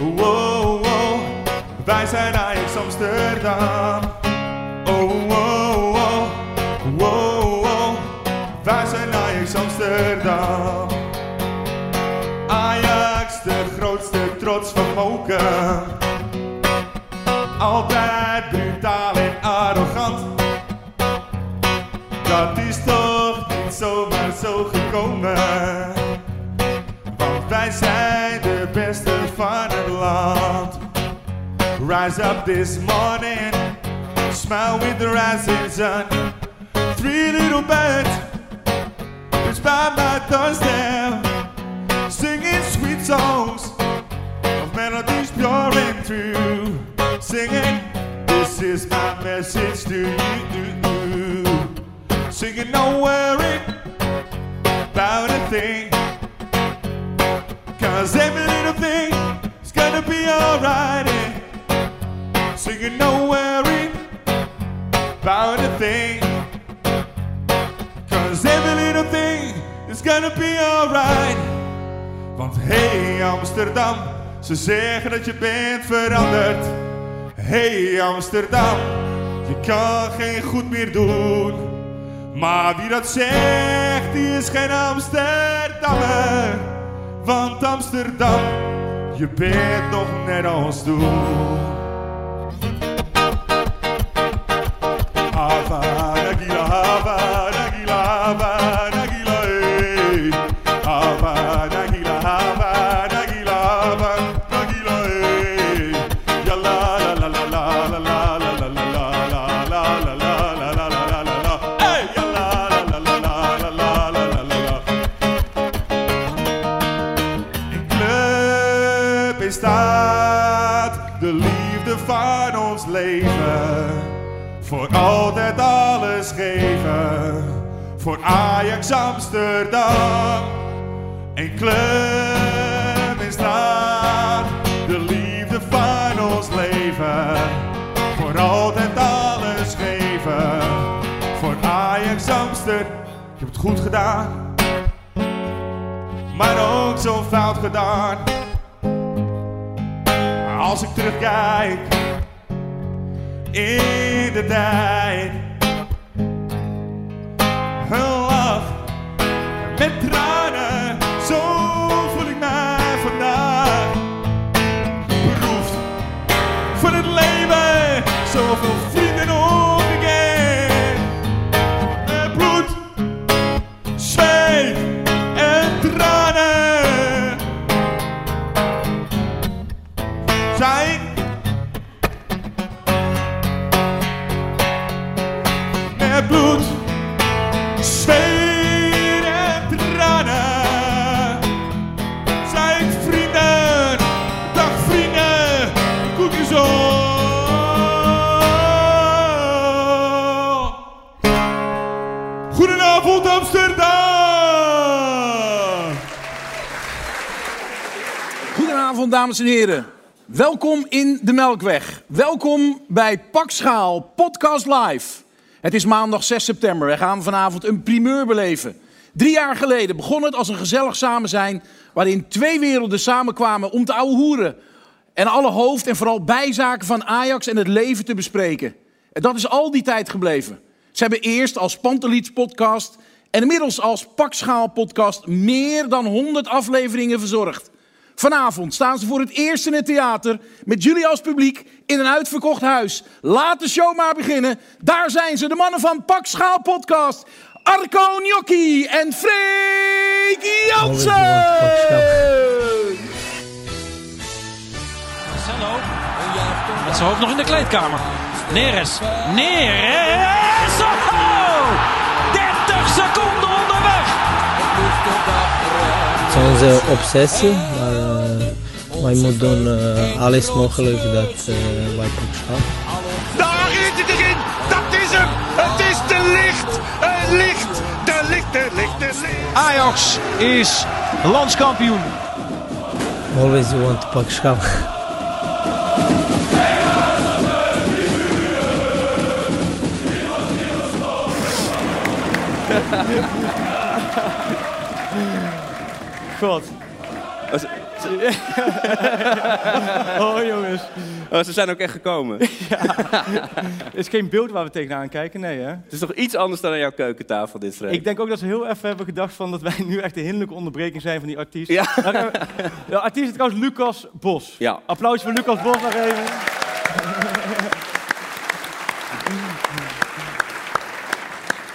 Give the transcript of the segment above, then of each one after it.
oh. Wij zijn Ajax Amsterdam. Oh, oh, oh, oh. Wij zijn Ajax Amsterdam. Ajax, de grootste trots van Moken. Altijd brutaal en arrogant. Dat is toch niet zomaar zo gekomen. Want wij zijn de beste van het land. Rise up this morning, smile with the rising sun. Three little birds, it's by my doorstep, singing sweet songs of melodies pure and true. Singing, this is my message to you. Singing, don't worry about a thing. Cause every little thing alright. worry about a thing. Little thing is be. Want hey Amsterdam, ze zeggen dat je bent veranderd. Hey Amsterdam, je kan geen goed meer doen. Maar wie dat zegt, die is geen Amsterdammer. Want Amsterdam, ju bett dem när de stod. Ava. Voor Ajax Amsterdam. Een club in staat de liefde van ons leven. Voor altijd alles geven. Voor Ajax Amsterdam. Ik heb het goed gedaan maar ook zo fout gedaan. Als ik terugkijk in de tijd, met tranen, zo voel ik mij vandaag. Beroefd van het leven, zoveel Dames en heren. Welkom in de Melkweg. Welkom bij Pakschaal Podcast Live. Het is maandag 6 september. We gaan vanavond een primeur beleven. Drie jaar geleden begon het als een gezellig samen zijn... waarin twee werelden samenkwamen om te ouwe hoeren... en alle hoofd- en vooral bijzaken van Ajax en het leven te bespreken. En dat is al die tijd gebleven. Ze hebben eerst als Panteliets podcast... en inmiddels als Pakschaal podcast... meer dan 100 afleveringen verzorgd. Vanavond staan ze voor het eerst in het theater met jullie als publiek in een uitverkocht huis. Laat de show maar beginnen. Daar zijn ze, de mannen van Pak Schaal Podcast. Arco Gnocchi en Freek Jansen. Marcelo. Met zijn hoofd nog in de kleedkamer. Neres. Neres. Oh! 30 seconden onderweg. Het is onze obsessie, maar wij moeten doen eh, alles mogelijk dat uh, wij kunnen schaffen. Daar is het erin! Dat is hem! Het is te licht! Het licht! De licht, de licht, de licht! Ajax is landskampioen. Always you want to pak schaffen. God. oh jongens. Oh, ze zijn ook echt gekomen. Het is geen beeld waar we tegenaan kijken, nee hè? Het is toch iets anders dan aan jouw keukentafel, dit? Ik denk ook dat ze heel even hebben gedacht van dat wij nu echt de hinderlijke onderbreking zijn van die artiest. Ja. De artiest is trouwens Lucas Bos. Ja. Applaus voor Lucas Bos nog even.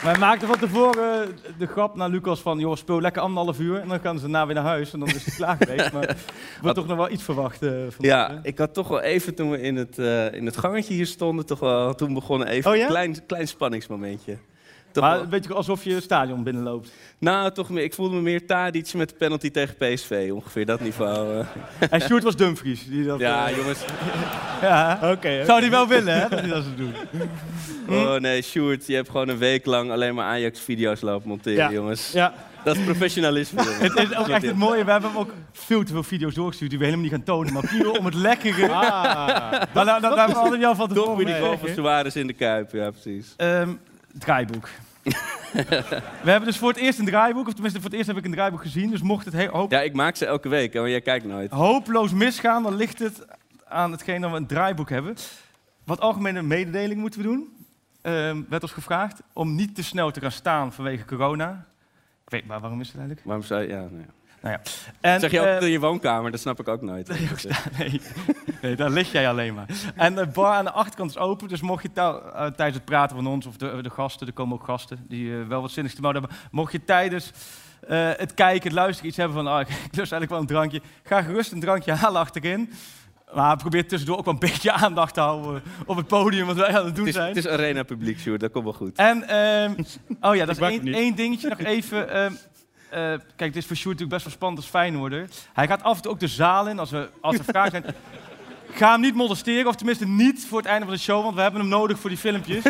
Wij maakten van tevoren de grap naar Lucas van, joh, speel lekker anderhalf uur en dan gaan ze daarna weer naar huis en dan is het klaar geweest. Maar er wordt toch nog wel iets verwacht. eh, van Ja, ik had toch wel even toen we in het, eh, in het gangetje hier stonden, toch wel, toen begon even Oh ja? een klein, klein spanningsmomentje. Toch Maar een beetje alsof je het stadion binnenloopt. nou, toch meer, ik voelde me meer Tadic met de penalty tegen PSV, ongeveer dat niveau. eh. En Sjoerd was Dumfries. Die dat, Ja, eh, jongens. ja. Oké, Zou die wel willen, hè, dat hij dat zou doen. Oh nee, Sjoerd, je hebt gewoon een week lang alleen maar Ajax-video's lopen monteren, Ja. jongens. Ja, Dat is professionalisme. Het is ook echt het mooie, we hebben hem ook veel te veel video's doorgestuurd die we helemaal niet gaan tonen. Maar puur om het lekkere. ah, altijd al van Toch tevoren weer die goal van bespreken. Suarez in de Kuip, ja precies. Ehm, draaiboek. we hebben dus voor het eerst een draaiboek, of tenminste voor het eerst heb ik een draaiboek gezien. Dus mocht het he- hoop- Ja, ik maak ze elke week, maar jij kijkt nooit. hopeloos misgaan, dan ligt het aan hetgeen dat we een draaiboek hebben. Wat algemene mededeling moeten we doen. Ehm, werd ons gevraagd om niet te snel te gaan staan vanwege corona. Ik weet maar waarom is het eigenlijk? Waarom zou je... Ja, nee. En, zeg je ook eh, in je woonkamer, dat snap ik ook nooit. Nee, nee, daar lig jij alleen maar. En de bar aan de achterkant is open, dus mocht je eh, tijdens het praten van ons, of de, de gasten, er komen ook gasten die eh, wel wat zinnigs te melden hebben, mocht je tijdens eh, het kijken, het luisteren iets hebben van, ah, ik lust eigenlijk wel een drankje, ga gerust een drankje halen achterin. Maar probeer tussendoor ook wel een beetje aandacht te houden op het podium, wat wij aan het doen Het is, zijn. het is arena publiek, Sjoerd, dat komt wel goed. En, ehm, oh ja, dat is één, één dingetje nog even. ehm, eh, kijk, dit is voor Sjoerd natuurlijk best wel spannend als Feyenoorder. Hij gaat af en toe ook de zaal in als, we, als er vragen zijn. Ga hem niet molesteren, of tenminste niet voor het einde van de show, want we hebben hem nodig voor die filmpjes.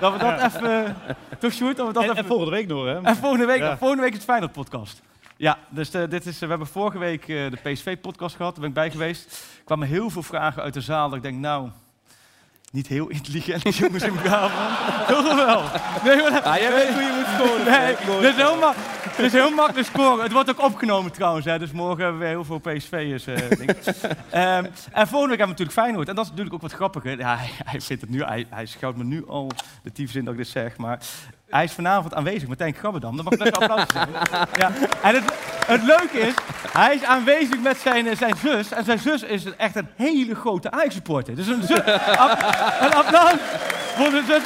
dat we dat even... Toch Sjoerd? Dat we dat en, even... en volgende week nog, hè? En volgende week, Ja. volgende week is het Feyenoord podcast. Ja, dus eh, dit is, we hebben vorige week eh, de PSV-podcast gehad, daar ben ik bij geweest. Er kwamen heel veel vragen uit de zaal, dat ik denk, nou, niet heel intelligent jongens in van. Toch wel? Nee, maar, Ah, jij weet hoe je moet scoren. nee, dit is heel, ma- is heel makkelijk scoren. Het wordt ook opgenomen trouwens, hè, dus morgen hebben we heel veel PSV'ers. eh denk ik. Ehm, en volgende week hebben we natuurlijk Feyenoord. En dat is natuurlijk ook wat grappiger. Ja, hij, hij vindt het nu, hij, hij schouwt me nu al de tyfus in dat ik dit zeg, maar hij is vanavond aanwezig, Martijn Grabbedam. Dat mag best wel applaus. Ja. En het, het leuke is, hij is aanwezig met zijn, eh, zijn zus. En zijn zus is echt een hele grote Ajax-supporter. Dus een, zus, een applaus de zus.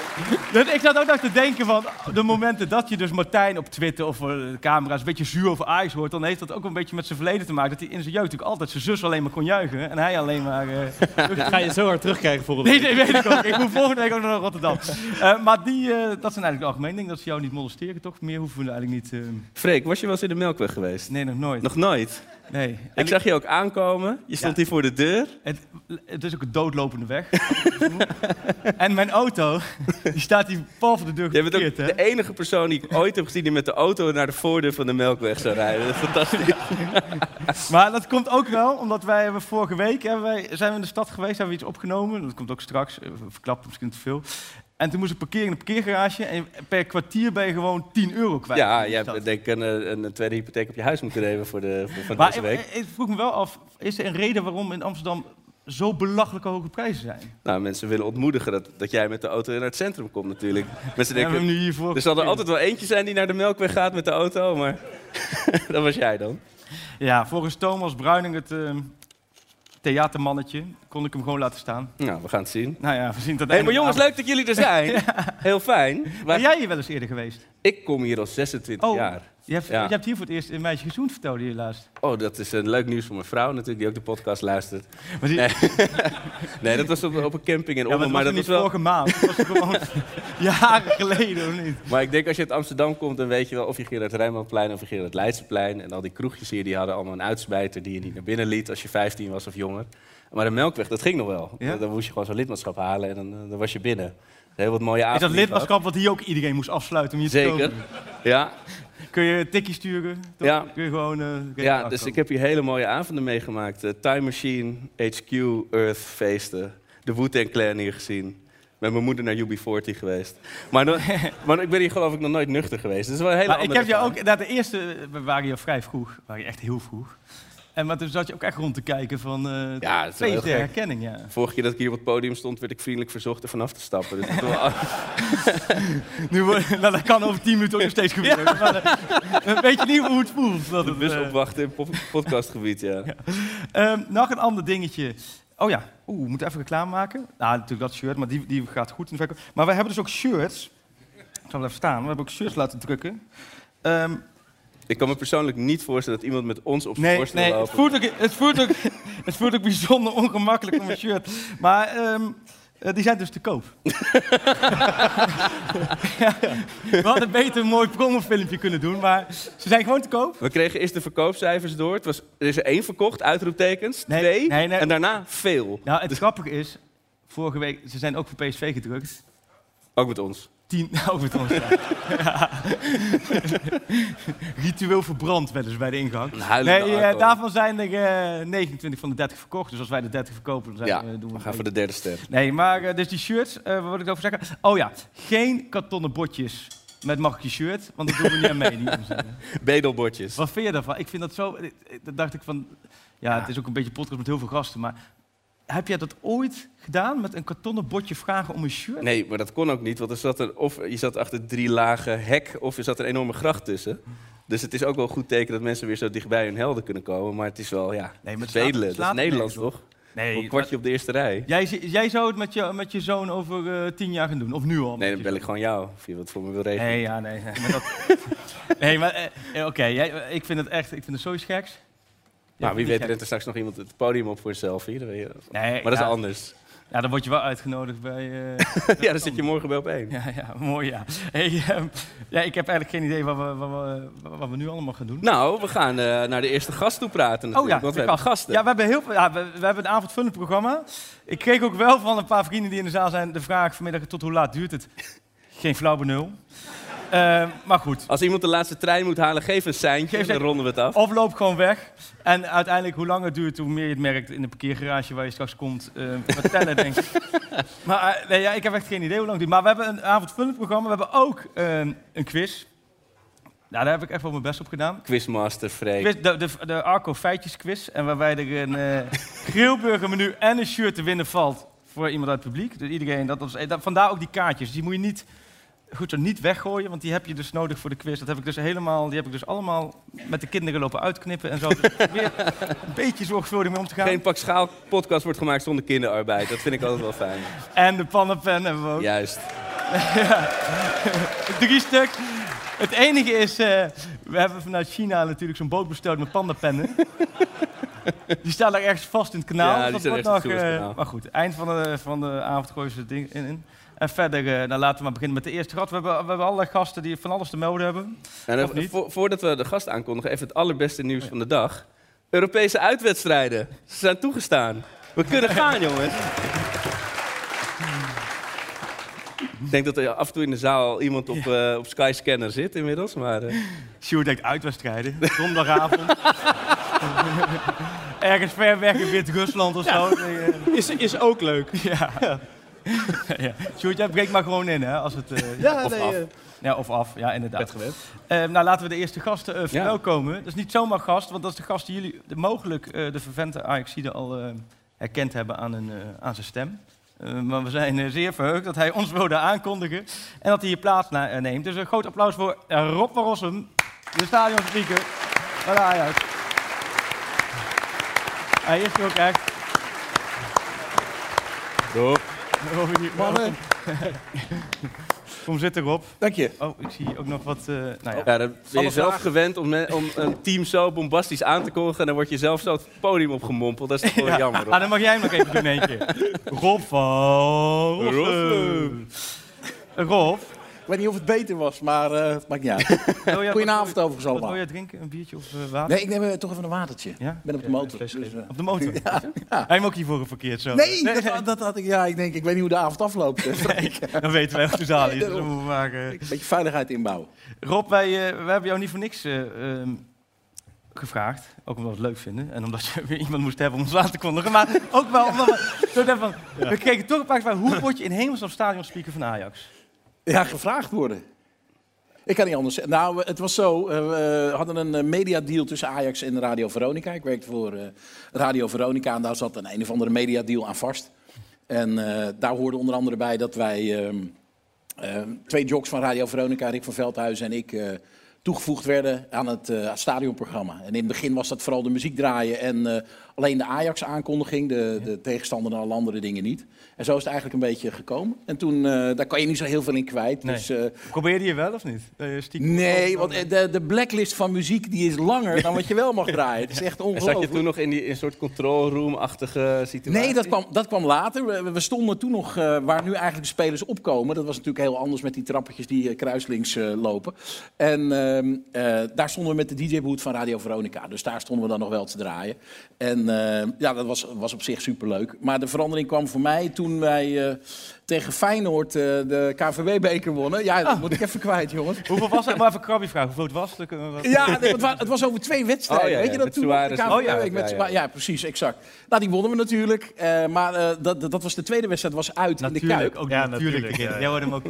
Dus ik zat ook nog te denken van, de momenten dat je dus Martijn op Twitter of voor de camera's een beetje zuur over Ajax hoort, dan heeft dat ook een beetje met zijn verleden te maken. Dat hij in zijn jeugd natuurlijk altijd zijn zus alleen maar kon juichen. En hij alleen maar... eh, Dat ga je zo hard terugkrijgen volgende Nee, week. nee, weet ik ook. Ik moet volgende week ook nog naar Rotterdam. Eh, maar die, eh, dat zijn eigenlijk de algemene dingen. Dat ze jou niet molesteren, toch? Meer hoeven we eigenlijk niet... eh, Freek, was je wel eens in de Melkweg geweest? nee, nog nooit. Nog nooit. Nee. Ik zag je ook aankomen. Je stond Ja. hier voor de deur. het, het is ook een doodlopende weg. en mijn auto, die staat hier pal voor de deur Jij bent ook hè? de enige persoon die ik ooit heb gezien die met de auto naar de voordeur van de Melkweg zou rijden. Dat is fantastisch. Maar dat komt ook wel, omdat wij hebben vorige week hebben wij, zijn we in de stad geweest, hebben we iets opgenomen. Dat komt ook straks, verklapt misschien te veel. En toen moest ik parkeren in een parkeergarage en per kwartier ben je gewoon 10 euro kwijt. Ja, stad. hebt denk ik een, eh, een, tweede hypotheek op je huis moeten nemen voor, de, voor van Maar deze week. ik, ik vroeg me wel af, is er een reden waarom in Amsterdam zo belachelijk hoge prijzen zijn? Nou, mensen willen ontmoedigen dat, dat jij met de auto naar het centrum komt natuurlijk. Mensen denken, hem nu hiervoor er zal er altijd wel eentje zijn die naar de Melkweg gaat met de auto, maar dat was jij dan. Ja, volgens Thomas Bruining, het ehm, theatermannetje, kon ik hem gewoon laten staan. Nou, we gaan het zien. Nou ja, we zien dat. Hé, maar jongens, leuk dat jullie er zijn. Heel fijn. Ben Maar jij hier wel eens eerder geweest? ik kom hier al 26 Oh, jaar. Je hebt, Ja. je hebt hier voor het eerst een meisje gezoend, vertelde je laatst. Oh, dat is een leuk nieuws voor mijn vrouw natuurlijk, die ook de podcast luistert. Maar die, Nee, nee dat was op, op een camping in ja, maar Ommen, dat maar was dat niet was wel... vorige maand. Dat was gewoon jaren geleden, of niet? Maar ik denk als je uit Amsterdam komt, dan weet je wel of je het Rijnmondplein of je het Leidseplein. En al die kroegjes hier, die hadden allemaal een uitsmijter die je niet naar binnen liet als je 15 was of jonger. Maar de Melkweg, dat ging nog wel. Ja? Dan moest je gewoon zo'n lidmaatschap halen en dan, eh, dan was je binnen. Heel wat mooie Is dat lidmaatschap wat hier ook iedereen moest afsluiten om je te Zeker. kopen? Ja, Kun je een tikkie sturen? toch? Ja. Kun je gewoon... eh, ja afkomen. dus ik heb hier hele mooie avonden meegemaakt. Eh, Time Machine, HQ, Earth, feesten. De Wu-Tang Clan hier gezien. Met mijn moeder naar UB40 geweest. Maar, dan- maar ik ben hier geloof ik nog nooit nuchter geweest. Dat is wel een hele Maar ik heb jou ook, na de eerste, we waren hier vrij vroeg, we waren echt heel vroeg. En maar toen zat je ook echt rond te kijken van, eh Ja, dat is herkenning, ja. Vorige keer dat ik hier op het podium stond, werd ik vriendelijk verzocht er vanaf te stappen. Dus dat is wel- Nu, nou, dat kan over tien minuten ook nog steeds gebeuren. Maar, eh, weet je niet hoe het voelt? Dat het, eh, opwachten in po- podcastgebied, ja. Ehm, nog een ander dingetje. Oh ja, oeh, we moeten even reclame maken. Nou, natuurlijk dat shirt, maar die, die gaat goed in de verkoop. Maar we hebben dus ook shirts. Ik zal wel even staan. We hebben ook shirts laten drukken. Ehm, Ik kan me persoonlijk niet voorstellen dat iemand met ons op zijn nee, borst nee het, voelt ook, het, voelt ook, het voelt ook bijzonder ongemakkelijk om een shirt. Maar ehm, eh, die zijn dus te koop. ja, we hadden beter een mooi promofilmpje kunnen doen, maar ze zijn gewoon te koop. We kregen eerst de verkoopcijfers door. Het was, er is er één verkocht, uitroeptekens. Nee, twee. nee. En daarna veel. Nou, het grappige is, vorige week, ze zijn ook voor PSV gedrukt. Ook met ons. Tien. Ja. Ritueel verbrand wel eens bij de ingang. Nee, eh, daarvan zijn er eh, 29 van de 30 verkocht. Dus als wij de 30 verkopen, dan zijn, Ja, eh, doen we we gaan voor de derde ster. Nee, maar eh, dus die shirts, eh, wat wil ik over zeggen? Oh ja, geen kartonnen botjes met mag ik je shirt, want dat doen we niet aan mee. Bedelbordjes. Wat vind je daarvan? Ik vind dat zo... eh, eh, Dat dacht ik van... Ja, het is ook een beetje podcast met heel veel gasten, maar... Heb jij dat ooit gedaan, met een kartonnen botje vragen om een shirt? Nee, maar dat kon ook niet, want er zat er, of je zat achter drie lagen hek, of er zat een enorme gracht tussen. Dus het is ook wel een goed teken dat mensen weer zo dichtbij hun helden kunnen komen. Maar het is wel, ja, Nee, maar slaat- Dat is Nederlands, toch? Nee, Een kwartje op de eerste rij. Jij, jij zou het met je, met je zoon over eh, tien jaar gaan doen, of nu al? Nee, dan bel ik gewoon jou, of je wat voor me wil regelen. Nee, ja, nee. nee, Maar dat, nee, maar eh, eh, oké, ik vind het echt, ik vind het zoiets geks. Ja, nou, wie weet rent er straks nog iemand het podium op voor een selfie. Dat weet je. gek. Nee, Maar dat is anders. Ja, dan word je wel uitgenodigd bij... eh, ja, dan zit je morgen bij op één. ja, ja, mooi, ja. Hey, ehm, ja. Ik heb eigenlijk geen idee wat we, wat we, wat we nu allemaal gaan doen. Nou, we gaan eh, naar de eerste gast toe praten Oh natuurlijk, ja, want we hebben gast. gasten. Ja, we hebben, heel ja, we, we hebben een avondvullend programma. Ik kreeg ook wel van een paar vrienden die in de zaal zijn de vraag vanmiddag tot hoe laat duurt het? Geen flauw benul. Eh, maar goed. Als iemand de laatste trein moet halen, geef een seintje, Geef dan ronden we het af. Of loop gewoon weg. En uiteindelijk, hoe langer het duurt, hoe meer je het merkt in de parkeergarage waar je straks komt. eh vertellen, denk ik. Maar eh, nee, ja, ik heb echt geen idee hoe lang het duurt. Maar we hebben een avondvullend programma. We hebben ook eh, een quiz. Nou, daar heb ik echt wel mijn best op gedaan. Quizmaster Freek. Quiz, de, de, de Arco Feitjes quiz. En waarbij er een eh grillburger menu en een shirt te winnen valt voor iemand uit het publiek. Dus iedereen, dat, was, dat, vandaar ook die kaartjes. Die moet je niet, goed zo, niet weggooien, want die heb je dus nodig voor de quiz. Dat heb ik dus helemaal, die heb ik dus allemaal met de kinderen lopen uitknippen en zo. Dus probeer een beetje zorgvuldig mee om te gaan. Geen pak schaal podcast wordt gemaakt zonder kinderarbeid. Dat vind ik altijd wel fijn. En de pannenpen hebben we ook. Juist. Drie stuk. Het enige is, eh, we hebben vanuit China natuurlijk zo'n boot besteld met pandapennen. die staan daar ergens vast in het kanaal. Ja, die Dat wordt het nog, Suezkanaal. Maar goed, eind van de, van de avond gooien ze het ding in. in. En verder, eh, nou, laten we maar beginnen met de eerste gast. We hebben, we hebben allerlei gasten die van alles te melden hebben. En dan- Of niet? vo- voordat we de gast aankondigen, even het allerbeste nieuws van de dag. Europese uitwedstrijden. Ze zijn toegestaan. We kunnen gaan, jongens. Ik denk dat er af en toe in de zaal al iemand op, eh, op Skyscanner zit inmiddels. Maar eh, Sjoerd denkt uitwedstrijden. Zondagavond. Ergens ver weg in Wit-Rusland of zo. Eh, Is, is ook leuk. ja. ja. Sjoerd, jij breekt maar gewoon in, hè? Als het, eh, Ja, of nee, af. eh, Ja, of af, ja, inderdaad. Eh, nou, laten we de eerste gasten eh, verwelkomen. Dat is niet zomaar gast, want dat is de gast die jullie de, mogelijk eh, de vervente Ajaxide al eh, herkend hebben aan, een, eh, aan zijn stem. Eh, maar we zijn zeer verheugd dat hij ons wilde aankondigen en dat hij hier plaats na- neemt. Dus een groot applaus voor Rob van Rossum, de stadionspeaker van Ajax. Hij is er ook echt. Rob. Mannen. Kom zitten, Rob. Dank je. Oh, ik zie ook nog wat... eh, nou ja. Ja, dan ben je zelf vragen? gewend om, me- om een team zo bombastisch aan te kondigen... en dan word je zelf zo het podium opgemompeld. Dat is toch wel Ja. jammer, hoor. Ah, dan mag jij hem nog even doen, een keer. Rob van Rossum. Rob, Ik weet niet of het beter was, maar eh, het maakt niet uit. jij- Goedenavond wat- overigens Wat wil allemaal. jij drinken? Een biertje of eh, water? Nee, ik neem eh, toch even een watertje. Ja? Ik ben op de Ja, motor. dus, Op de motor? ja, ja. Hij hem ook hiervoor verkeerd zo. Nee, dat, dat had ik. Ja, ik denk, ik weet niet hoe de avond afloopt. Dan weten wij hoe het zaal is. Dus we Een beetje veiligheid inbouwen. Rob, wij, wij hebben jou niet voor niks eh, ehm, gevraagd. Ook omdat we het leuk vinden. En omdat je weer iemand moest hebben om ons aan te kondigen. Maar ook wel omdat we... dachten van, We kregen toch een paar vragen. Hoe word je in hemelsnaam stadionspeaker van Ajax? Ja, gevraagd worden. Ik kan niet anders zeggen. Nou, het was zo. eh, we hadden een eh, mediadeal tussen Ajax en Radio Veronica. Ik werkte voor eh, Radio Veronica en daar zat een een of andere mediadeal aan vast. En daar hoorde onder andere bij dat wij ehm, ehm, twee jocks van Radio Veronica, Rick van Veldhuizen en ik, toegevoegd werden aan het stadionprogramma. En in het begin was dat vooral de muziek draaien en alleen de Ajax-aankondiging, de, de tegenstander en alle andere dingen niet. En zo is het eigenlijk een beetje gekomen. En toen, eh, daar kan je niet zo heel veel in kwijt. Nee. Dus, eh, Probeerde je wel of niet? Eh, stiekem? Nee, want eh, de, de blacklist van muziek die is langer dan wat je wel mag draaien. Het is echt En zat je ongelooflijk. toen nog in die in een soort control room-achtige situatie? Nee, dat kwam, dat kwam later. We, we stonden toen nog eh, waar nu eigenlijk de spelers opkomen. Dat was natuurlijk heel anders met die trappetjes die kruislinks eh, lopen. En ehm, eh, daar stonden we met de DJ-boot van Radio Veronica. Dus daar stonden we dan nog wel te draaien. En eh, ja, dat was, was op zich superleuk. Maar de verandering kwam voor mij toen wij eh, tegen Feyenoord eh, de KVB-beker wonnen. Ja, dat moet ik even kwijt, jongens. Hoeveel was het? Maar even een krabje vragen. Hoeveel het was? Wat- Ja, nee, het, wa- het was over twee wedstrijden. Oh, ja, Weet je dat met toen? De KVB Oh, ja, met ja, ja. Suarez- ja, precies, exact. Nou, die wonnen we natuurlijk. eh, maar eh, dat, dat was de tweede wedstrijd, was uit in de Natuurlijk, Kuip. ook Ja, natuurlijk. natuurlijk, ja. Jij hoorde hem ook.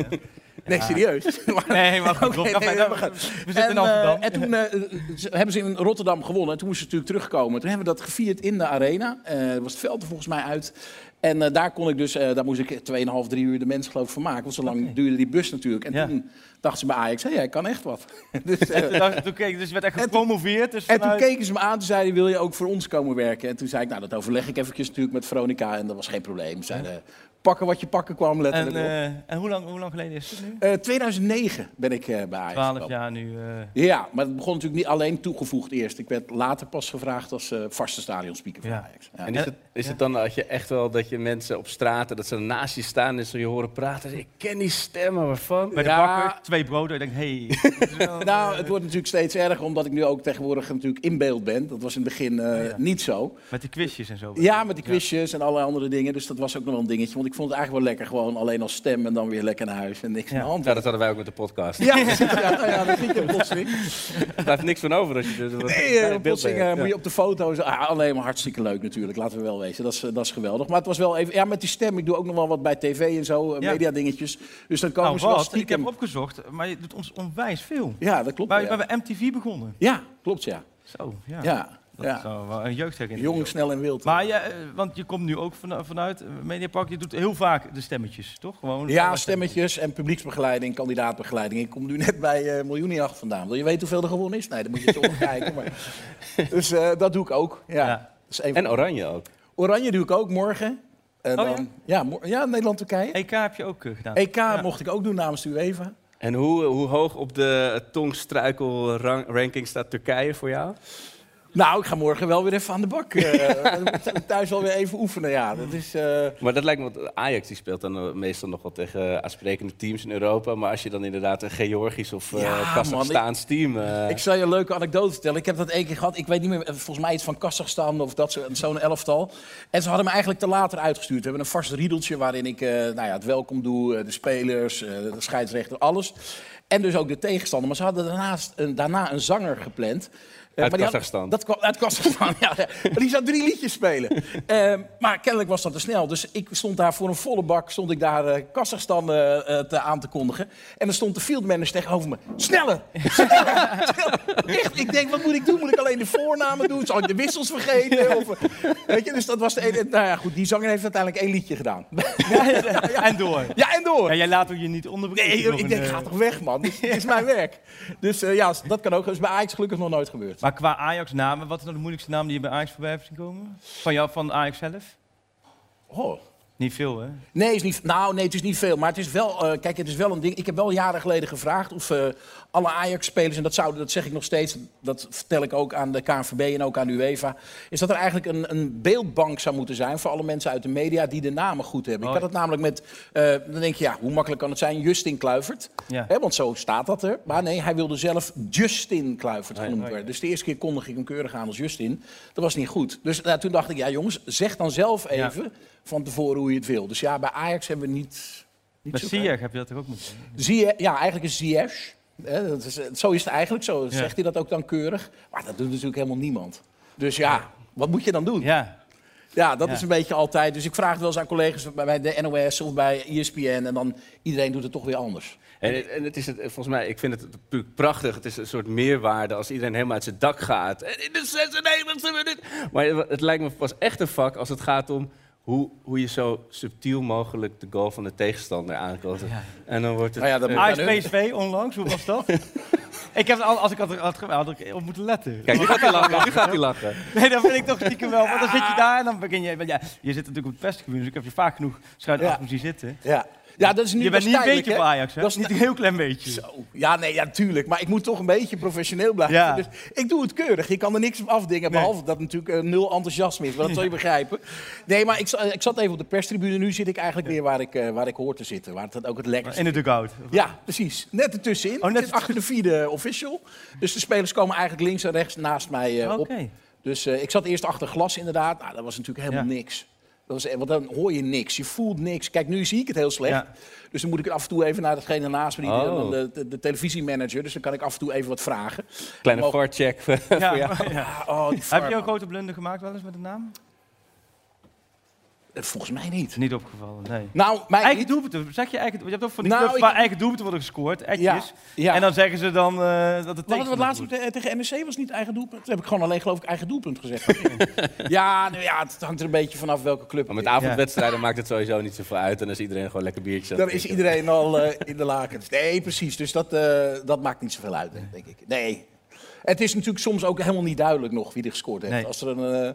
Nee, serieus. Nee, maar goed. Nee, maar we zitten in en, eh, Amsterdam. en toen eh, hebben ze in Rotterdam gewonnen. En toen moesten ze natuurlijk terugkomen. Toen hebben we dat gevierd in de arena. Eh was het veld er volgens mij uit. En daar kon ik dus, daar moest ik 2,5, 3 uur de mensen geloof ik van maken. Want zo lang duurde die bus natuurlijk. En Ja. toen dachten ze bij Ajax, hé, jij kan echt wat. dus, En toen dacht- toen keek, dus je werd echt gepromoveerd. Dus En toen keken ze me aan, toen zeiden wil je ook voor ons komen werken? En toen zei ik, nou dat overleg ik eventjes natuurlijk met Veronica en dat was geen probleem. Ze zeiden, pakken wat je pakken kwam, En, letterlijk op. eh, en hoe, lang, hoe lang geleden is het nu? Eh, 2009 ben ik eh, bij Ajax 12 gekomen. jaar nu. eh, Ja, maar het begon natuurlijk niet alleen toegevoegd eerst. Ik werd later pas gevraagd als eh, vaste stadionspeaker van Ja. Ajax. Ja. En is, het, is het dan dat je echt wel dat je mensen op straten, dat ze naast je staan en ze je horen praten. Ik ken die stemmen, waarvan? bij de Ja. bakker, twee broden. Ik denk, hé. Hey, Nou, het wordt natuurlijk steeds erger, omdat ik nu ook tegenwoordig natuurlijk in beeld ben. Dat was in het begin eh, Ja. niet zo. Met die quizjes en zo. Ja, met die quizjes en allerlei andere dingen. Dus dat was ook nog wel een dingetje. Want ik vond het eigenlijk wel lekker, gewoon alleen als stem en dan weer lekker naar huis. En niks Ja. aan de hand. Ja, dat hadden wij ook met de podcast. Ja, ja, ja, zit je plotseling. Er blijft niks van over als je wat Nee, bij eh, plotseling moet je op de foto's. Ah, alleen maar hartstikke leuk natuurlijk, laten we wel wezen. Dat is, eh, dat is geweldig. Maar het was wel even. Ja, met die stem. Ik doe ook nog wel wat bij tv en zo, eh, Ja. media dingetjes. Dus dan komen Nou, ze wel wat? Ik heb opgezocht, maar je doet ons onwijs veel. Ja, dat klopt. Wij hebben MTV begonnen. ja, klopt, ja. Zo, ja. Ja, Dat ja. is wel wel een jeugdherinnering. Jong, snel en wild. Maar ja, eh, want je komt nu ook van, vanuit eh, Mediapark. Je doet heel vaak de stemmetjes, toch? Gewoon Ja, stemmetjes en publieksbegeleiding, kandidaatbegeleiding. Ik kom nu net bij uh, Miljoenenjacht vandaan. Wil je weten hoeveel er gewonnen is? Nee, dan moet je toch kijken. Maar... Dus eh, dat doe ik ook. Ja. Ja. Dat is een En oranje ook. Oranje doe ik ook morgen. En Oh, dan, ja? ja, Nederland-Turkije. EK heb je ook gedaan. EK mocht ik ook doen namens de UEFA. En hoe, hoe hoog op de tongstruikel-ranking staat Turkije voor jou? Nou, ik ga morgen wel weer even aan de bak. eh, thuis wel weer even oefenen, ja. Dat is... eh, Maar dat lijkt me, want Ajax die speelt dan eh, meestal nog wel tegen aansprekende teams in Europa. Maar als je dan inderdaad een Georgisch of Ja, Kazachstaans team... Ik zal je een leuke anekdote vertellen. Ik heb dat één keer gehad. Ik weet niet meer, volgens mij iets van Kazachstan of dat zo- zo'n elftal. En ze hadden me eigenlijk te later uitgestuurd. We hebben een vast riedeltje waarin ik nou ja, het welkom doe, de spelers, de scheidsrechter, alles. En dus ook de tegenstander. Maar ze hadden daarnaast een, daarna een zanger gepland. Eh, Uit maar die had- Kazachstan. dat kwam uit Kazachstan, ja. ja. Maar die zou drie liedjes spelen. Eh, maar kennelijk was dat te snel. Dus ik stond daar voor een volle bak, stond ik daar eh, Kazachstan eh, te aan te kondigen. En dan stond de fieldmanager tegenover me. Sneller! Sneller! Echt, ik denk, wat moet ik doen? Moet ik alleen de voornamen doen? Zal ik de wissels vergeten? Of, weet je, dus dat was de ene. Nou ja, goed, die zanger heeft uiteindelijk één liedje gedaan. En door. Ja, en door. Ja, jij laat ook je niet onderbreken. Nee, ik denk, ga toch weg, man. Dit is mijn werk. Dus eh, ja, dat kan ook. Dat is bij Ajax gelukkig nog nooit gebeurd. Maar qua Ajax-namen, wat is nou de moeilijkste naam die je bij Ajax voorbij hebt zien komen? Van jou, van Ajax zelf? Oh, Niet veel, hè? Nee, is niet, nou, nee, het is niet veel. Maar het is wel, eh, kijk, het is wel een ding. Ik heb wel jaren geleden gevraagd of eh, alle Ajax-spelers, en dat, zouden, dat zeg ik nog steeds, dat vertel ik ook aan de KNVB en ook aan de UEFA, is dat er eigenlijk een, een beeldbank zou moeten zijn voor alle mensen uit de media die de namen goed hebben. Oh. Ik had het namelijk met, eh, dan denk je, ja, hoe makkelijk kan het zijn? Justin Kluivert. Ja. Hè, want zo staat dat er. Maar nee, hij wilde zelf Justin Kluivert genoemd oh ja. worden. Dus de eerste keer kondig ik hem keurig aan als Justin. Dat was niet goed. Dus nou, toen dacht ik, ja jongens, zeg dan zelf Ja. Van tevoren hoe je het wil. Dus ja, bij Ajax hebben we niet... niet zo Ziyech heb je dat toch ook moeten doen? Zie je, ja, eigenlijk is Ziyech. Hè, dat is, zo is het eigenlijk, zo zegt hij dat ook dan keurig. Maar dat doet natuurlijk helemaal niemand. Dus ja, wat moet je dan doen? Ja, Ja. dat Ja. is een beetje altijd. Dus ik vraag het wel eens aan collega's bij- bij de NOS of bij ESPN. En dan iedereen doet het toch weer anders. En, het- en het is het, volgens mij, ik vind het prachtig. Het is een soort meerwaarde als iedereen helemaal uit zijn dak gaat. En in de 96e minuut. Maar het lijkt me pas echt een vak als het gaat om hoe, hoe je zo subtiel mogelijk de goal van de tegenstander aankomt. Ja. En dan wordt het. Nou ja, dat eh, Ajax PSV onlangs, hoe was dat? ik heb, al- als ik had, had, had ik op moeten letten. Kijk, nu gaat hij lachen. Nu gaat hij lachen. Nee, dat vind ik toch stiekem wel. Want dan zit je daar en dan begin je... Ja, je zit natuurlijk op het perstribune, dus ik heb je vaak genoeg schuin Ja. achter me zien zitten. Ja, ja dat is nu Je bent niet een beetje hè. op Ajax, hè? Dat is niet een heel klein beetje. Zo. Ja, nee, ja, tuurlijk. Maar ik moet toch een beetje professioneel blijven. Ja. Dus ik doe het keurig. Je kan er niks op afdingen. Nee. Behalve dat natuurlijk eh, nul enthousiasme is. Maar dat zal je begrijpen. Nee, maar ik, ik zat even op de perstribune. Nu zit ik eigenlijk weer waar ik, eh, waar ik hoor te zitten. Waar het ook het lekkerst In de dugout. Ja, precies. Net ertussenin. Oh, net achter de vierde official. Dus de spelers komen eigenlijk links en rechts naast mij eh, op. Dus ik zat eerst achter glas inderdaad. Nou, dat was natuurlijk helemaal Ja. niks. Dat want dan hoor je niks, je voelt niks. Kijk, nu zie ik het heel slecht. Ja. Dus dan moet ik af en toe even naar datgene naast me, die, Oh. dan de, de, de televisiemanager. Dus dan kan ik af en toe even wat vragen. Kleine Mogen- voorcheck. Ja, Ja. ja. Ah, oh, Heb je een grote blunder gemaakt wel eens met de naam? Eh, Volgens mij niet. Niet opgevallen, nee. Nou, Eigen niet. doelpunten, zeg je eigen Je hebt ook van die Nou, clubs ik- waar eigen doelpunten worden gescoord, etjes. Ja, ja. En dan zeggen ze dan eh, dat het hadden wat laatst tegen NEC was niet eigen doelpunt. Toen heb ik gewoon alleen geloof ik eigen doelpunt gezegd. ja, nou ja, het hangt er een beetje vanaf welke club. Maar met avondwedstrijden maakt het sowieso niet zoveel uit. En dan is iedereen gewoon lekker biertjes aan Dan is iedereen al eh, in de lakens. Nee, precies. Dus dat, eh, dat maakt niet zoveel uit, denk ik. Nee. Het is natuurlijk soms ook helemaal niet duidelijk nog wie er gescoord heeft. Nee. Als er een, eh,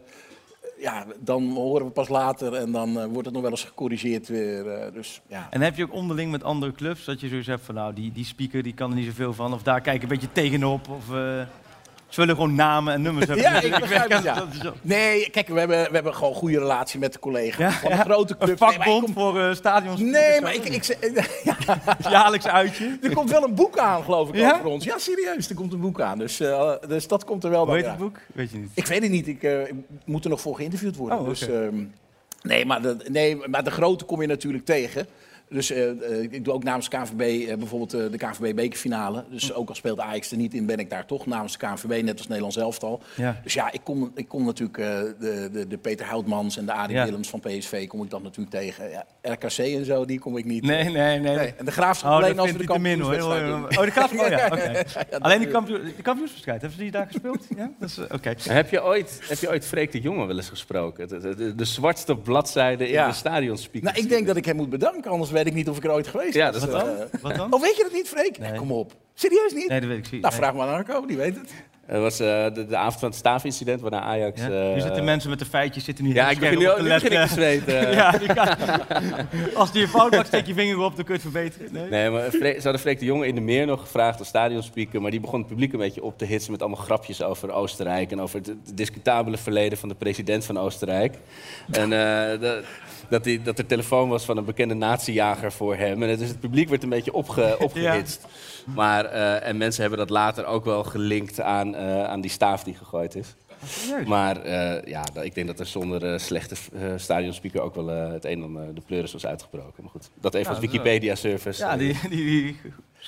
ja, dan horen we pas later en dan eh, wordt het nog wel eens gecorrigeerd weer. eh, dus, ja. En heb je ook onderling met andere clubs dat je zoiets hebt van nou, die, die speaker die kan er niet zoveel van. Of daar kijk ik een beetje tegenop. Of eh, ze willen gewoon namen en nummers hebben. Ja, ik begrijp het, ja. Nee, kijk, we hebben, we hebben gewoon een goede relatie met de collega's. Ja, Van ja. grote Een clubs. Maar ik vakbond kom- voor eh stadions. Nee, maar ik, ik, zeg- ja, Jaarlijks uitje. er komt wel een boek aan, geloof ik, Ja? over ons. Ja, serieus, er komt een boek aan. Dus, eh, dus dat komt er wel Hoe bij. heet ja. het boek? Weet je niet. Ik weet het niet. Ik, eh, ik moet er nog voor geïnterviewd worden. Oh, dus, ehm, nee, maar de, nee, maar de grote kom je natuurlijk tegen. Dus eh, eh, ik doe ook namens KNVB eh, bijvoorbeeld de KNVB-bekerfinale. Dus ook al speelt Ajax er niet in, ben ik daar toch namens de KNVB, net als Nederlands elftal. Ja. Dus ja, ik kom, ik kom natuurlijk eh, de, de, de Peter Houtmans en de Ja. Willems van PSV kom ik dan natuurlijk tegen. Ja, RKC en zo, die kom ik niet. Nee, nee, nee. Nee, En de Graafschap Oh, alleen als we de Min hoor. Oh, de Graafschap, oh ja, Alleen die, die kampioenswedstrijd, hebben ze die daar gespeeld? Ja, dat is, oké. Heb je ooit, heb je ooit Freek de Jonge wel eens gesproken? De, de, de, de zwartste bladzijde in de stadionspeaker. Nou, ik denk dat ik hem moet bedanken, anders weet ik niet of ik er ooit geweest Ja, was. dat is Eh, wel- Wat dan? Oh, weet je dat niet, Freek? Nee. Kom op. Serieus niet? Nee, dat weet ik niet. Nou, Nee. vraag maar aan Arco, die weet het. Het was eh, de, de avond van het staafincident waarna Ajax... Ja? eh, nu zitten mensen met de feitjes zitten nu Ja, ik begin nu, nu te begin ik te letten. zweten. Ja, kan- Als die een fout maakt, steek je vinger op, dan kun je het verbeteren. Nee? Nee, maar Fre- ze hadden Freek de Jonge in de meer nog gevraagd als stadionspeaker. Maar die begon het publiek een beetje op te hitsen met allemaal grapjes over Oostenrijk. En over het, discutabele verleden van de president van Oostenrijk. En eh, dat, dat, die, dat er telefoon was van een bekende nazijager voor hem. En dus het publiek werd een beetje opge, opgehitst. Maar, eh, en mensen hebben dat later ook wel gelinkt aan, eh, aan die staaf die gegooid is. Serieus? Maar eh, ja, ik denk dat er zonder eh, slechte eh, stadionspeaker ook wel het een en ander de pleuris was uitgebroken. Maar goed, dat even Ja, als Wikipedia-service. Ja, die... die, die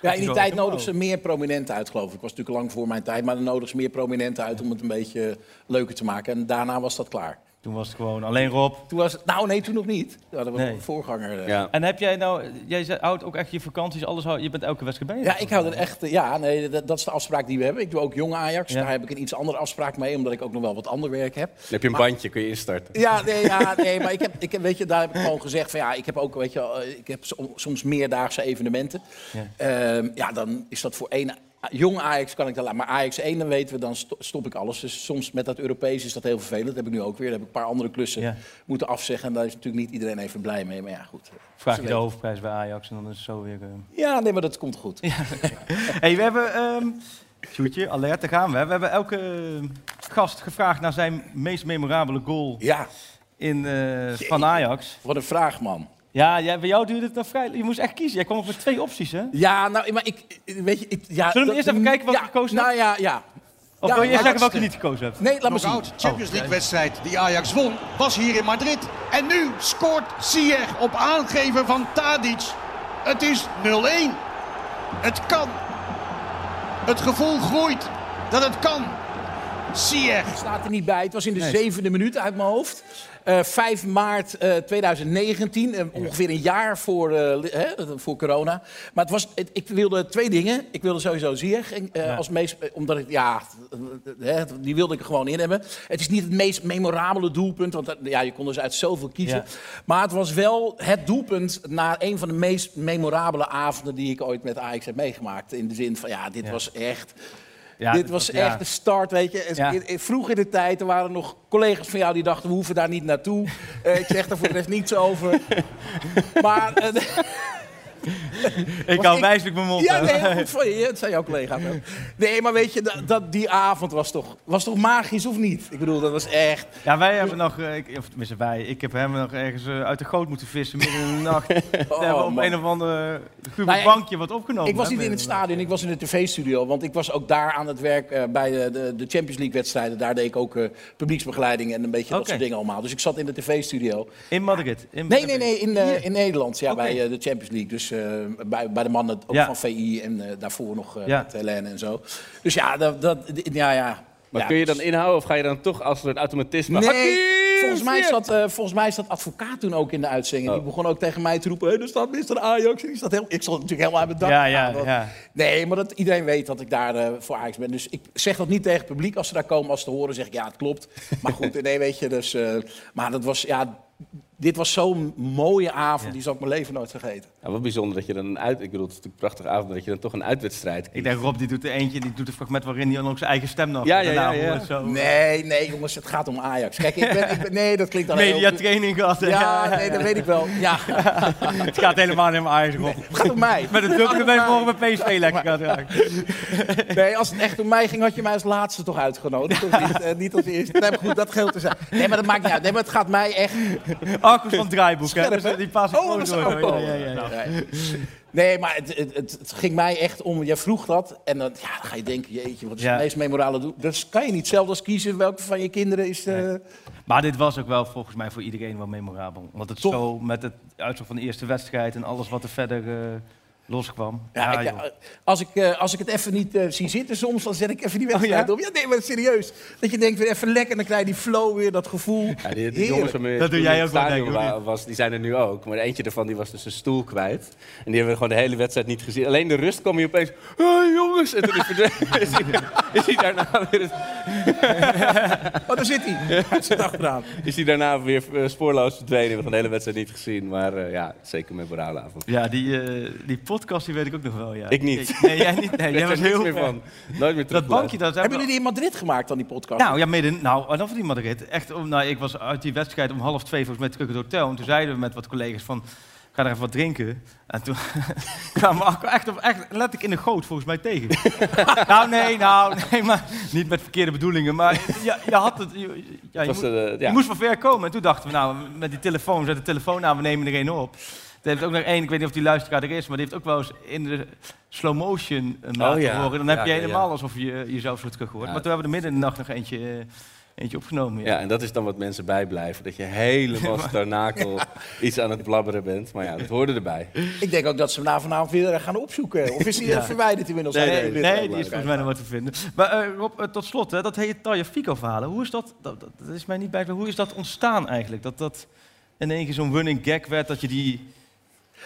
Ja, in die tijd nodig ze meer prominenten uit, geloof ik. Ik was natuurlijk lang voor mijn tijd, maar dan nodig ze meer prominenten uit om het een beetje leuker te maken. En daarna was dat klaar. Toen was het gewoon alleen Rob. Toen was het, nou nee, toen nog niet. Ja, dat was Nee. een voorganger. eh. Ja. En heb jij nou... Jij houdt ook echt je vakanties, alles... hou- Je bent elke wedstrijd bij je. Ja, ik hou er echt. eh, Ja, nee, dat, dat is de afspraak die we hebben. Ik doe ook jong Ajax. Ja. Daar heb ik een iets andere afspraak mee, omdat ik ook nog wel wat ander werk heb. Dan heb je een bandje, kun je instarten. Ja, nee, ja, nee maar ik heb, ik heb, weet je, daar heb ik gewoon gezegd van ja, ik heb ook, weet je, eh, ik heb som- soms meerdaagse evenementen. Ja. Ja. ja, dan is dat voor één Jong Ajax kan ik dan laten. Maar Ajax 1, dan weten we, dan sto- stop ik alles. Dus soms met dat Europees is dat heel vervelend. Dat heb ik nu ook weer. Dan heb ik een paar andere klussen Ja. moeten afzeggen. En daar is natuurlijk niet iedereen even blij mee. Maar ja, goed. Vraag je de weten. hoofdprijs bij Ajax en dan is het zo weer... eh. Ja, nee, maar dat komt goed. Hey, we hebben... ehm Sjoerdje, alert, daar gaan we. We hebben elke eh, gast gevraagd naar zijn meest memorabele goal Ja, in, eh, van Ajax. wat een vraag, man. Ja, jij, bij jou duurde het nog vrij... Je moest echt kiezen. Jij kwam op met twee opties, hè? Ja, nou, maar ik... Weet je, ik ja, Zullen we dat- eerst even kijken wat ja, je gekozen Nou ja, ja. Of Ja, wil je eerst zeggen welke je niet gekozen hebt? Nee, laat me zien. Champions League wedstrijd die Ajax won, was hier in Madrid. En nu scoort Ziyech op aangeven van Tadic. Het is 0-1. Het kan. Het gevoel groeit dat het kan. Ziyech. staat er niet bij. Het was in de zevende minuut uit mijn hoofd. Eh 5 maart eh, 2019, eh, ongeveer een jaar voor, eh, voor corona. Maar het was, het- ik wilde twee dingen. Ik wilde sowieso eh, Ja. als meest, eh, omdat ik, ja, eh, die wilde ik er gewoon in hebben. Het is niet het meest memorabele doelpunt, want ja, je kon dus uit zoveel kiezen. Ja. Maar het was wel het doelpunt na een van de meest memorabele avonden die ik ooit met Ajax heb meegemaakt. In de zin van, ja, dit Ja. was echt... Ja, Dit was ja. echt de start, weet je. Ja. Vroeg in de tijd, er waren nog collega's van jou die dachten... we hoeven daar niet naartoe. Eh, ik zeg daar voor de rest niets over. Maar... eh, Ik hou wijselijk mijn mond. ja, nee, goed voor je. Het zijn jouw collega's. Nee, maar weet je, dat, dat, die avond was toch, was toch magisch, of niet? Ik bedoel, dat was echt... Ja, wij hebben nog, eh, ik, of tenminste wij, ik heb hem nog ergens eh, uit de goot moeten vissen midden in de nacht. We hebben op Oh, een of ander Nou bankje wat opgenomen. Ik was niet in het stadion, ik was in de tv-studio. Want ik was ook daar aan het werk eh, bij de, de, de Champions League-wedstrijden. Daar deed ik ook eh, publieksbegeleiding en een beetje dat soort dingen allemaal. Dus ik zat in de tv-studio. In Madrid. In Nee, nee, nee, in, in Nederland, ja, bij de Champions League. Dus eh, bij, bij de mannen ook Ja. van VI en eh, daarvoor nog eh, Ja. met Helene en zo. Dus ja, dat, dat, ja, ja. Maar ja, kun je dan dus- inhouden of ga je dan toch als een automatisme... Nee, volgens mij, zat, eh, volgens mij zat advocaat toen ook in de uitzending. Oh. Die begon ook tegen mij te roepen, hey, er staat Mr. Ajax. En die staat heel, ik zat natuurlijk helemaal aan mijn dak. Ja, ja, dat- ja. Nee, maar dat, iedereen weet dat ik daar eh, voor Ajax ben. Dus ik zeg dat niet tegen het publiek. Als ze daar komen, als ze te horen, zeg ik ja, het klopt. Maar goed, nee, weet je. Dus, eh, maar dat was, ja, dit was zo'n mooie avond. Die zal ik mijn leven nooit vergeten. Ja, wat bijzonder dat je dan een uit... Ik bedoel, het is natuurlijk een prachtige avond, maar dat je dan toch een uitwedstrijd Ik kiest. denk Rob die doet er eentje, die doet een fragment waarin hij dan ook zijn eigen stem nog Ja, ja, ja, ja. Zo. Nee, nee, jongens, het gaat om Ajax. Kijk, ik ben, ik ben nee, dat klinkt dan heel... Mediatraining gehad. hè. Ja, nee, dat weet ik wel. Ja, Het gaat helemaal niet om Ajax, Rob. het gaat om mij. Met een druk ben je morgen bij PSV lekker gaat raken. Nee, als het echt om mij ging, had je mij als laatste toch uitgenodigd. Of niet, Eh, niet als eerste. Nee, maar goed, dat geldt te zijn. Nee, maar dat maakt niet uit. Nee, maar het gaat mij echt... Arcus van het draaiboek, hè? Dus, hè? die Oh, is door. ook Ja, ja, ja, ja. Nee. Maar het, het, het, ging mij echt om... Jij vroeg dat en dan, ja, dan ga je denken... Jeetje, wat is het meest memorale doel? Dus kan je niet zelf als kiezen welke van je kinderen is... eh, Maar dit was ook wel volgens mij voor iedereen wel memorabel. Want het Toch? zo met het uitslag van de eerste wedstrijd en alles wat er verder eh, loskwam. Ja, ik- als, ik, eh, als ik het even niet eh, zie zitten soms, dan zet ik even die wedstrijd Oh, ja? op. Ja, nee, maar serieus. Dat je denkt weer even lekker, dan krijg je die flow weer, dat gevoel. Ja, die, jongens waarmee Dat doe jij in ook het wel, denk ik, was, die zijn er nu ook. Maar eentje ervan die was dus zijn stoel kwijt. En die hebben we gewoon de hele wedstrijd niet gezien. Alleen de rust kwam hij opeens... Hey, jongens! En toen is, verdwenen- is, hij, is hij daarna weer... Oh, daar zit hij. Hij zit achteraan. Is hij daarna weer eh, spoorloos verdwenen. We hebben gewoon de hele wedstrijd niet gezien. Maar eh, ja, zeker een memorabele avond. Ja, die, eh, die podcast die weet ik ook nog wel, ja. Ik niet. Nee, jij niet. Nee, Ik jij was heel meer van. Nooit meer Dat bankje, dat Hebben jullie die in Madrid gemaakt dan, die podcast? Nou, ja, midden. Nou, en of die Madrid. Echt, om, nou, ik was uit die wedstrijd om half twee volgens mij terug in het hotel. En toen zeiden we met wat collega's van, ga er even wat drinken. En toen kwamen we Akko echt, op- echt letterlijk in de goot volgens mij tegen. nou, nee, nou, nee, maar niet met verkeerde bedoelingen. Maar je, je had het, je, ja, je, moest, eh, ja. je moest van ver komen. En toen dachten we, nou, met die telefoon, zet de telefoon aan, we nemen er één op. Er heeft ook nog één, ik weet niet of die luisteraar er is, maar die heeft ook wel eens in de slow motion een laten Oh ja. horen. Dan heb Ja, je ja, ja. helemaal alsof je jezelf zo terug hoort. Ja. Maar toen hebben we er midden in de nacht nog eentje, eh, eentje opgenomen. Ja, en dat is dan wat mensen bijblijven. Dat je helemaal starnakel iets aan het blabberen bent. Maar ja, dat hoorde erbij. Ik denk ook dat ze hem na vanavond weer gaan opzoeken. Of is hij Ja. eh, verwijderd inmiddels? Nee, nee, nee, die is volgens mij nog wat te vinden. Maar eh, Rob, eh, tot slot, hè, dat hele Taya Fico verhalen. Hoe is dat, dat, dat, dat is mij niet bij, hoe is dat ontstaan eigenlijk? Dat dat in één keer zo'n running gag werd, dat je die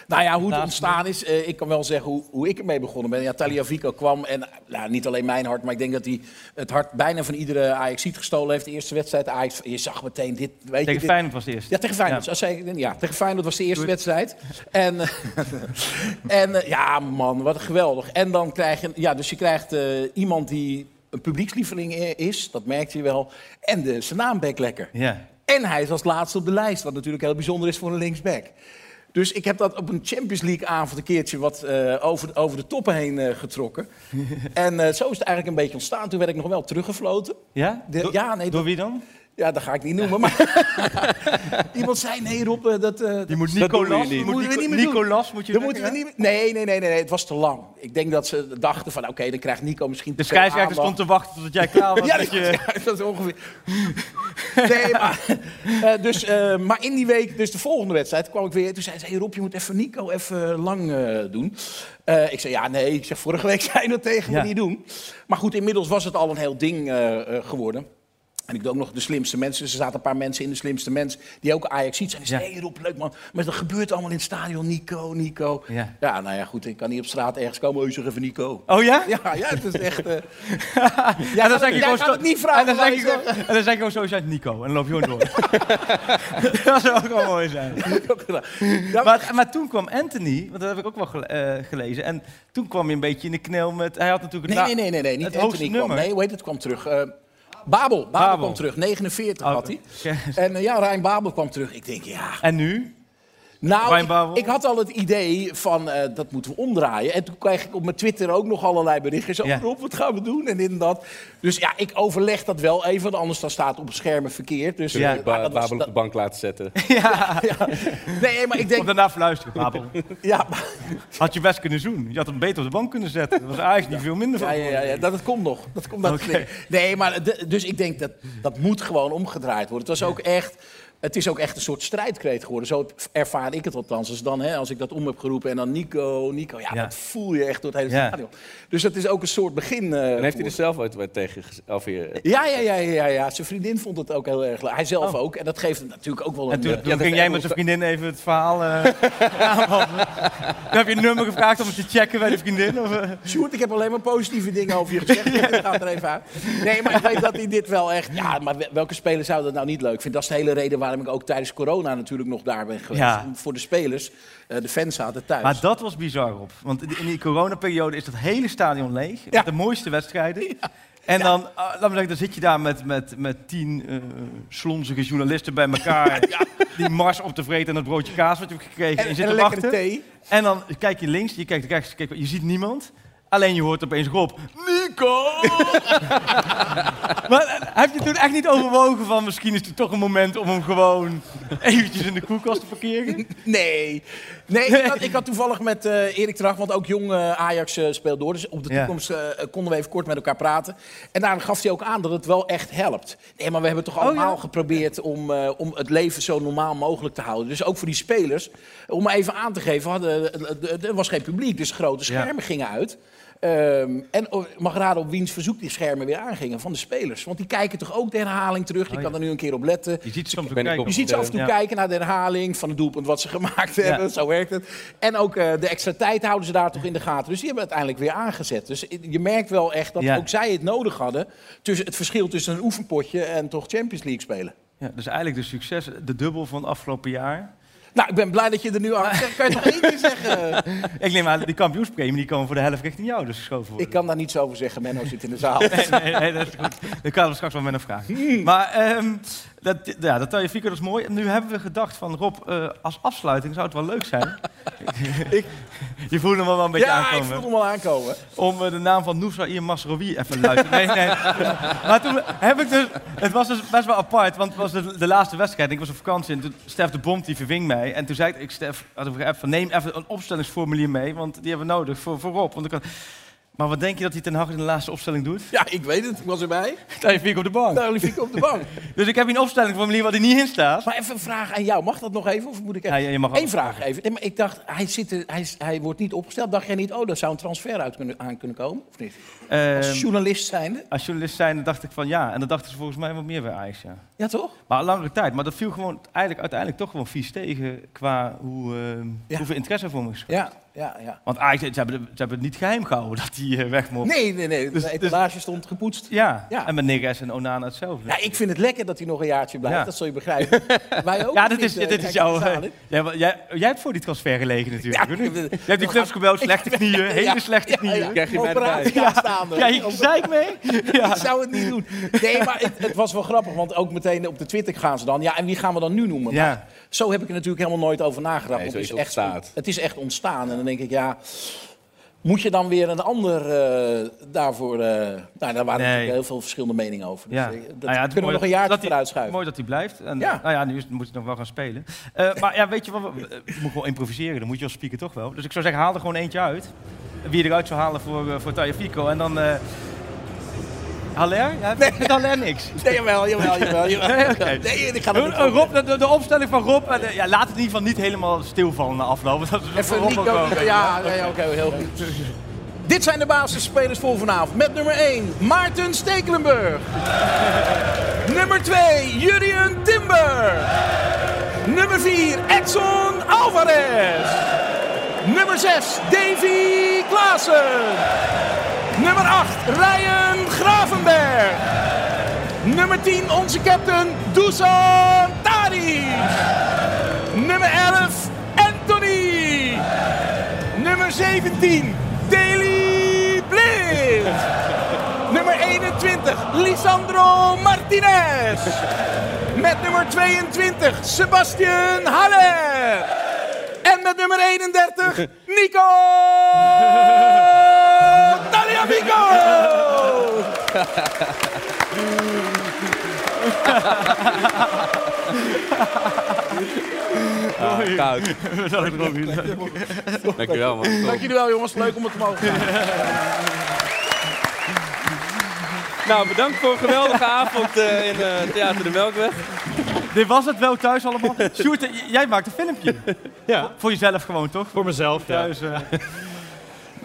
Nou ja, hoe het ontstaan is, eh, ik kan wel zeggen hoe, hoe ik ermee begonnen ben. Ja, Taliafico kwam en nou, niet alleen mijn hart, maar ik denk dat hij het hart bijna van iedere Ajaxiet gestolen heeft. De eerste wedstrijd Ajax, je zag meteen dit, weet je, Tegen dit- Feyenoord was de eerste. Ja, tegen Feyenoord. Ja. Ik- Ja, tegen Feyenoord was de eerste wedstrijd. En, en eh, ja, man, wat geweldig. En dan krijg je, ja, dus je krijgt eh, iemand die een publiekslieveling is, dat merkte je wel. En de, zijn naam lekker. Ja. En hij is als laatste op de lijst, wat natuurlijk heel bijzonder is voor een linksback. Dus ik heb dat op een Champions League avond een keertje wat eh, over, over de toppen heen eh, getrokken. en eh, zo is het eigenlijk een beetje ontstaan. Toen werd ik nog wel teruggefloten. Ja? De- ja, nee, Door wie dan? Ja, dat ga ik niet noemen. Maar iemand zei, nee Rob, eh, dat... eh, Die moet Nicolas. niet. Moet Nico- niet doen. Nicolas moet je dat moeten we niet nee, nee, nee, nee, nee, het was te lang. Ik denk dat ze dachten van, oké, dan krijgt Nico misschien... De te veel scheidsrechter stond te wachten tot jij klaar was. Ja, dat, je... ja, dat is ongeveer. Nee, maar, eh, dus, maar in die week, dus de volgende wedstrijd, kwam ik weer. Toen zei ze: hey Rob, je moet even Nico even lang doen. Ik zei: Ja, nee. Ik zeg: Vorige week zei je dat tegen Ja. me niet doen. Maar goed, inmiddels was het al een heel ding geworden. En ik doe ook nog de slimste mensen. Dus er zaten een paar mensen in de slimste mensen die ook Ajax ziet zijn. Hey Rob, leuk man. Maar dat gebeurt allemaal in het stadion. Nico, Nico. Ja. ja, nou ja, goed. Ik kan niet op straat ergens komen. Oh, zeg even Nico. Oh ja? Ja, ja, het is echt. eh, Ja, dan zeg je gewoon zo- het niet vragen, En dan zeg je je gewoon, en dan zeg je gewoon zo, uit Nico. En dan loop je gewoon door. dat zou ook wel mooi zijn. Maar, maar toen kwam Anthony, want dat heb ik ook wel gele- eh, gelezen. En toen kwam hij een beetje in de knel met... Hij had natuurlijk Nee, het nee, nee, nee, nee, niet het Anthony kwam. Nee, hoe heet het, kwam terug. Eh, Babel, Babel, Babel. kwam terug. 49 Oh, had hij. En eh, ja, Rijn Babel kwam terug. Ik denk, ja... En nu? Nou, ik, had al het idee van, eh, dat moeten we omdraaien. En toen kreeg ik op mijn Twitter ook nog allerlei berichten. Zo, Ja. Rob, wat gaan we doen? En dit en dat. Dus ja, ik overleg dat wel even, want anders dan staat het op schermen verkeerd. Dus, Ja, eh, Ba- was- Babel op de bank laten zetten. Ja, Nee, maar ik denk... daarna fluisteren, Babel. Ja, maar- Had je best kunnen zoen. Je had hem beter op de bank kunnen zetten. Dat was eigenlijk niet veel minder van. Ja, ja, ja, ja, dat, dat komt nog. Dat komt nog. Oké. Nee, maar de- dus ik denk dat dat moet gewoon omgedraaid worden. Het was ook echt. Het is ook echt een soort strijdkreet geworden. Zo ervaar ik het althans. Dus dan, hè, als ik dat om heb geroepen en dan Nico, Nico. Ja, Ja. dat voel je echt door het hele Ja. stadion. Dus dat is ook een soort begin. eh, En heeft hij er zelf ooit wat tegen of je, ja, ja, ja, ja, ja. Zijn vriendin vond het ook heel erg leuk. Hij zelf ook. En dat geeft hem natuurlijk ook wel Oh. En een... toen, eh, toen ja, ging jij met zijn vriendin even het verhaal eh aanpassen. Toen heb je een nummer gevraagd om het te checken bij de vriendin? Of, eh? Sjoerd, ik heb alleen maar positieve dingen over je gezegd. Ik ga er even uit. Nee, maar ik weet dat hij dit wel echt... Ja, maar wel- welke speler zou dat nou niet leuk vinden? Dat is de hele reden waarom ik ook tijdens corona natuurlijk nog daar ben geweest. Ja. Voor de spelers. eh, de fans zaten thuis. Maar dat was bizar op. Want in die coronaperiode is dat hele stadion leeg. Ja. Met de mooiste wedstrijden. En dan, ah, laat me zeggen, dan zit je daar met, met, met tien eh slonzige journalisten bij elkaar. Die mars op te vreten en het broodje kaas wat je hebt gekregen. en, en je en zit een te lekkere wachten. thee. En dan kijk je links, je kijkt rechts, je, kijkt- je ziet niemand. Alleen je hoort opeens Rob, Nico! maar eh, heb je toen echt niet overwogen van misschien is het toch een moment om hem gewoon eventjes in de koelkast te parkeren? Nee. Nee, ik had, ik had toevallig met eh Erik Tracht, want ook jong eh, Ajax eh, speelt door. Dus op de toekomst konden we even kort met elkaar praten. En daar gaf hij ook aan dat het wel echt helpt. Nee, maar we hebben toch allemaal ja? geprobeerd om, om het leven zo normaal mogelijk te houden. Dus ook voor die spelers. Om maar even aan te geven, hadden, er was geen publiek, dus grote schermen gingen uit. Ehm, en oh, mag raden op wiens verzoek die schermen weer aangingen van de spelers. Want die kijken toch ook de herhaling terug. Je Oh, kan er nu een keer op letten. Je ziet kijken. Je ze af en toe Ja. kijken naar de herhaling van het doelpunt wat ze gemaakt hebben. Zo werkt het. En ook eh, de extra tijd houden ze daar toch in de gaten. Dus die hebben uiteindelijk weer aangezet. Dus je merkt wel echt dat Ja. ook zij het nodig hadden. Tussen het verschil tussen een oefenpotje en toch Champions League spelen. Ja, dus eigenlijk de succes, de dubbel van het afgelopen jaar. Nou, ik ben blij dat je er nu aan zegt. Kan je toch één keer zeggen? Ik neem aan, die kampioenspremie die komen voor de helft richting jou dus geschoven worden. Ik kan daar niets over zeggen. Menno zit in de zaal. Nee, nee, nee, dat is goed. Dan kan we straks wel met een vraag. Maar ehm dat, ja, dat Tagliafico, dat is mooi. En nu hebben we gedacht van Rob, eh, als afsluiting zou het wel leuk zijn. Ik- Je voelde hem wel een beetje Ja, ik aankomen. voel hem al aankomen. Om eh, de naam van Noussair Masrowi even luid. Nee, nee. Maar toen heb ik dus... Het was dus best wel apart, want het was de, de laatste wedstrijd. Ik was op vakantie en toen Stef de Bond die verving mij. En toen zei ik, ik Stef, had ik van neem even een opstellingsformulier mee, want die hebben we nodig voor, voor Rob. Want ik had, Maar wat denk je dat hij ten Hag in de laatste opstelling doet? Ja, ik weet het. Ik was erbij. Tagliafico op de bank. Daar liep ik op de bank. Dus ik heb hier een opstelling voor meneer waar hij niet in staat. Maar even een vraag aan jou. Mag dat nog even? Of moet ik Ja, even... je mag Eén vraag even. Nee, maar ik dacht, hij, zit er, hij, hij wordt niet opgesteld. Dacht jij niet, oh, daar zou een transfer uit kunnen, aan kunnen komen? Of niet? Als Ehm, journalist zijnde? als journalist zijn, dacht ik van ja. En dat dachten ze volgens mij wat meer bij Ajax, ja. Ja, toch? Maar een langere tijd. Maar dat viel gewoon eigenlijk, uiteindelijk toch gewoon vies tegen qua hoe, ehm, Ja. hoeveel interesse er voor me is. Ja, ja, ja. Want Ajax, ze hebben, ze hebben het niet geheim gehouden dat hij eh, weg mocht. Nee, nee, nee. Dus- de etalage stond gepoetst. Ja. Ja. en met Neres en Onana hetzelfde. Ja, ik vind het lekker dat hij nog een jaartje blijft. Ja. Dat zul je begrijpen. Wij ook. Ja, dit is, eh, dit is jouw... jij, jij, jij hebt voor die transfer gelegen natuurlijk. Ja, ik- je hebt die clubs gebeld, slechte knieën, hele slechte ja, knieën. ja. Krijg je? Operatie Ja, aanstaande. ja, je zeik mee. Ja. Ik zou het niet doen. Nee, maar het, het was wel grappig, want ook meteen op de Twitter gaan ze dan. Ja, en wie gaan we dan nu noemen? Ja. Maar zo heb ik er natuurlijk helemaal nooit over nagedacht. Nee, het, is echt, ontstaan. het is echt ontstaan. En dan denk ik, ja. Moet je dan weer een ander eh, daarvoor... eh, nou, daar waren Nee. natuurlijk heel veel verschillende meningen over. Dus Ja. eh, dat Nou ja, kunnen we nog een hij- vooruit schuiven. Mooi dat hij blijft. En, Ja. Nou ja, nu is, moet hij nog wel gaan spelen. Eh, maar ja, weet je wat, je moet gewoon improviseren. Dan moet je als speaker toch wel. Dus ik zou zeggen, haal er gewoon eentje uit. Wie je eruit zou halen voor, uh, voor Tagliafico. En dan... Haller? Ja, nee. Met Haller niks. Nee, jawel, jawel, jawel. jawel. Nee, ik ga niet Rob, de, de opstelling van Rob. eh, ja, laat het in ieder geval niet helemaal stilvallen na afloop. Dat is Even Ja, ja, ja, oké, heel goed. Dit zijn de basisspelers voor vanavond. Met nummer 1, Maarten Stekelenburg. nummer 2, Jurien Timber. Nummer 4, Edson Alvarez. Nummer 6, Davy Klaassen. Nummer 8, Ryan Gravenberg. Nummer 10, onze captain, Dusan Tadic. Nummer 11, Anthony. Nummer 17, Deli Blind. Nummer 21, Lisandro Martinez. Met nummer 22, Sebastian Haller. En met nummer 31, Nico Tagliafico. Ah, koud. Dankjewel, man. Dank jullie wel jongens, leuk om het te mogen gaan. Nou, bedankt voor een geweldige avond eh, in eh, Theater de Melkweg. Dit was het wel thuis allemaal. Sjoerd, eh, jij maakt een filmpje. Ja, Voor jezelf gewoon, toch? voor mezelf. Ja. Thuis. eh.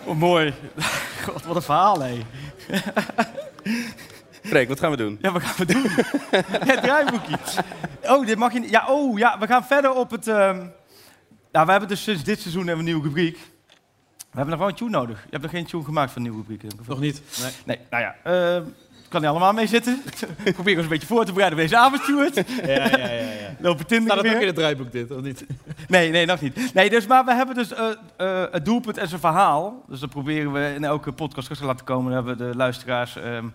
Oh, mooi. God, wat een verhaal, hé. Freek, wat gaan we doen? Ja, wat gaan we doen? het draaiboekje. Oh, dit mag je niet. Ja, oh, ja, we gaan verder op het... ehm Nou, we hebben dus sinds dit seizoen hebben we een nieuwe rubriek. We hebben nog wel een tune nodig. Je hebt nog geen tune gemaakt van een nieuwe rubriek. Nog niet. Nee. Nee, nou ja. ehm kan niet allemaal mee zitten. Ik probeer ons een beetje voor te bereiden op deze avond, Stuart. Ja, ja, ja. ja. Lopen Tinder Staat het weer. ook in het draaiboek dit, of niet? Nee, nee, nog niet. Nee, dus, maar we hebben dus eh, eh, het doelpunt en zijn verhaal. Dus dat proberen we in elke podcast terug te laten komen. Dat hebben de luisteraars ehm,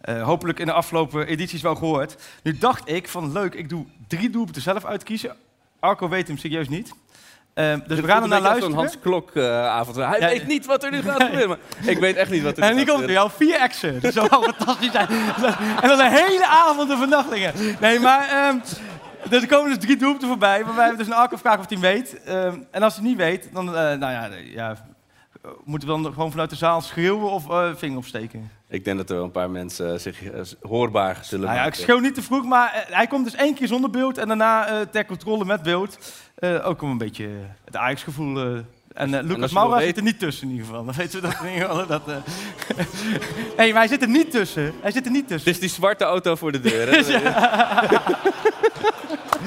eh, hopelijk in de afgelopen edities wel gehoord. Nu dacht ik van leuk, ik doe drie doelpunten zelf uitkiezen. Arco weet hem serieus niet. Ehm, dus we gaan er naar Zo'n luisteren. Hans Klok eh, avond. Hij Ja, weet niet wat er nu gaat gebeuren. maar Ik weet echt niet wat er En nu die gaat komt er gebeuren. jou vier exen. Dat zou wel fantastisch zijn. En dan een hele avond de vernachtingen. Nee, maar ehm, dus er komen dus drie doelpunten voorbij. Waarbij we dus een Arco vragen of hij weet. Ehm, en als hij niet weet, dan eh, nou ja, ja, moeten we dan gewoon vanuit de zaal schreeuwen of eh vinger opsteken. Ik denk dat er wel een paar mensen eh, zich eh, hoorbaar zullen Nou ja, ik maken. schreeuw niet te vroeg, maar hij komt dus één keer zonder beeld. En daarna ter controle met beeld. Ook om een beetje het Ajax-gevoel... en Lucas Moura zit er niet tussen in ieder geval. Dan weten we dat in ieder geval. Dat, nee, maar hij zit er niet tussen. Hij zit er niet tussen. is die zwarte auto voor de deur. Hè?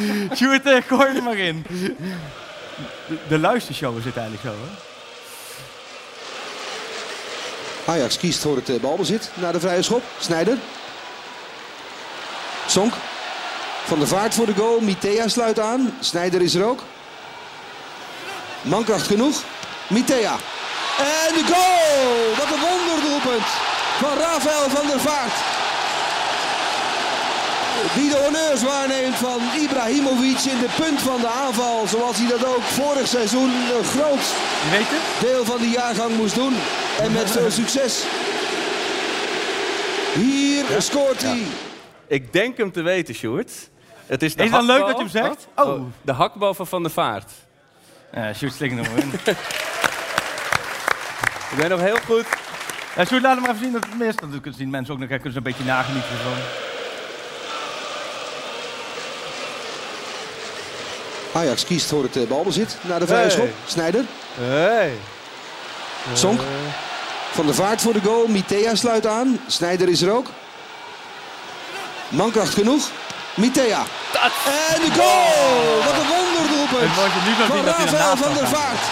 Sjoerd, uh, gooi er maar in. De, de luistershow is het eigenlijk zo, hè? Ajax kiest voor het eh, balbezit naar de vrije schop. Snijder. Sonk. Van der Vaart voor de goal. Mitea sluit aan. Snijder is er ook. Mankracht genoeg. Mitea. En de goal! Wat een wonderdoelpunt van Rafael van der Vaart. Die de honneurs waarneemt van Ibrahimovic in de punt van de aanval. Zoals hij dat ook vorig seizoen een groot Je weet het? deel van de jaargang moest doen. En met veel succes. Hier scoort hij. Ik denk hem te weten, Sjoerd. Het is de Is het dan leuk dat je hem zegt? Oh, Oh. de hakbal van Van der Vaart. Ja, Sjoerd er maar in. Ik ben nog heel goed. Ja, Sjoerd, laat hem maar even zien dat het mist. Dan kunnen zien mensen ook nog kunnen ze een beetje nagenieten van. Ajax kiest voor het eh, balbezit naar de vrije schop. Snijder. Hey. Sonk. Van der Vaart voor de goal. Mitea sluit aan. Snijder is er ook. Mankracht genoeg. Mitea. En de goal! Wat een wonderdoelpunt. Van Rafael van der. Vaart.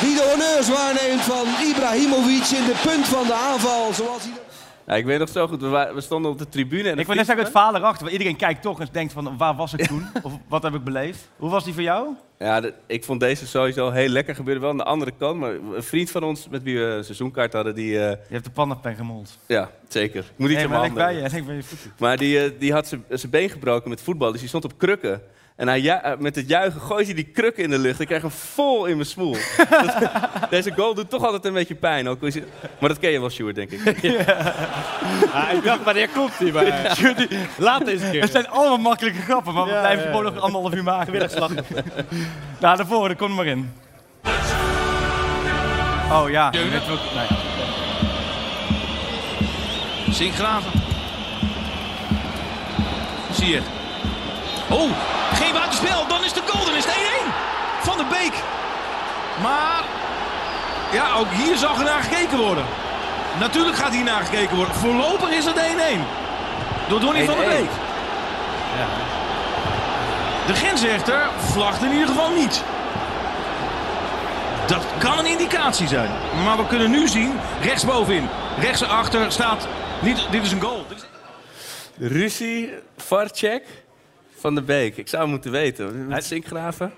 Die de honneurs waarneemt van Ibrahimovic in de punt van de aanval. Zoals hij... Ja, ik weet nog zo goed, we, we stonden op de tribune. En Ik wil net zeggen, het verhaal erachter. Want iedereen kijkt toch en denkt van, waar was ik toen? of wat heb ik beleefd? Hoe was die voor jou? Ja, de- ik vond deze sowieso heel lekker. Gebeurde wel aan de andere kant. Maar een vriend van ons, met wie we een seizoenkaart hadden, die... eh, Je hebt de pannenpen gemold. ja, zeker. Ik moet niet Nee, maar bij je. Maar die, eh, die had zijn been gebroken met voetbal, dus die stond op krukken. En hij ju- eh, met het juichen gooit hij die krukken in de lucht. Ik krijg hem vol in mijn smoel. Dat- Deze goal doet toch altijd een beetje pijn. Ook, is maar dat ken je wel, Sjoerd, denk ik. Ah, ik dacht, wanneer komt hij? Maar laat deze keer. Het zijn allemaal makkelijke grappen, maar we Ja, blijven ja, gewoon ja. nog anderhalf uur maken. nou, de volgende, kom er maar in. Oh ja, ook, nee. Zinkgraven. Zie je. Oh, geen buitenspel. Dan is de goal. Dan is het 1-1. Van de Beek. Maar ja, ook hier zal er naar gekeken worden. Natuurlijk gaat hier naar gekeken worden. Voorlopig is het 1-1. Door Donny van der 1-1. Beek. De grensrechter vlagt in ieder geval niet. Dat kan een indicatie zijn. Maar we kunnen nu zien, rechtsbovenin, rechtsachter staat... Niet, dit is een goal. Dit is- Ruzie, Varcek, Van de Beek. Ik zou hem moeten weten. Met zinkgraven.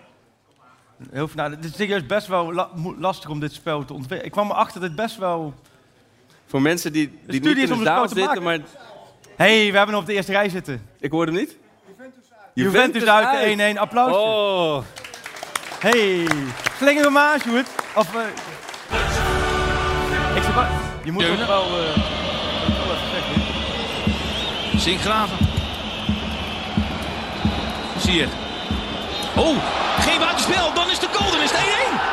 Heel, veel- nou, het is serieus best wel la- lastig om dit spel te ontwikkelen. Ik kwam erachter dat het best wel... Voor mensen die, die niet in de zaal spel te zitten, maar... Hé, hey, we hebben hem op de eerste rij zitten. Ik hoorde hem niet. Juventus, uit de 1-1. Applaus. Oh, Hey, slinger hem aan, Sjoerd. Of, eh, ik zeg wel, je moet wel... eh, wel je. Oh, geen buitenspel. Dan is de goal. Dan is het 1-1.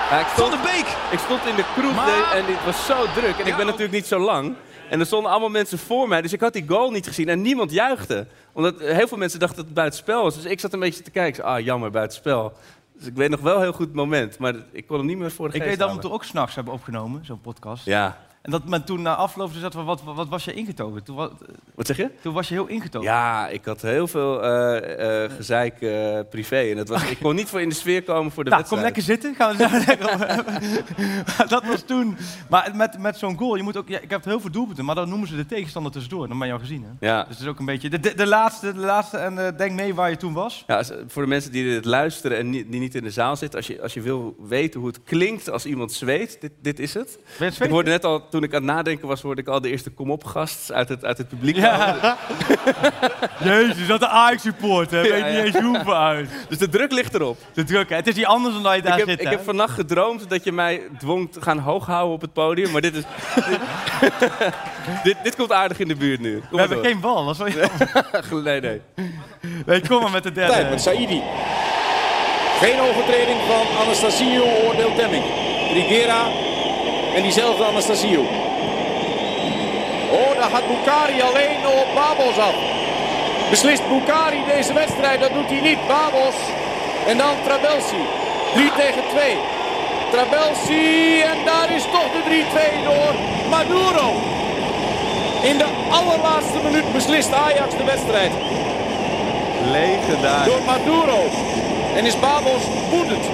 ja, ik, Van stond, de Beek. ik stond in de kroeg Maar- en het was zo druk. En ik ben natuurlijk niet zo lang. En er stonden allemaal mensen voor mij, dus ik had die goal niet gezien. En niemand juichte. Omdat heel veel mensen dachten dat het buitenspel was. Dus ik zat een beetje te kijken. Ah, jammer, buitenspel. Dus ik weet nog wel heel goed het moment. Maar ik kon hem niet meer voor de Ik weet dat we hem toen ook s'nachts hebben opgenomen, zo'n podcast. Ja. En dat men toen na afloop zat van, wat, wat was je ingetogen? Toen, wa- Wat zeg je? toen was je heel ingetogen. Ja, ik had heel veel eh, gezeik eh, privé. En dat was, ik kon niet voor in de sfeer komen voor de Nou, kom wedstrijd. lekker zitten. Gaan we lekker- dat was toen. Maar met, met zo'n goal, je moet ook, ja, ik heb heel veel doelpunten, maar dan noemen ze de tegenstander tussendoor. Dan ben je al gezien. Hè? Ja. Dus het is ook een beetje de, de, de laatste, de laatste en denk mee waar je toen was. Ja, voor de mensen die dit luisteren en niet- die niet in de zaal zitten, als je, als je wil weten hoe het klinkt als iemand zweet, dit, dit is het. Ben je Ik hoorde net al, toen ik aan het nadenken was, hoorde ik al de eerste kom-op-gast uit het, uit het publiek. Ja. Jezus, dat de Ajax-support, hè? Weet Ja, ja. niet eens hoeveel uit. Dus de druk ligt erop. De druk, hè? Het is niet anders dan dat je daar ik heb, zit, ik hè? heb vannacht gedroomd dat je mij dwong te gaan hooghouden op het podium, maar dit is... dit, dit komt aardig in de buurt nu. Kom We maar hebben door. geen bal, dat is wel jammer. Nee, nee. Nee, kom maar met de derde. Tijd met Saidi. Geen overtreding van Anastasio, oordeelt Temming. Rigera en diezelfde Anastasio. Oh, daar gaat Bukari alleen op Babos af. Beslist Bukari deze wedstrijd, dat doet hij niet. Babos en dan Trabelsi. 3 tegen 2. Trabelsi en daar is toch de 3-2 door Maduro. In de allerlaatste minuut beslist Ajax de wedstrijd. Legendarisch. Door Maduro. En is Babos woedend.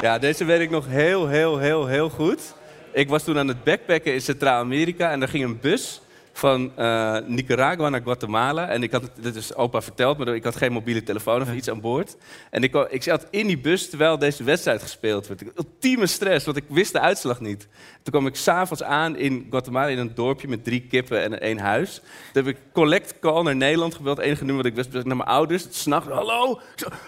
Ja, deze weet ik nog heel, heel, heel, heel goed. Ik was toen aan het backpacken in Centraal-Amerika en er ging een bus van eh, Nicaragua naar Guatemala. En ik had het, dit is opa verteld, maar ik had geen mobiele telefoon of iets aan boord. En ik, ik zat in die bus terwijl deze wedstrijd gespeeld werd. Ultieme stress, want ik wist de uitslag niet. Toen kwam ik s'avonds aan in Guatemala in een dorpje met drie kippen en één huis. Toen heb ik collect call naar Nederland gebeld. Het enige nummer dat ik wist, was naar mijn ouders. S'nachts, hallo,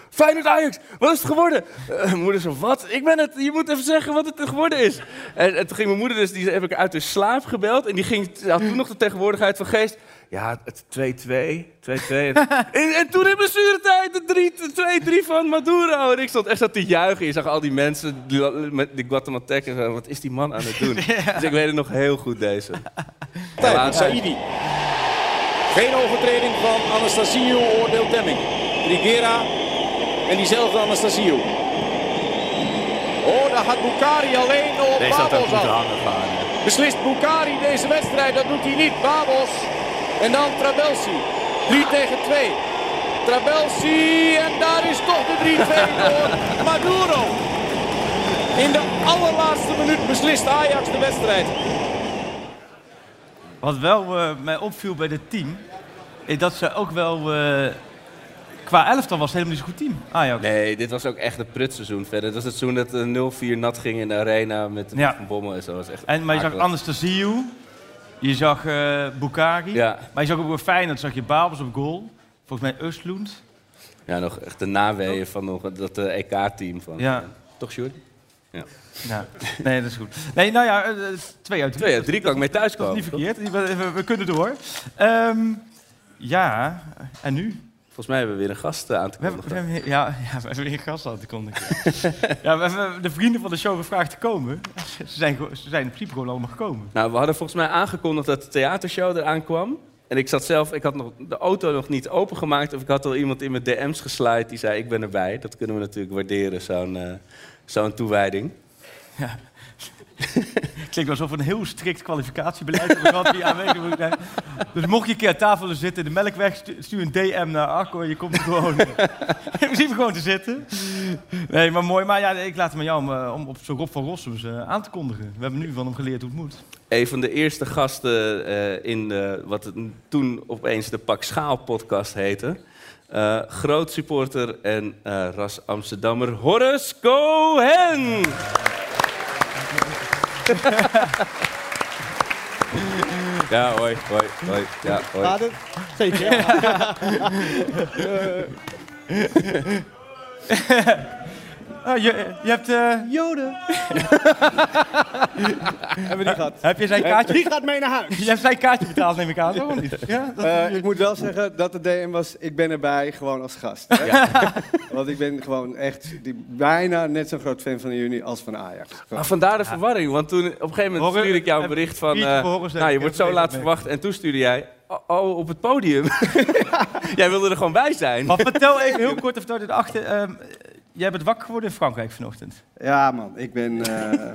Feyenoord Ajax, wat is het geworden? Eh, mijn moeder zo, wat? Ik ben het, je moet even zeggen wat het geworden is. En, en toen ging mijn moeder dus, die heb ik uit de slaap gebeld. En die ging, had toen nog de tegenwoordig tegenwoordigheid van geest. Ja, het 2-2. 2-2. en, en toen in blessuretijd de 2-3 van Maduro. En ik stond echt zo te juichen. Je zag al die mensen, die, met die Guatemaltecers. en Wat is die man aan het doen? Dus ik weet het nog heel goed, deze. Tijd, Saidi. Geen overtreding van Anastasio, oordeelt Demming. Trigera en diezelfde Anastasio. Oh, daar gaat Bukari alleen op gaan. hè. Beslist Bukari deze wedstrijd, dat doet hij niet. Babos en dan Trabelsi. 3 tegen 2. Trabelsi en daar is toch de 3-2 door Maduro. In de allerlaatste minuut beslist Ajax de wedstrijd. Wat wel eh, mij opviel bij dit team, is dat ze ook wel... eh, qua elftal was het helemaal niet zo'n goed team, Ajax. Nee, dit was ook echt een prutseizoen verder. Dat was het seizoen dat de 0-4 nat ging in de arena met Ja. Van bommen en zo. Was echt En, maar je zag akelig. Anastasio, je zag Bukari, Ja. maar je zag ook bij Feyenoord zag je Babels op goal. Volgens mij Östlund. Ja, nog echt de naweeën van nog dat eh, EK-team. van. Ja. eh, toch, Sjoerd? Ja. Ja, nee, dat is goed. Nee, nou ja, twee uit drie. Twee uit drie kan ik mee Dat thuiskomen. is niet verkeerd. We, we- we kunnen door. Ehm, ja, en nu? Volgens mij hebben we weer een gast eh, aan te We hebben, kondigen. we hebben- ja, ja, we hebben weer een gast aan te kondigen. ja, we hebben de vrienden van de show gevraagd te komen. Ze zijn, ze zijn in principe gewoon allemaal gekomen. Nou, we hadden volgens mij aangekondigd dat de theatershow eraan kwam. En ik zat zelf, ik had nog de auto nog niet opengemaakt. Of ik had al iemand in mijn DM's geslaaid die zei: Ik ben erbij. Dat kunnen we natuurlijk waarderen, zo'n eh, zo'n toewijding. Ja. Klinkt alsof we een heel strikt kwalificatiebeleid hebben gehad die aanwezig moet zijn. Dus mocht je een keer aan tafel willen zitten in de Melkweg, stu- stuur een DM naar Arco en je komt er gewoon in principe gewoon te zitten. Nee, maar mooi. Maar ja, ik laat het met jou om, eh, om op zo'n Rob van Rossums eh, aan te kondigen. We hebben nu van hem geleerd hoe het moet. Een van de eerste gasten eh, in de, wat het toen opeens de Pak Schaal podcast heette. Groot supporter en ras Amsterdammer Horace Cohen. Ja, hoi, hoi, hoi. Ja, hoi. Gaat het? Zeker. Ah, je, je hebt... eh, Joden. Hebben we die gehad. heb je zijn kaartje... Die gaat mee naar huis. Je hebt zijn kaartje betaald, neem ik aan, toch? Of niet? Ja, dat, Eh, ik moet wel zeggen dat de DM was, ik ben erbij gewoon als gast. hè. Want ik ben gewoon echt die, bijna net zo'n groot fan van jullie als van Ajax. Maar vandaar de verwarring, want toen op een gegeven moment stuurde ik jou een heb- bericht van... Piet, eh, nou, je wordt zo laat verwacht. En toen stuurde jij... Oh, oh, op het podium. jij wilde er gewoon bij zijn. Maar vertel even heel kort, of vertel dit achter. ehm, jij bent wakker geworden in Frankrijk vanochtend. Ja man, ik ben... eh,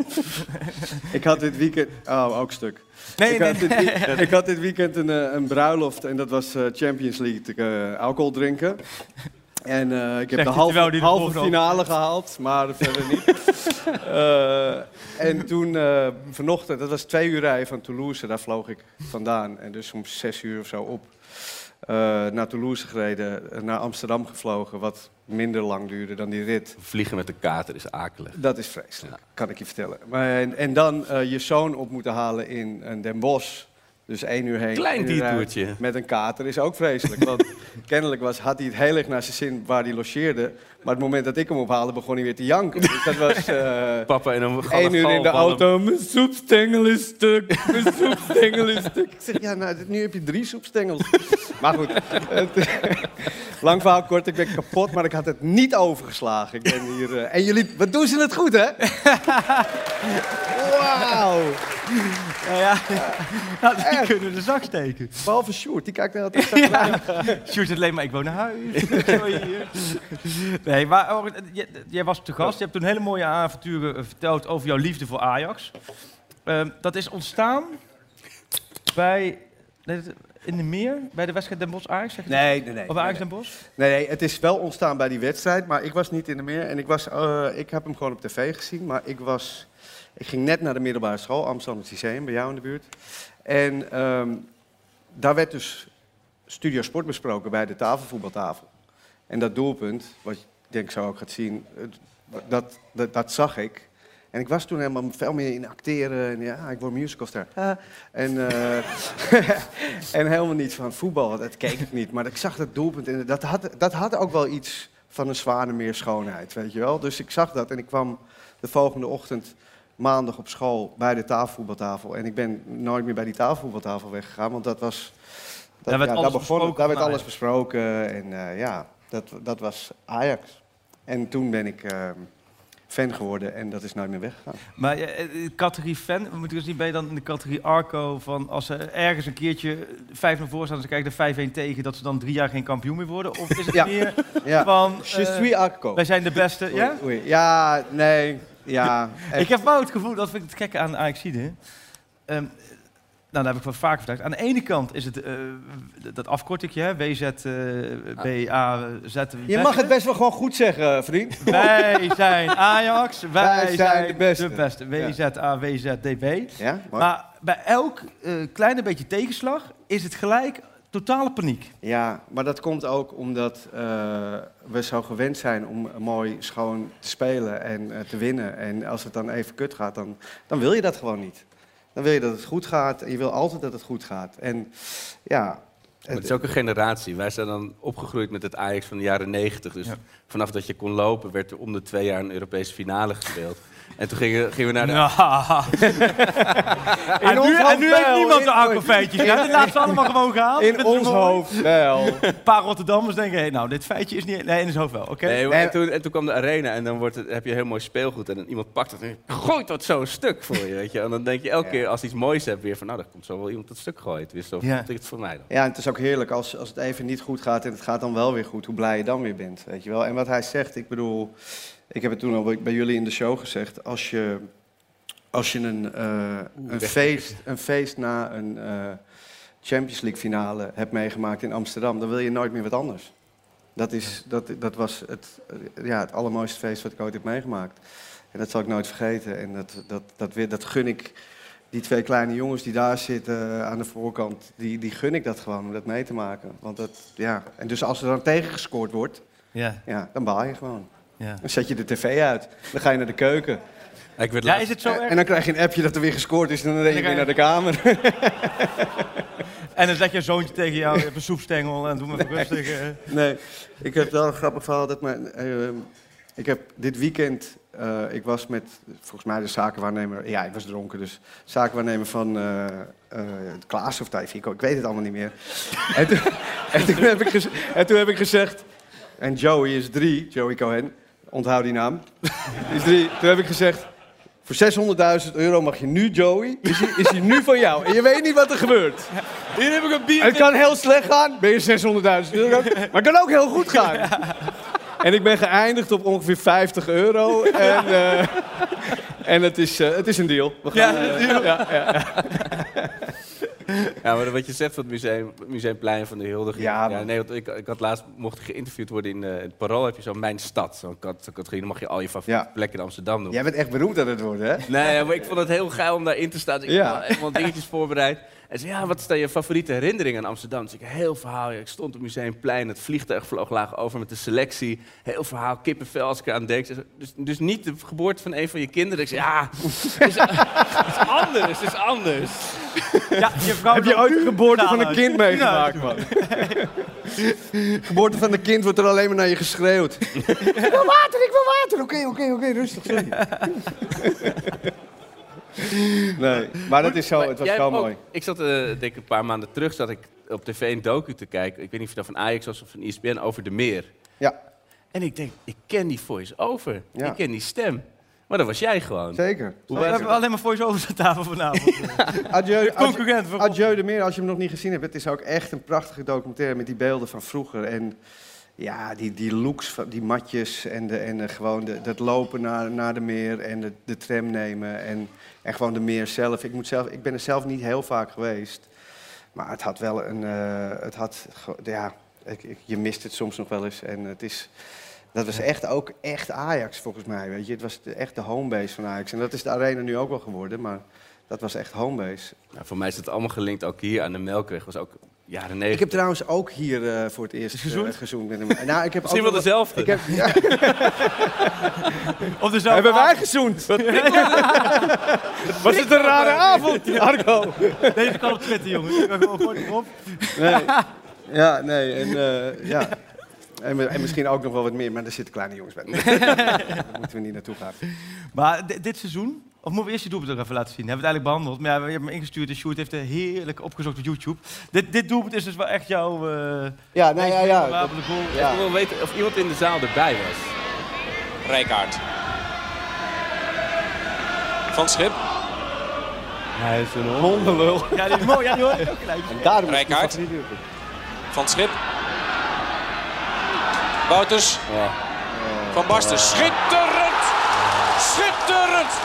ik had dit weekend... Oh, ook stuk. Nee, ik, nee, had dit, wie- ik had dit weekend een, eh, een bruiloft en dat was eh, Champions League te, alcohol drinken. En ik heb de halve, halve finale gehaald, maar verder niet. En toen vanochtend, dat was twee uur rijden van Toulouse, daar vloog ik vandaan. En dus om zes uur of zo op naar Toulouse gereden, eh, naar Amsterdam gevlogen, wat minder lang duurde dan die rit. Vliegen met de kater is akelig. Dat is vreselijk, kan ik je vertellen. Maar, en, en dan eh, je zoon op moeten halen in eh, Den Bosch. Dus één uur heen. Klein. Met een kater is ook vreselijk. Want kennelijk was, had hij het heel erg naar zijn zin waar hij logeerde. Maar het moment dat ik hem ophaalde, begon hij weer te janken. Dus dat was... eh, Papa in een Eén uur in de auto, mijn soepstengel is stuk, mijn soepstengel is stuk. Ik zeg, ja, nou, nu heb je drie soepstengels. maar goed, het- lang verhaal kort, ik ben kapot, maar ik had het niet overgeslagen. Ik ben hier, eh, en jullie, wat doen ze het goed, hè? Wauw. Ja, ja. ja die kunnen de zak steken. Behalve Sjoerd, die kijkt naar het Sjoerd het alleen maar, ik woon naar huis. Nee, maar oh, jij, jij was te gast. Je hebt toen hele mooie avonturen eh, verteld over jouw liefde voor Ajax. Ehm, dat is ontstaan bij... In de meer, bij de wedstrijd Den Bosch Ajax? zeg je? Nee, nee, nee. Of Ajax Den Bosch? Nee, nee, het is wel ontstaan bij die wedstrijd, maar ik was niet in de meer. En ik, was, eh, ik heb hem gewoon op tv gezien, maar ik, was, ik ging net naar de middelbare school, Amsterdam het Lyceum, bij jou in de buurt. En ehm, daar werd dus Studio Sport besproken bij de tafelvoetbaltafel. En dat doelpunt, wat ik denk zo ook gaat zien, dat, dat, dat zag ik. En ik was toen helemaal veel meer in acteren. En ja, ik word musicalster. Ah. En, eh, en helemaal niet van voetbal. Dat keek ik niet. Maar ik zag dat doelpunt. En dat had, dat had ook wel iets van een Zwanemeer schoonheid, weet je wel. Dus ik zag dat en ik kwam de volgende ochtend maandag op school bij de tafelvoetbaltafel. En ik ben nooit meer bij die tafelvoetbaltafel weggegaan, want dat was... Dat, Daar werd alles begon, besproken daar werd alles besproken en eh, ja, dat, dat was Ajax. En toen ben ik eh, fan geworden en dat is nooit meer weggegaan. Maar eh, categorie fan, moet ik dus niet ben je dan in de categorie Arco van als ze ergens een keertje 5 naar voren staan en ze krijgen er 5-1 tegen, dat ze dan drie jaar geen kampioen meer worden? Of is het Ja. meer Ja. van Je suis Arco. wij zijn de beste? Ja? Oei. Ja, nee, ja. echt. Ik heb wel het gevoel, dat vind ik het gekke aan Ajaxide. Ehm nou, dat heb ik wel vaak verteld. Aan de ene kant is het eh, dat afkortingje, hè, WZ, eh BA, Z. Je mag het best wel gewoon goed zeggen, vriend. Wij zijn Ajax, wij, zijn, de beste. de beste. WZ, A, WZ, DB. Ja, mooi. Maar bij elk eh, kleine beetje tegenslag is het gelijk totale paniek. Ja, maar dat komt ook omdat eh, we zo gewend zijn om mooi schoon te spelen en eh, te winnen. En als het dan even kut gaat, dan, dan wil je dat gewoon niet. Dan wil je dat het goed gaat en je wil altijd dat het goed gaat. En ja... Maar het is ook een generatie. Wij zijn dan opgegroeid met het Ajax van de jaren 90. Dus vanaf dat je kon lopen, werd er om de twee jaar een Europese finale gespeeld. En toen gingen, gingen we naar de... en nu, en nu heeft niemand de Arco-feitjes. Ja, dit laten ze allemaal gewoon gaan. In ons hoofd wel. Een paar Rotterdammers denken, hey, nou, dit feitje is niet... Nee, in zijn hoofd wel, oké. Nee, en, toen, en toen kwam de arena en dan wordt het, heb je heel mooi speelgoed. En dan iemand pakt het en gooit dat zo een stuk voor je. Weet je? En dan denk je elke keer als iets moois hebt weer van... nou, dan komt zo wel iemand dat stuk gooien. Zo Ja. ja. het voor mij dan. Ja, en het is ook heerlijk als, als het even niet goed gaat en het gaat dan wel weer goed, hoe blij je dan weer bent, weet je wel. En wat hij zegt, ik bedoel, ik heb het toen al bij- jullie in de show gezegd, als je, als je een, eh, een, feest, een feest na een eh, Champions League finale hebt meegemaakt in Amsterdam, dan wil je nooit meer wat anders. Dat, is, dat, dat was het, ja, het allermooiste feest wat ik ooit heb meegemaakt. En dat zal ik nooit vergeten. En dat, dat, dat, weer, dat gun ik die twee kleine jongens die daar zitten eh, aan de voorkant, die, die gun ik dat gewoon om dat mee te maken. Want dat, ja. En dus als er dan tegengescoord wordt, Ja. ja, dan baal je gewoon. Ja. Dan zet je de tv uit, dan ga je naar de keuken. Ik werd Ja, is het zo En, erg? en dan krijg je een appje dat er weer gescoord is en dan ren je weer naar de kamer. En dan zet je zoontje tegen jou, je hebt een soepstengel en doe maar rustig. eh. Nee, ik heb wel een grappig verhaal. Dat mijn, eh, ik heb dit weekend, eh, ik was met volgens mij de zakenwaarnemer, ja, ik was dronken, dus zakenwaarnemer van eh eh Klaas of Taifiko, ik weet het allemaal niet meer. en, toen, en, toen heb ik gez- en toen heb ik gezegd, en Joey is drie, Joey Cohen, onthoud die naam, is drie. Toen heb ik gezegd, voor 600.000 euro mag je nu Joey, is hij, is hij nu van jou. En je weet niet wat er gebeurt. Hier heb ik een bier. Het kan heel slecht gaan, ben je 600.000 euro. Maar het kan ook heel goed gaan. En ik ben geëindigd op ongeveer 50 euro. En, eh, en het, is, eh, het is een deal. We gaan, Ja, eh, een deal. ja, ja. Ja, maar wat je zegt van het museum, Museumplein van de Hilde. Ja, ja nee, want ik, ik had laatst, mocht geïnterviewd worden in, in het Parool, heb je zo Mijn Stad. Zo'n cat- zo'n categorie, dan mag je al je favoriete Ja. plekken in Amsterdam doen. Jij bent echt beroemd aan het worden, hè? Nee, maar ik vond het heel geil om daarin te staan. Dus ik Ja. had helemaal dingetjes voorbereid. En zei, ja, wat is dan je favoriete herinnering aan Amsterdam? Dus ik, heel verhaal. Ja, ik stond op Museumplein, het vliegtuig vloog laag over met de selectie. Heel verhaal, kippenvel als ik eraan denk. Dus, dus niet de geboorte van een van je kinderen. Ik zei, ja, het is, het is anders, het is anders. Ja, je vrouw Heb je ooit de geboorte van een kind meegemaakt, man? geboorte van een kind wordt er alleen maar naar je geschreeuwd. ik wil water, ik wil water. Oké, oké, oké, rustig, sorry. nee, maar dat is zo, het was wel mooi. Ik zat, eh, denk ik, een paar maanden terug, zat ik op tv een docu te kijken. Ik weet niet of je dat van Ajax was of van ESPN, over de meer. Ja. En ik denk, ik ken die voice-over. Ja. Ik ken die stem. Maar dat was jij gewoon. Zeker. We hebben alleen maar over aan tafel vanavond. Adieu, Concurrent, adieu, adieu de Meer, als je hem nog niet gezien hebt. Het is ook echt een prachtige documentaire met die beelden van vroeger. En ja, die, die looks, van die matjes en, de, en de, gewoon de, dat lopen naar, naar de meer en de, de tram nemen. En, en gewoon de meer zelf. Ik, moet zelf. ik ben er zelf niet heel vaak geweest. Maar het had wel een... eh, het had, ja, ik, ik- je mist het soms nog wel eens. En het is... Dat was echt ook echt Ajax volgens mij, weet je. Het was echt de homebase van Ajax. En dat is de arena nu ook wel geworden, maar dat was echt homebase. Voor mij is het allemaal gelinkt, ook hier aan de Melkweg. was ook jaren 90. Ik heb trouwens ook hier eh, voor het eerst gezoend, gezoend met hem. Nou, ik heb Misschien ook wel dezelfde. Ik heb, ja. Of dezelfde Hebben wij avond. gezoend? Was het een rare avond, Arco? Deze kan op Twitter, jongens. Ik ben gewoon erop. Nee. Ja, nee, en eh, ja. En, en misschien ook nog wel wat meer, maar er zitten kleine jongens bij. Daar moeten we niet naartoe gaan. Maar di- dit seizoen, Of moeten we eerst je doelpunt nog even laten zien? Hebben we het eigenlijk behandeld. Maar ja, we hebben hem ingestuurd en Sjoerd heeft het heerlijk opgezocht op YouTube. Dit, dit doelpunt is dus wel echt jouw... eh Ja, nou ja, ja. goal. Ja. Ik wil weten of iemand in de zaal erbij was. Rijkaard. Van Schip. Hij is een hondenlul. Ja, die is mooi. Ja, die hoor ik ook gelijk. En daarom is Rijkaard. Van Schip. Wouters. Van Basten. Schitterend! Schitterend!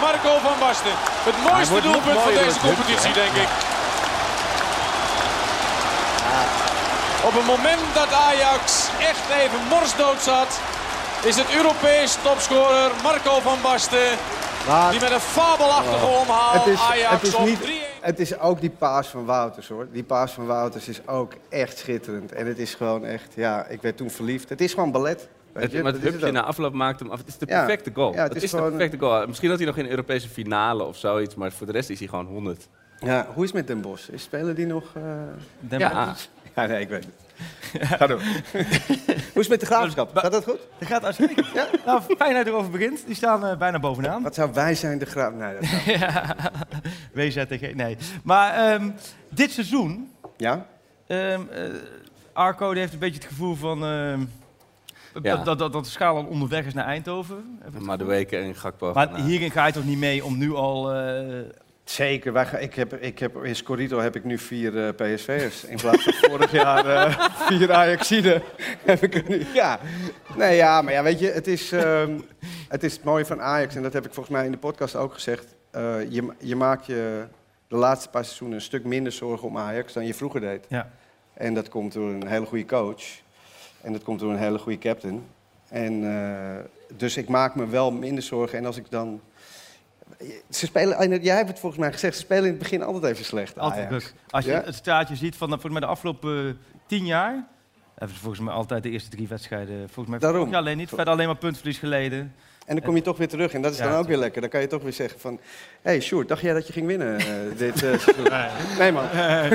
Marco van Basten. Het mooiste doelpunt van deze competitie, denk ik. Op het moment dat Ajax echt even morsdood zat, is het Europees topscorer Marco van Basten. Maar Die met een fabelachtige omhaal het is, Ajax het is op niet, 3-1. het is ook die paas van Wouters hoor. Die paas van Wouters is ook echt schitterend. En het is gewoon echt, ja, ik werd toen verliefd. Het is gewoon ballet. Weet Het, je? maar Dat het hupje na afloop maakt hem af. Het is de Ja. perfecte goal. Ja, het het is is, de perfecte goal. Misschien had hij nog in Europese finale of zoiets, maar voor de rest is hij gewoon 100. Ja, hoe is het met Den Bosch? Is spelen die nog? eh? Den Ja. Ja, nee, ik weet het. Ga door. hoe is het met de graafschap? Gaat dat goed? Dat gaat uitstekend. Ja? Nou, fijn dat je erover begint. Die staan eh, bijna bovenaan. Wat zou wij zijn, de graaf? Nee, dat zou- ja. WZTG, nee. Maar ehm, dit seizoen, Ja? ehm, eh, Arco die heeft een beetje het gevoel van... ehm, Ja. dat, dat, dat, de schaal al onderweg is naar Eindhoven. Maar de weken en Gakpo. Maar hierin ga je toch niet mee om nu al... eh, Zeker. Wij, ik heb, ik heb, in Scorito heb ik nu vier eh, PSV'ers. In plaats van vorig jaar eh, vier Ajaxiden heb ik er nu. Ja. Nee, ja, maar ja, weet je, het is, ehm, het is het mooie van Ajax. En dat heb ik volgens mij in de podcast ook gezegd. Eh, je, je maakt je de laatste paar seizoenen een stuk minder zorgen om Ajax dan je vroeger deed. ja. En dat komt door een hele goede coach. En dat komt door een hele goede captain. En eh, dus ik maak me wel minder zorgen. En als ik dan. Ze spelen, en jij hebt het volgens mij gezegd, ze spelen in het begin altijd even slecht. Altijd druk. Als je Ja? het staartje ziet van de, volgens mij de afgelopen eh, tien jaar... Hebben ze volgens mij altijd de eerste drie wedstrijden... Volgens mij Daarom. alleen niet. Verder alleen maar puntverlies geleden. En dan kom je toch weer terug. En dat is Ja, dan ook weer lekker. Dan kan je toch weer zeggen van... Hé, hey, Sjoerd, dacht jij dat je ging winnen eh, dit eh, seizoen? Nee, man.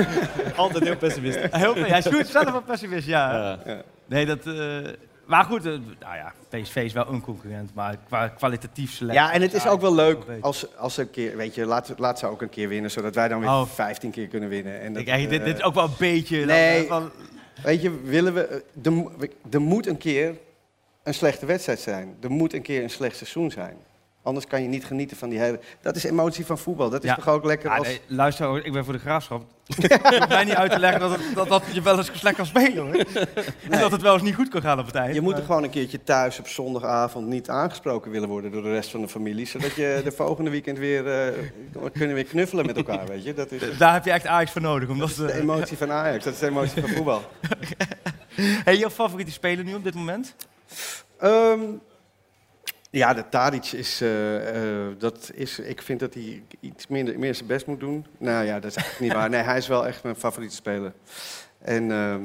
Altijd heel pessimistisch. Heel, ja, Sjoerd is zelf wel pessimist, ja. Ja. Nee, dat... eh, maar goed, eh, nou ja, PSV is wel een concurrent, maar qua kwalitatief selectie... Ja, en het is ook wel leuk als, als ze een keer... Weet je, laat, laat ze ook een keer winnen, zodat wij dan weer Oh. 15 keer kunnen winnen. En dat, Ik, eigenlijk, dit, eh, dit is ook wel een beetje... Nee. eh, van- Weet je, willen we... eh, er moet een keer een slechte wedstrijd zijn. Er moet een keer een slecht seizoen zijn. Anders kan je niet genieten van die hele... Dat is emotie van voetbal. Dat is Ja. toch ook lekker Ja, als... nee, luister, ik ben voor de graafschap. Je hoeft mij niet uit te leggen dat, het, dat, dat je wel eens slecht kan spelen, hoor. En dat het wel eens niet goed kan gaan op het eind. Je moet er gewoon een keertje thuis op zondagavond niet aangesproken willen worden door de rest van de familie. Zodat je de volgende weekend weer eh, kunnen weer knuffelen met elkaar, weet je. Dat is Daar heb je echt Ajax voor nodig. Omdat, de eh, emotie van Ajax, dat is de emotie van voetbal. hey, jouw favoriete speler nu op dit moment? Ehm, ja, de Tadic is, eh, eh, dat is, ik vind dat hij iets minder, meer zijn best moet doen. Nou ja, dat is eigenlijk niet waar. Nee, hij is wel echt mijn favoriete speler. En ehm,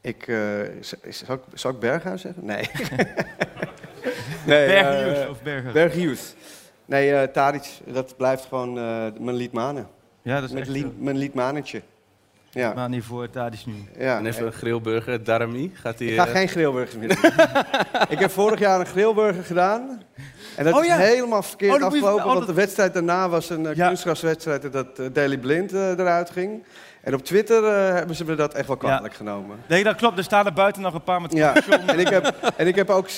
ik, eh, z- is- zal, ik, zal ik Berghuis zeggen? Nee. nee Berghuis of Berghuis? Berghuis. Nee, Tadic, dat blijft gewoon mijn liedmanen. Ja, dat is Met echt lied, zo. mijn liedmanentje. Ja. Maar niet voor Tadic nu. ja. En even een grillburger, Darami. Gaat hij, Ik ga eh, geen grillburgers meer doen. ik heb vorig jaar een grillburger gedaan. En dat Oh ja. is helemaal verkeerd Oh, je- afgelopen, oh, want de wedstrijd daarna was een uh, Ja. kunstgraswedstrijd en dat eh, Daily Blind eh, eruit ging. En op Twitter eh, hebben ze me dat echt wel kwalijk genomen. Nee, dat klopt. Er staan er buiten nog een paar met Ja, en ik heb, en ik heb ook 2-6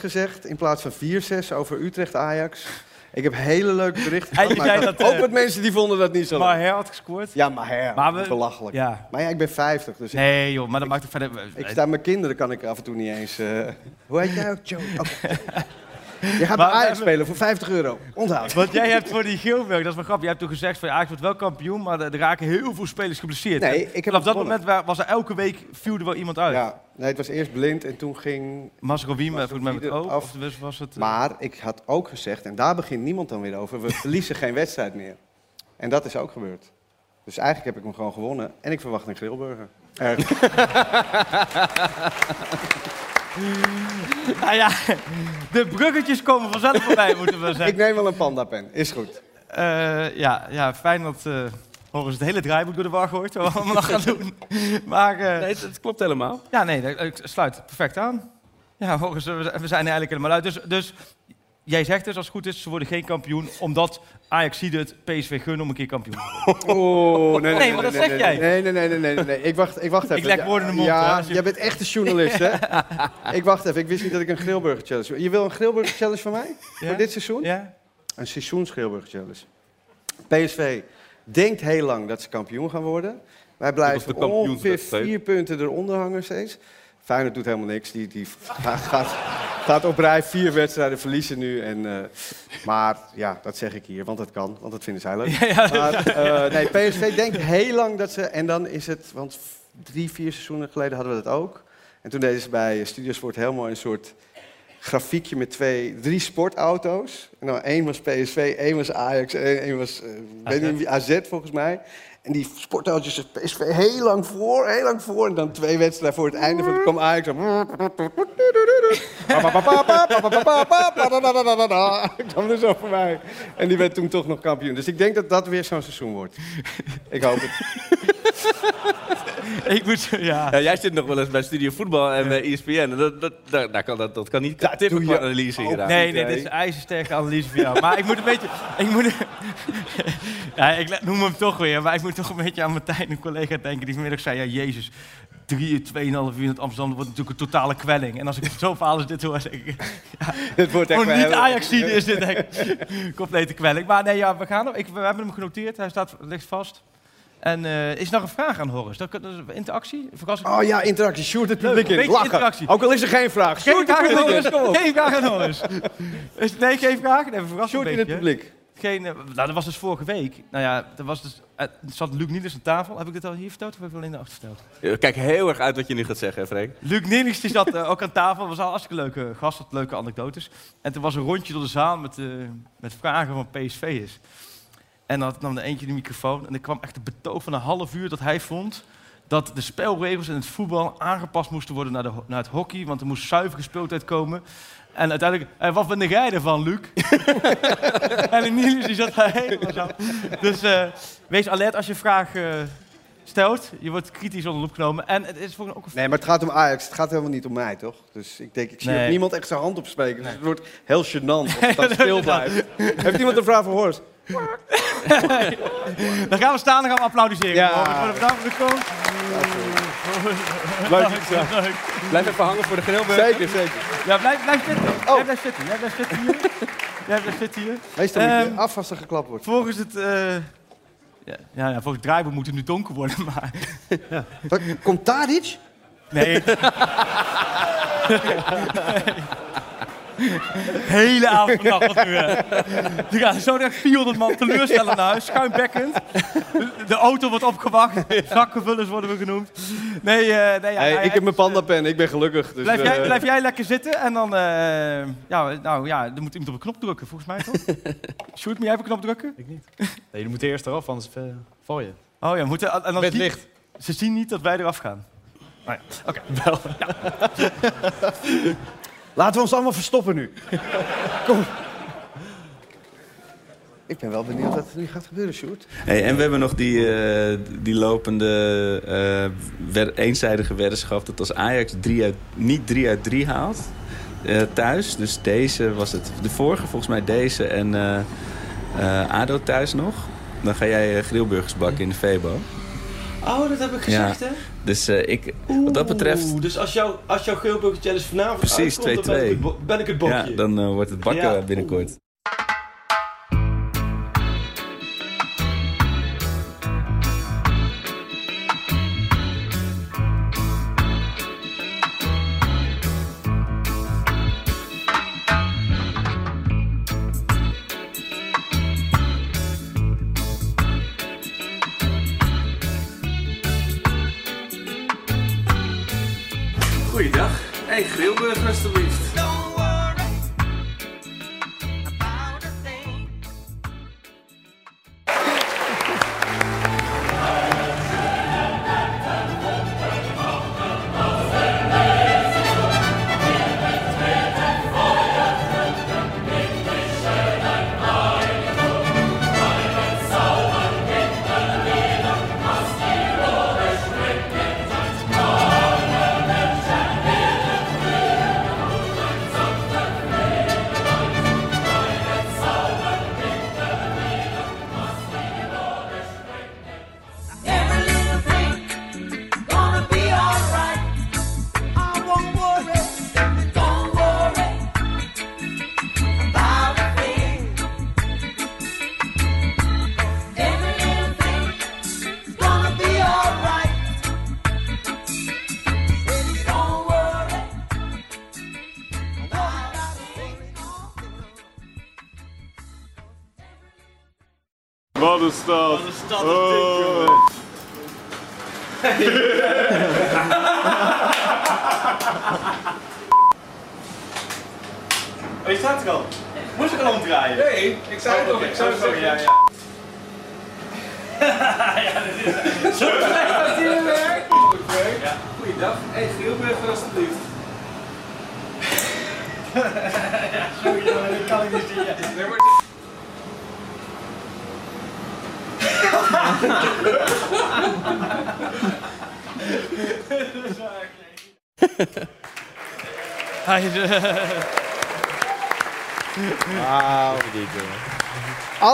gezegd in plaats van 4-6 over Utrecht-Ajax. Ik heb hele leuke berichten En gehad, maar ik had ook eh, met mensen die vonden dat niet zo leuk. Maar hij had gescoord. Ja, maar her, Maar we- belachelijk. Ja. Maar ja, ik ben 50, dus ik, Nee joh, maar dat maakt het verder... ik sta mijn kinderen kan ik af en toe niet eens... eh, hoe heet jij ook, Joe? Oké. Je gaat bij Ajax spelen voor 50 euro. Onthoud. Want jij hebt voor die Gilberg, dat is wel grappig, jij hebt toen gezegd van ja, Ajax wordt wel kampioen, maar er raken heel veel spelers geblesseerd. Nee, ik heb Vanaf dat moment wa- was er elke week, viel er wel iemand uit. Ja, nee, het was eerst blind en toen ging... Met, volgens mij met eraf. of was- was het... eh, Maar ik had ook gezegd, en daar begint niemand dan weer over, we verliezen geen wedstrijd meer. En dat is ook gebeurd. Dus eigenlijk heb ik hem gewoon gewonnen en ik verwacht een grillburger. Erg. Nou ja, de bruggetjes komen vanzelf voorbij, moeten we ik zeggen. neem wel een pandapen, is goed. Eh, ja, ja, fijn dat uh, Horus het hele draaiboek door de war gooit, wat we allemaal nog gaan doen. Maar eh, Nee, het, het klopt helemaal. ja, nee, dat- ik sluit perfect aan. Ja, Horus, we we zijn er eigenlijk helemaal uit. Dus, dus jij zegt dus als het goed is, ze worden geen kampioen, omdat Ajax ziet het PSV gunnen om een keer kampioen. Oh, nee, nee, Nee, maar dat zeg jij. Nee, nee, nee, nee, nee. Ik wacht, ik wacht even. Ik leg woorden in de mond, Ja, hè, als je- jij bent echt een journalist, hè? ik wacht even, ik wist niet dat ik een Grilburger challenge... Je wil een Grilburger challenge van mij? Ja? Voor dit seizoen? Ja? Een seizoens Grilburger challenge. PSV denkt heel lang dat ze kampioen gaan worden. Wij blijven ongeveer vier punten eronder hangen steeds. Feyenoord doet helemaal niks. Die, die gaat, gaat, op rij vier wedstrijden verliezen nu. En, eh, maar ja, dat zeg ik hier, want dat kan. Want dat vinden zij leuk. Ja, ja, dat- maar eh, nee, PSV denkt heel lang dat ze... En dan is het... Want drie, vier seizoenen geleden hadden we dat ook. En toen deden ze bij Studiosport heel mooi een soort grafiekje met twee, drie sportauto's. En dan één was PSV, één was Ajax, één, één was eh, niet wie, AZ volgens mij. En die sportauto's is PSV heel lang voor, heel lang voor. En dan twee wedstrijden voor het einde van kwam Ajax. zo. kwam er zo voorbij. En die werd toen toch nog kampioen. Dus ik denk dat dat weer zo'n seizoen wordt. Ik hoop het. Ik moet, ja. Ja, jij zit nog wel eens bij Studio Voetbal en bij ESPN. En Dat, dat, dat, daar kan, dat, dat kan niet tippen analyse hier. Nee, nee, dit is ijzersterke analyse voor jou. Maar ik moet een beetje... Ik moet, ja, ik noem hem toch weer, maar ik moet toch een beetje aan Martijn, een collega, denken die vanmiddag zei... Ja, jezus, drie, tweeënhalf uur in het Amsterdam, dat wordt natuurlijk een totale kwelling. En als ik zo verhaal als dit hoor, denk ik... Ja, Het wordt echt wel niet ajax zien is dit, denk ik. Complete kwelling. Maar nee, ja, we gaan. Ik, we hebben hem genoteerd, hij staat, ligt vast. En eh, is er nog een vraag aan Horus? Dat, dat is interactie? Verrassing? Oh ja, interactie. Sjoerd het publiek in. Lachen. interactie. Ook al is er geen vraag. Geen Sjoerd het vraag aan publiek in. Horus. Geen vraag aan Horus. Is- Nee, geen vraag? Nee, Sjoerd een in het publiek. Geen, eh, nou, dat was dus vorige week. Nou ja, er was dus, eh, zat Luc Niels aan tafel. Heb ik dit al hier verteld of heb ik het alleen achter verteld? Ja, Kijk heel erg uit wat je nu gaat zeggen, Freek. Luc Niels die zat ook aan tafel. was al een hartstikke leuke gast, had leuke anekdotes. En toen was een rondje door de zaal met, eh, met vragen van PSV'ers. En dan nam er eentje de microfoon. En er kwam echt een betoog van een half uur dat hij vond dat de spelregels in het voetbal aangepast moesten worden naar, de, naar het hockey. Want er moest zuiver gespeeld uitkomen. En uiteindelijk, eh, wat vind jij ervan, Luc? en de Niels die zat daar helemaal zo. Dus eh, wees alert als je vraag eh, stelt. Je wordt kritisch onder de loep genomen. En het is voor ook een Nee, maar het gaat om Ajax. Het gaat helemaal niet om mij, toch? Dus ik denk, ik zie Nee. ook niemand echt zijn hand opspreken. Dus het wordt heel gênant als dat stil blijft. Heeft iemand een vraag voor Horst? Dan gaan we staan en dan gaan we applaudisseren. Ja. Robert, voor de bedankt voor de komst. Leuk. Leuk. Blijf even hangen voor de grillburger. Zeker, zeker. Ja, blijf, blijf zitten. Oh. Jij blijft zitten. Jij blijft zitten hier. Jij blijft zitten hier. Meestal moet je Ehm, af als er geklapt wordt. Volgens het... eh, ja, ja, ja, volgens het draaiboek moet het nu donker worden, maar... Wat, Komt Tadic? Nee. Hele avond vannacht wat nu. hè. Die gaan zo direct 400 man teleurstellen naar huis, schuimbekkend. De, de auto wordt opgewacht, zakkenvullers worden we genoemd. Nee, eh, nee ja, Hey, ik heb mijn pandapen, ik ben gelukkig. Dus, Blijf jij, eh, blijf jij lekker zitten en dan... eh, ja, nou ja, er moet iemand op een knop drukken, volgens mij toch? Sjoerd, moet jij op een knop drukken? Ik niet. Nee, jullie moeten eerst eraf, anders eh, val je. Oh ja, moeten... En dan Met licht. Ze zien niet dat wij eraf gaan. Oh ja, oké. Laten we ons allemaal verstoppen nu. Kom. Ik ben wel benieuwd wat er nu gaat gebeuren, Sjoerd. Hey, en we hebben nog die, eh, die lopende eh, wer- eenzijdige weddenschap... dat als Ajax drie uit, niet 3 uit 3 haalt eh, thuis... dus deze was het, de vorige volgens mij deze en eh, eh, ADO thuis nog... dan ga jij grillburgers bakken in de Febo. Oh, dat heb ik gezegd, hè? Dus eh, ik, wat dat betreft... Oeh, dus als, jouw als jouw Geelburger Challenge vanavond Precies, 2-2. uitkomt, dan ben ik het, bo- ben ik het bokje. Ja, dan eh, wordt het bakken Ja. binnenkort. Goeiedag.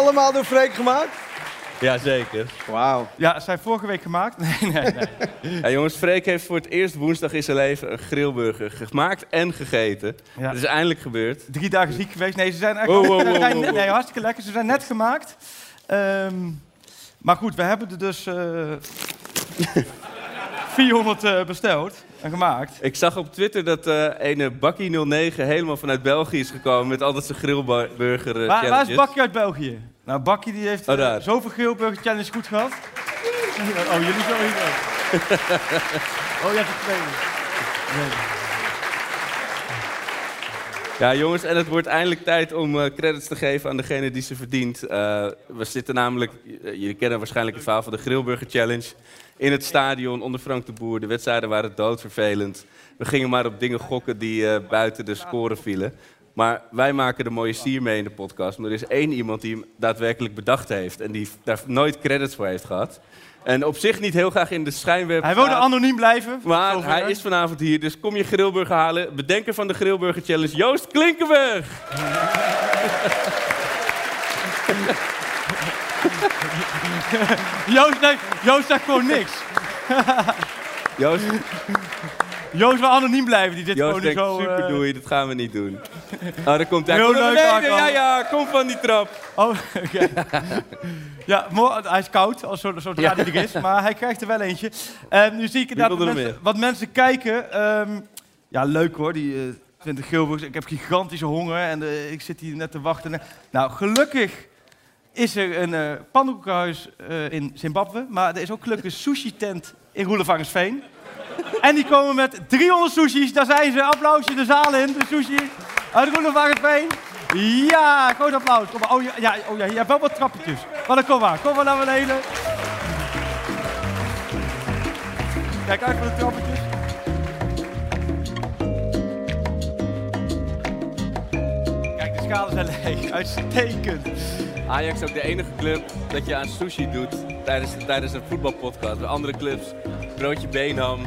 Allemaal door Freek gemaakt? Jazeker. Wauw. Ja, zijn vorige week gemaakt? Nee, nee, nee. Ja, jongens, Freek heeft voor het eerst woensdag in zijn leven een grillburger gemaakt en gegeten. Ja. Het is eindelijk gebeurd. Drie dagen ziek geweest. Nee, ze zijn. Wow, wow, wow, wow. Nee, hartstikke lekker. Ze zijn net gemaakt. Ehm, maar goed, we hebben er dus eh 400 eh, besteld en gemaakt. Ik zag op Twitter dat eh ene Bakkie09 helemaal vanuit België is gekomen met altijd zijn grillburger eh, Waar, waar is. Bakkie uit België? Nou, Bakkie die heeft Oh, daar. zoveel grillburger challenge goed gehad. Oh, jullie zo hier ook. Oh, je hebt er twee. Ja, jongens, en het wordt eindelijk tijd om eh, credits te geven aan degene die ze verdient. Eh, we zitten namelijk, jullie kennen waarschijnlijk het verhaal van de Grillburger Challenge. In het stadion onder Frank de Boer. De wedstrijden waren doodvervelend. We gingen maar op dingen gokken die eh, buiten de score vielen. Maar wij maken de mooie sier mee in de podcast. Maar er is één iemand die hem daadwerkelijk bedacht heeft. En die daar nooit credits voor heeft gehad. En op zich niet heel graag in de schijnwerp Hij wilde anoniem blijven. Maar hij is vanavond hier, dus kom je grillburger halen. Bedenker van de Grillburger Challenge, Joost Klinkenberg. Joost, nee, Joost zegt gewoon niks. Joost, Joost wil anoniem blijven. Die zit Joost gewoon denkt, zo... super eh, doei, dat gaan we niet doen. Oh, daar komt hij. Heel leuk, Akko. Ja, ja, kom van die trap. Oh, oké. ja, mo- hij is koud, als zo, zodra Ja. hij er is. Maar hij krijgt er wel eentje. En nu zie ik er mensen, wat mensen kijken. Ehm, ja, leuk hoor, die uh, Twente Gilburgers. Ik heb gigantische honger en eh, ik zit hier net te wachten. Nou, gelukkig is er een eh, in Zimbabwe. Maar er is ook gelukkig een sushi-tent in Roelevarensveen. En die komen met 300 sushis. Daar zijn ze. Applausje de zaal in. De sushi uit Roelevarensveen. Ja, groot applaus. Oh ja, ja, oh ja, je hebt wel wat trappetjes. Maar dan kom maar. Kom maar naar beneden. Kijk uit voor de trappetjes. Kijk, de schalen zijn leeg. Uitstekend. Ajax is ook de enige club dat je aan sushi doet tijdens, tijdens een voetbalpodcast. Bij andere clubs, broodje beenham,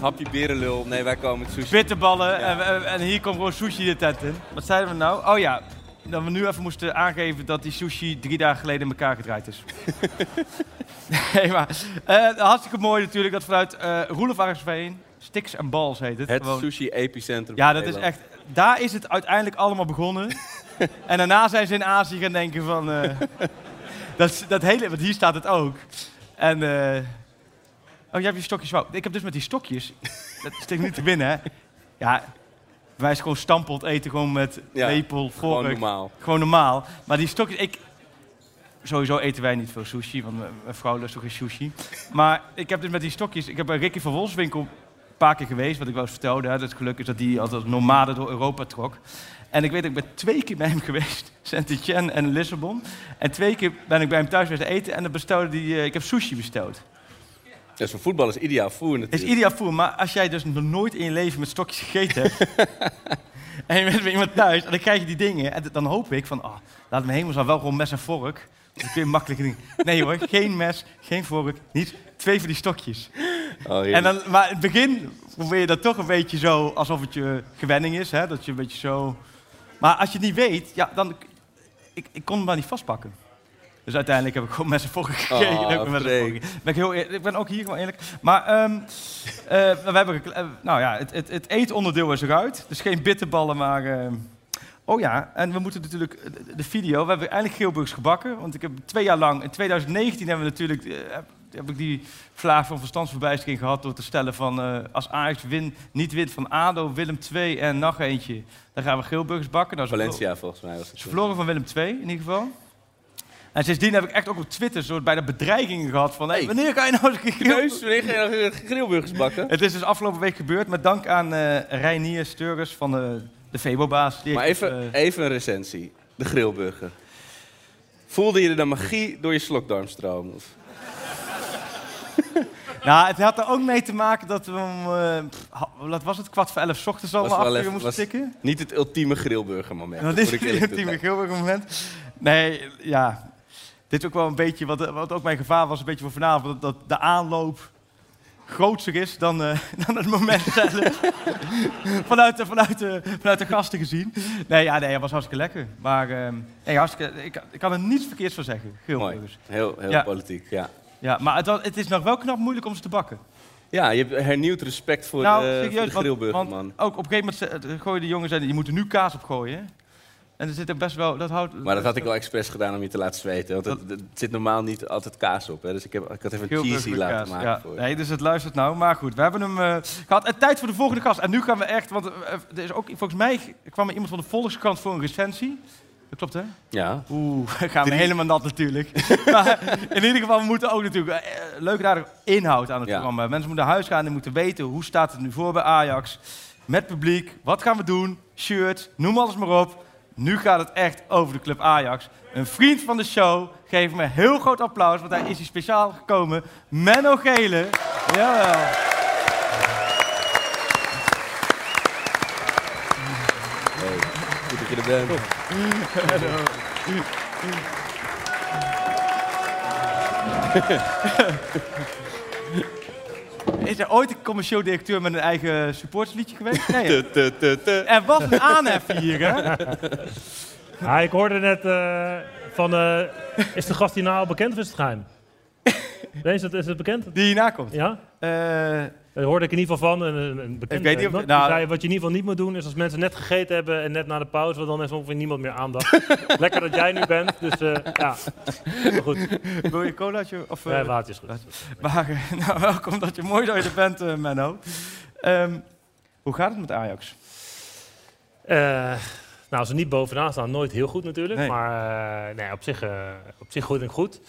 hapje berenlul. Nee, wij komen met sushi. Bitterballen. En, en- en hier komt gewoon sushi de tent in. Wat zeiden we nou? Oh ja, dat we nu even moesten aangeven dat die sushi drie dagen geleden in elkaar gedraaid is. nee, maar eh, hartstikke mooi natuurlijk dat vanuit eh Roelof Arendsveen, Sticks en Balls heet het. Het gewoon. sushi-epicentrum Ja, dat is echt. Daar is het uiteindelijk allemaal begonnen. en daarna zijn ze in Azië gaan denken van. eh, dat, dat hele, want hier staat het ook. En. eh, oh, jij hebt je stokjes wou. Ik heb dus met die stokjes. dat steekt niet te binnen, hè? Ja. Wij zijn gewoon stampeld eten, gewoon met Ja, lepel, vork. gewoon normaal. Gewoon normaal. Maar die stokjes, ik. Sowieso eten wij niet veel sushi, want mijn vrouw lust ook geen sushi. Maar ik heb dus met die stokjes. Ik heb bij Ricky van Wolfswinkel een paar keer geweest, wat ik wel eens vertelde. Hè, dat het geluk is dat hij altijd als nomade door Europa trok. En ik weet, ik ben twee keer bij hem geweest, Saint-Etienne en Lissabon. En twee keer ben ik bij hem thuis geweest eten en dan bestelde die, eh, ik heb sushi besteld. Dat is voor voetballers ideaal voer Het natuurlijk. is ideaal voer, maar als jij dus nog nooit in je leven met stokjes gegeten hebt... en je bent bij iemand thuis en dan krijg je die dingen... en dan hoop ik van, ah, laat me hemels dan wel gewoon mes en vork. Dan kun je makkelijke dingen... Nee hoor, geen mes, geen vork, niet twee van die stokjes. Oh, en dan, maar in het begin probeer je dat toch een beetje zo... alsof het je gewenning is, hè, dat je een beetje zo... Maar als je het niet weet, ja, dan... Ik, ik kon hem maar niet vastpakken. Dus uiteindelijk heb ik gewoon mes en vork gekregen. Oh, vork gegeten. ben ik, heel, eer- ik ben ook hier gewoon eerlijk. Maar ehm, eh, we hebben, eh, nou ja, het, het, het eetonderdeel is eruit. Dus geen bitterballen, maar... ehm, oh ja, en we moeten natuurlijk eh, de, de video... We hebben eindelijk geelburgers gebakken. Want ik heb twee jaar lang... In 2019 hebben we natuurlijk... eh, heb, ik die vraag van verstandsverbijstering gehad... door te stellen van... eh, als Ajax win, niet wint van ADO, Willem II en nog eentje... dan gaan we geelburgers bakken. Nou, Valencia volgens mij was het. ze verloren van Willem II in ieder geval. En sindsdien heb ik echt ook op Twitter soort bijna bedreigingen gehad van... Hey, wanneer ga je nou eens Kneus, wanneer ga je nou grillburgers bakken? Het is dus afgelopen week gebeurd met dank aan eh Reinier Steurers van de, de Febo-baas. Maar even, eh, even een recensie. De grillburger. Voelde je de magie door je slokdarm stromen? Of- Nou, het had er ook mee te maken dat we om, eh, wat was het, kwart voor elf 's ochtends al Was om wel acht uur even- moesten tikken. Niet het ultieme grillburger moment. Dat is het ultieme Gilbert moment. Nee, ja. Dit is ook wel een beetje, wat, wat ook mijn gevaar was, een beetje voor vanavond, dat, de aanloop groter is dan, eh, dan het moment zelf. vanuit, de, vanuit, de, vanuit de gasten gezien. Nee, ja, nee, het was hartstikke lekker. Maar ehm, nee, hartstikke, ik, ik kan er niets verkeerds van zeggen. Heel, heel Ja. politiek, ja. Ja, maar het, was- het is nog wel knap moeilijk om ze te bakken. Ja, je hebt hernieuwd respect voor, nou, eh, voor serieus, de grillburger, want, man. ook op een gegeven moment gooien de jongens, en die moeten nu kaas opgooien. hè. En er zit er best wel, dat houdt... Maar dat had ik wel expres gedaan om je te laten zweten. Want het, het zit normaal niet altijd kaas op. Hè? Dus ik, heb, ik had even een cheesy laten kaas, maken ja. voor je. Nee, dus het luistert nou. Maar goed, we hebben hem eh, gehad. En tijd voor de volgende gast. En nu gaan we echt, want eh, er is ook, volgens mij kwam er iemand van de Volkskrant voor een recensie. Dat klopt, hè? Ja. Oeh, gaan we helemaal nat natuurlijk. maar in ieder geval, we moeten ook natuurlijk eh, leuk en aardig inhoud aan het Ja. programma. Mensen moeten naar huis gaan en moeten weten hoe staat het nu voor bij Ajax. Met publiek, wat gaan we doen? Shirt, noem alles maar op. Nu gaat het echt over de club Ajax. Een vriend van de show, geef hem een heel groot applaus, want hij is hier speciaal gekomen. Menno Gele. Jawel. Goed dat je er bent. Is er ooit een commercieel directeur met een eigen supportersliedje geweest? Nee, hè? Te, te, te, te. Er was een aanhef hier, hè? Ja, ik hoorde net eh, van, eh, is de gast hierna al bekend of is het geheim? Nee, is het, is het bekend? Die hierna komt? Ja? Eh, Daar hoorde ik in ieder geval van. Een, een, een bekende, Ik weet niet of- nou- zei, wat je in ieder geval niet moet doen, is als mensen net gegeten hebben en net na de pauze, want dan is ongeveer niemand meer aandacht. Lekker dat jij nu bent, dus eh, ja. Maar goed. Wil je colaatje? Of, Nee, eh, water is goed. Maar, eh, nou, welkom dat je mooi dat je er bent, Menno. Ehm, hoe gaat het met Ajax? Eh, nou, als ze niet bovenaan staan, nooit heel goed natuurlijk. Nee. Maar nee, op, zich, op zich goed en goed.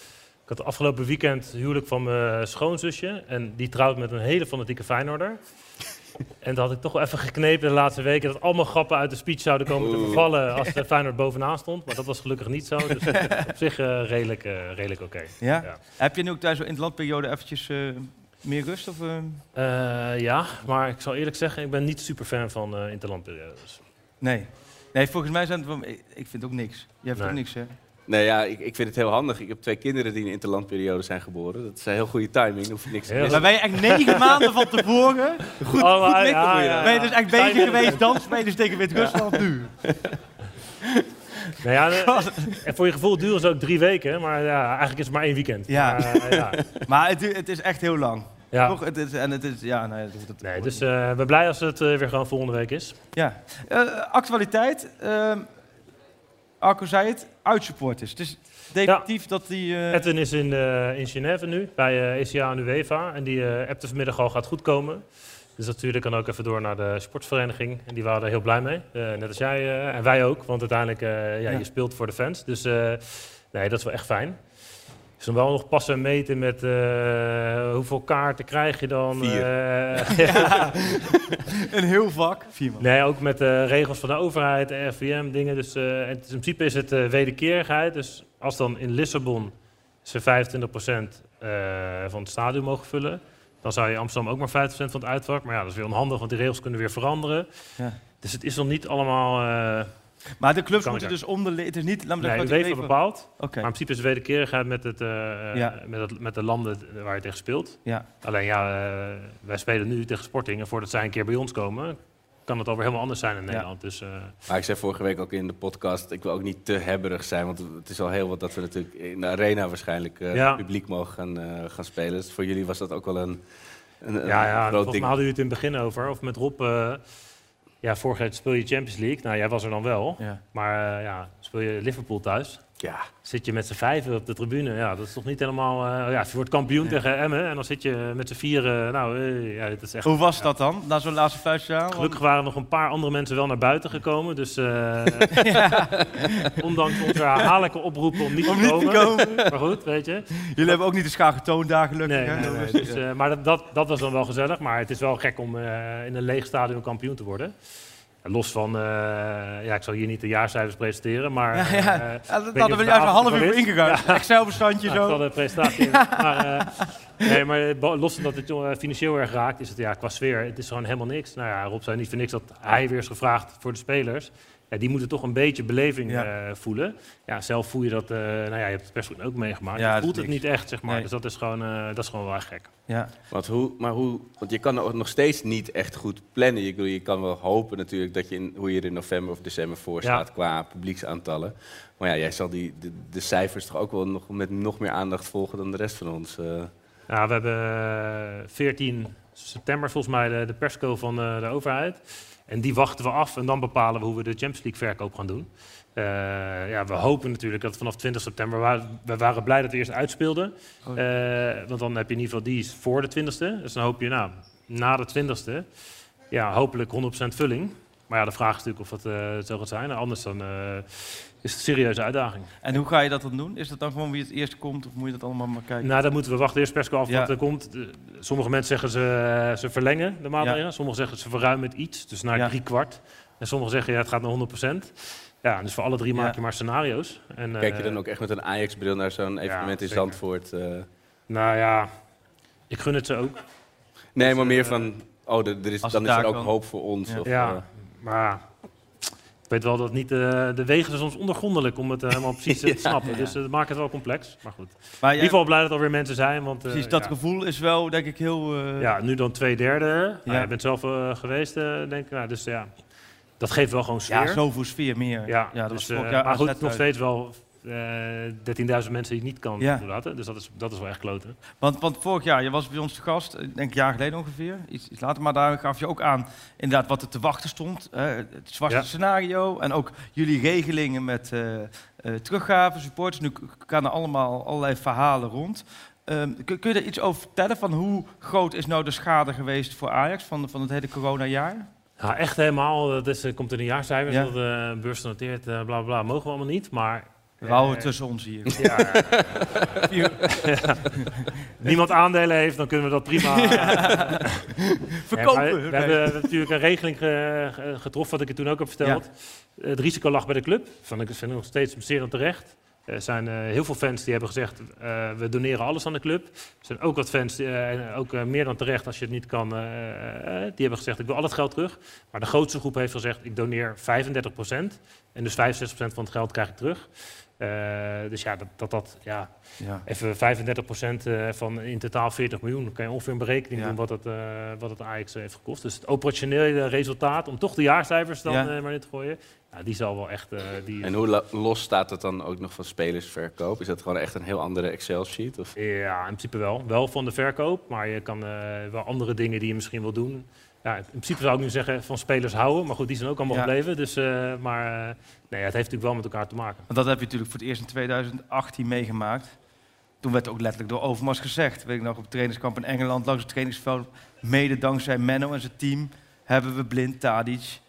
Ik had afgelopen weekend het huwelijk van mijn schoonzusje. En die trouwt met een hele fanatieke Feyenoorder. En dat had ik toch wel even geknepen de laatste weken... dat allemaal grappen uit de speech zouden komen te vervallen... als de Feyenoord bovenaan stond. Maar dat was gelukkig niet zo. Dus op zich eh, redelijk, eh, redelijk oké. Ja? Heb je nu ook tijdens zo'n interlandperiode eventjes eh, meer rust? Of, ja, maar ik zal eerlijk zeggen... ik ben niet super fan van interlandperiodes. Nee. Nee, volgens mij zijn het. Ik ik vind ook niks. Jij vindt Nee. ook niks, hè? Nee, ja, ik, ik vind het heel handig. Ik heb twee kinderen die in de interlandperiode zijn geboren. Dat is een heel goede timing. Hoef je niks te missen. Maar ben je echt negen maanden van tevoren... Goed, Oh, goed ja, mikken ja, ja, dan. Ben je ja. dus echt bezig geweest dansspelers tegen Wit-Rusland nu? Nou ja, eh, en voor je gevoel duren ze ook drie weken, maar ja, eigenlijk is het maar één weekend. Ja. Maar, eh, ja. Maar het, het is echt heel lang. Ja. Toch? Het is, en het is... Ja, nee, het, het, Nee, dus eh, ik ben blij als het eh, weer gewoon volgende week is. Ja. Eh, actualiteit. ehm Arco zei het. Uitsupporters. Het is definitief dat die... eh, Edwin is in, eh, in Genève nu, bij eh, ECA en UEFA. En die eh appte vanmiddag al gaat goed komen. Dus ik dan ook even door naar de sportvereniging. En die waren er heel blij mee. Eh, net als jij eh, en wij ook. Want uiteindelijk, eh ja, Ja. je speelt voor de fans. Dus eh, nee, dat is wel echt fijn. Dus dan wel nog passen en meten met eh, hoeveel kaarten krijg je dan. Vier. eh, Ja. een heel vak. Vier man. Nee, ook met de regels van de overheid, de RVM, dingen. Dus eh, en in principe is het eh, wederkerigheid. Dus als dan in Lissabon ze 25% eh, van het stadion mogen vullen, dan zou je Amsterdam ook maar 50% van het uitvak. Maar ja, dat is weer onhandig, want die regels kunnen weer veranderen. Ja. Dus het is nog niet allemaal. Maar de clubs moeten dus onder... Het is niet... Laat me Nee, zeggen, UEFA bepaalt. Oké. Maar in principe is het wederkerigheid met, het, eh, Ja. met, het, met de landen waar je tegen speelt. Ja. Alleen ja, eh, wij spelen nu tegen Sporting. En voordat zij een keer bij ons komen, kan het alweer helemaal anders zijn in Nederland. Dus, eh, Maar ik zei vorige week ook in de podcast, ik wil ook niet te hebberig zijn, want het is al heel wat dat we natuurlijk in de arena waarschijnlijk eh, Ja. publiek mogen gaan, eh, gaan spelen. Dus voor jullie was dat ook wel een, een, ja, ja groot volgens ding. mij hadden jullie het in het begin over. Of met Rob. Ja, vorig jaar speel je Champions League. Nou, jij was er dan wel. Ja. Maar eh, ja, speel je Liverpool thuis. Ja. Zit je met z'n vijven op de tribune, ja, dat is toch niet helemaal... eh, ja, je wordt kampioen tegen Emmen en dan zit je met z'n vieren... Nou, eh, ja, het is echt... Hoe was dat dan, na zo'n laatste vuistjaar? Gelukkig waren nog een paar andere mensen wel naar buiten gekomen. Dus eh, ondanks onze herhaaldelijke oproepen om niet, Om te, niet te komen. komen. Maar goed, weet je. Jullie hebben ook niet de schaar getoond daar gelukkig. Nee, hè? nee, dus, eh, maar dat, dat, dat was dan wel gezellig. Maar het is wel gek om eh, in een leeg stadion kampioen te worden. Los van, eh, ja, ik zal hier niet de jaarcijfers presenteren, maar... Ja. eh, Ja, weet hadden we juist een half uur ingegaan. Excel-bestandje Ja, zo. ik zal de presentatie maar, eh, nee, maar los van dat het financieel erg raakt, is het ja, qua sfeer, het is gewoon helemaal niks. Nou ja, Rob zei niet voor niks dat hij weer is gevraagd voor de spelers. Ja, die moeten toch een beetje beleving Ja. eh, voelen. Ja, zelf voel je dat, eh, nou ja, je hebt het persgroep ook meegemaakt. Ja, je voelt het niet echt, zeg maar. Nee. Dus dat is gewoon, eh, dat is gewoon wel gek. Ja. Want, hoe, maar hoe, want je kan ook nog steeds niet echt goed plannen. Je, bedoel, je kan wel hopen natuurlijk dat je in, hoe je er in november of december voor Ja. staat qua publieksaantallen. Maar ja, jij zal die, de, de cijfers toch ook wel nog met nog meer aandacht volgen dan de rest van ons. Ja, we hebben eh, 14 september volgens mij de, de persco van eh, de overheid. En die wachten we af en dan bepalen we hoe we de Champions League verkoop gaan doen. Eh, ja, we hopen natuurlijk dat vanaf 20 september... wa- We waren blij dat we eerst uitspeelden. Oh. Eh, want dan heb je in ieder geval die is voor de 20ste. Dus dan hoop je nou, na de 20ste... Ja, hopelijk 100% vulling. Maar ja, de vraag is natuurlijk of het eh, zo gaat zijn. Anders dan is een serieuze uitdaging. En hoe ga je dat dan doen? Is dat dan gewoon wie het eerst komt of moet je dat allemaal maar kijken? Nou, dan moeten we wachten eerst persco af Ja. wat er komt. Sommige mensen zeggen ze, eh, ze verlengen de maatregelen. Ja. Sommigen zeggen ze verruimen het iets, dus naar Ja. drie kwart. En sommigen zeggen ja, het gaat naar 100%. Ja, dus voor alle drie Ja. maak je maar scenario's. En, Kijk je eh, dan ook echt met een Ajax-bril naar zo'n evenement in. Zandvoort? eh? Nou ja, ik gun het ze ook. Nee, Dus, maar meer van, oh, er, er is, dan is er ook kan. hoop voor ons. Ja. Of, ja, maar weet wel dat niet eh, de wegen zijn soms ondergrondelijk om het eh, helemaal precies eh, te Ja. snappen. Dus dat maakt het wel complex. Maar goed. Maar In ieder geval blij dat er weer mensen zijn. Want, Precies, dat gevoel is wel denk ik heel... Ja, nu dan twee derde. Ja. Ja. je bent zelf geweest, denk ik. Nou, dus ja, dat geeft wel gewoon sfeer. ja, zoveel sfeer meer. Ja, ja dat dus, was vorig jaar maar goed, nog steeds wel 13.000 mensen die niet kan Ja. toelaten. Dus dat is, dat is wel echt kloten. Want, want vorig jaar, je was bij ons te gast, ik denk een jaar geleden ongeveer, iets, iets later, maar daar gaf je ook aan inderdaad wat er te wachten stond. hè, het zwarte Ja. scenario en ook jullie regelingen met eh eh teruggaven, supporters. Nu gaan er allemaal allerlei verhalen rond. Ehm, kun, kun je er iets over vertellen van hoe groot is nou de schade geweest voor Ajax van, van het hele coronajaar? Ja, echt helemaal. Dat is, eh, komt in de jaarcijfers. Ja. Dat uh, beursgenoteerd, eh bla bla, mogen we allemaal niet. Maar We houden eh, het tussen ons hier. Ja. Ja. Niemand aandelen heeft, dan kunnen we dat prima. Verkopen, Ja, we, hebben, we hebben natuurlijk een regeling ge- ge- getroffen, wat ik je toen ook heb verteld. Het risico lag bij de club. Van, ik vind ik nog steeds zeer dan terecht. Er zijn eh, heel veel fans die hebben gezegd, eh, we doneren alles aan de club. Er zijn ook wat fans, die, en ook meer dan terecht als je het niet kan, die hebben gezegd, ik wil al het geld terug. Maar de grootste groep heeft gezegd, ik doneer 35%. En dus 65% van het geld krijg ik terug. Eh, dus ja, dat dat, dat ja, Ja. even 35% eh, van in totaal 40 miljoen. Dan kan je ongeveer een berekening Ja. doen wat het, eh, wat het Ajax heeft gekost. Dus het operationele resultaat, om toch de jaarcijfers dan Ja. eh, maar in te gooien, nou, die zal wel echt... eh, die, En hoe los staat het dan ook nog van spelersverkoop? Is dat gewoon echt een heel andere Excel-sheet? Of? Ja, in principe wel. Wel van de verkoop, maar je kan eh, wel andere dingen die je misschien wil doen. Ja, in principe zou ik nu zeggen van spelers houden, maar goed, die zijn ook allemaal Ja. gebleven. Dus, eh, maar eh, nee, het heeft natuurlijk wel met elkaar te maken. Want dat heb je natuurlijk voor het eerst in 2018 meegemaakt. Toen werd ook letterlijk door Overmars gezegd. Weet ik nog, op het trainingskamp in Engeland, langs het trainingsveld. Mede dankzij Menno en zijn team hebben we blind Tadic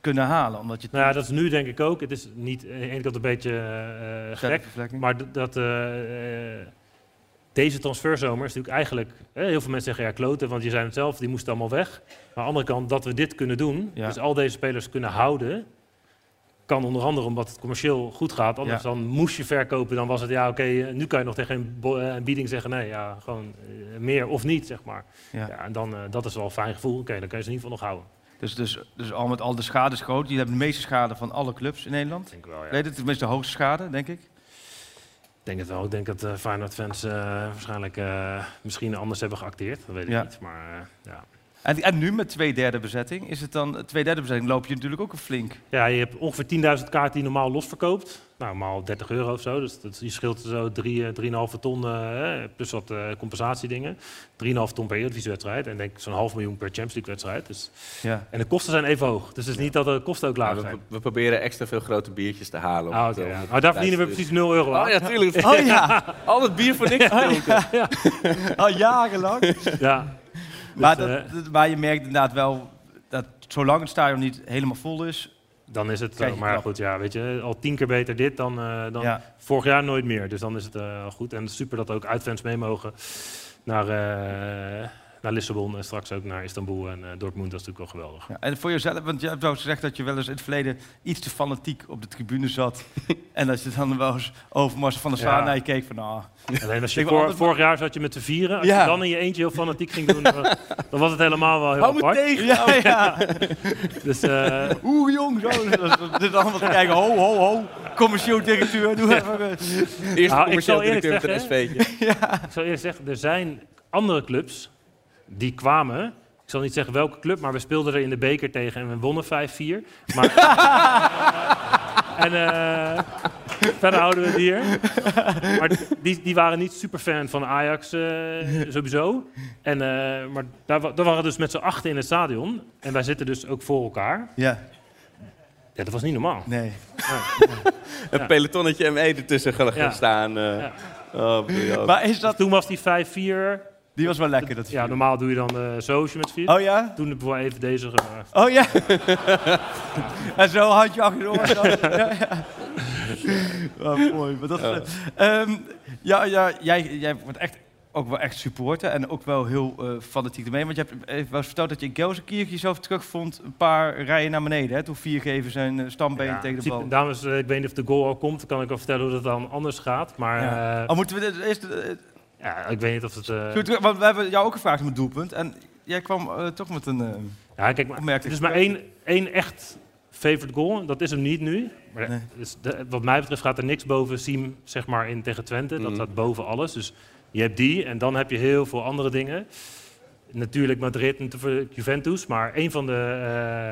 kunnen halen. Omdat je Nou ja, dat is nu denk ik ook. Het is niet aan de ene kant een beetje eh, gek, maar dat deze transferzomer is natuurlijk eigenlijk... heel veel mensen zeggen ja, kloten, want je zei het zelf, die moesten allemaal weg. Maar aan de andere kant, dat we dit kunnen doen, Ja. dus al deze spelers kunnen houden... kan onder andere omdat het commercieel goed gaat. Anders Ja. dan moest je verkopen, dan was het ja, oké, eh, nu kan je nog tegen een, eh, bieding zeggen... nee, ja, gewoon eh, meer of niet, zeg maar. Ja. Ja. en dan, dat is wel een fijn gevoel. Oké, dan kan je ze in ieder geval nog houden. Dus, dus, dus al met al de schade is groot. Jullie hebben de meeste schade van alle clubs in Nederland. Denk wel, ja. Nee, dit is tenminste de hoogste schade, denk ik. Ik denk het wel. Ik denk dat Feyenoord-fans eh, waarschijnlijk eh, misschien anders hebben geacteerd. Dat weet ik Ja. niet. Maar eh, ja. En, en nu met twee derde bezetting, is het dan, twee derde bezetting loop je natuurlijk ook een flink. Ja, je hebt ongeveer 10.000 kaarten die normaal los verkoopt. Nou, normaal 30 euro of zo. Dus dat, je scheelt zo 3, eh, 3,5 ton, eh, plus wat eh, compensatiedingen. 3,5 ton per Eredivisie-wedstrijd. En denk ik zo'n half miljoen per Champions League-wedstrijd. Dus, Ja. En de kosten zijn even hoog. Dus het is niet dat de kosten ook laag we, zijn. we proberen extra veel grote biertjes te halen. Ah, het, om ja. het Maar daar verdienen we precies 0 euro aan. Oh ja, tuurlijk. Oh ja. Al dat bier voor niks gedronken. ja. Al jarenlang. Ja. Maar, dat, eh, dat- maar je merkt inderdaad wel dat zolang het stadion niet helemaal vol is... Dan is het Maar goed, ja, weet je, al tien keer beter dit dan, eh, dan Ja. vorig jaar nooit meer. Dus dan is het eh, goed. En super dat ook uitfans mee mogen naar, naar Lissabon en straks ook naar Istanbul en eh, Dortmund. Dat is natuurlijk wel geweldig. Ja, en voor jezelf, want je hebt wel gezegd dat je wel eens in het verleden iets te fanatiek op de tribune zat. en dat je dan wel eens Overmars van de Ja. naar je keek van, nou... Alleen als je voor, vorig jaar zat je met z'n vieren. Als Ja. je dan in je eentje heel fanatiek ging doen, dan, was het helemaal wel heel Hou me apart. tegen! Ja, ja. Dus, eh, Oeh, jong, zo. Dit allemaal te kijken. Ho, ho, ho. Commercieel directeur, doe even... eh. Nou, ik zal eerlijk zeggen, ja. ik zal eerlijk zeggen, er zijn andere clubs die kwamen. Ik zal niet zeggen welke club, maar we speelden er in de beker tegen en we wonnen 5-4. Maar, en eh, verder houden we het hier. Maar die, die waren niet super fan van Ajax eh, sowieso. En, eh, maar daar, wa- daar waren we dus met z'n achten in het stadion. En wij zitten dus ook voor elkaar. Ja. Ja, dat was niet normaal. Nee. Een pelotonnetje ME ertussen gaan Ja. staan. eh. Ja. Oh. Maar is dat... Toen was die 5-4. Die was wel lekker, dat Ja, normaal doe je dan zoosje met vier. Oh ja? Toen hebben we even deze gemaakt. Oh ja? en zo handje achter de oor. ja, ja. Oh, mooi. Maar dat, Ja. eh, ehm, ja, ja, jij, jij wordt echt, ook wel echt supporter en ook wel heel eh, fanatiek ermee. Want je hebt even wel eens verteld dat je in Gelsenkirchen jezelf terugvond een paar rijen naar beneden. Hè, toen viergever zijn stambeen Ja, tegen de bal. Dames, ik weet niet of de goal al komt. Dan kan ik wel vertellen hoe dat dan anders gaat. Maar Ja. eh, Oh, moeten we dit eerst... eh, ja, ik weet niet of het... eh, Goed, want we hebben jou ook gevraagd om het doelpunt. En jij kwam eh, toch met een... eh, Ja, kijk, maar, opmerkelijk het is maar één, één echt favorite goal. Dat is hem niet nu. Maar Nee. dus de- wat mij betreft gaat er niks boven Siem zeg maar, in tegen Twente. Dat Mhm. staat boven alles. Dus je hebt die en dan heb je heel veel andere dingen. Natuurlijk Madrid en Juventus. Maar een van de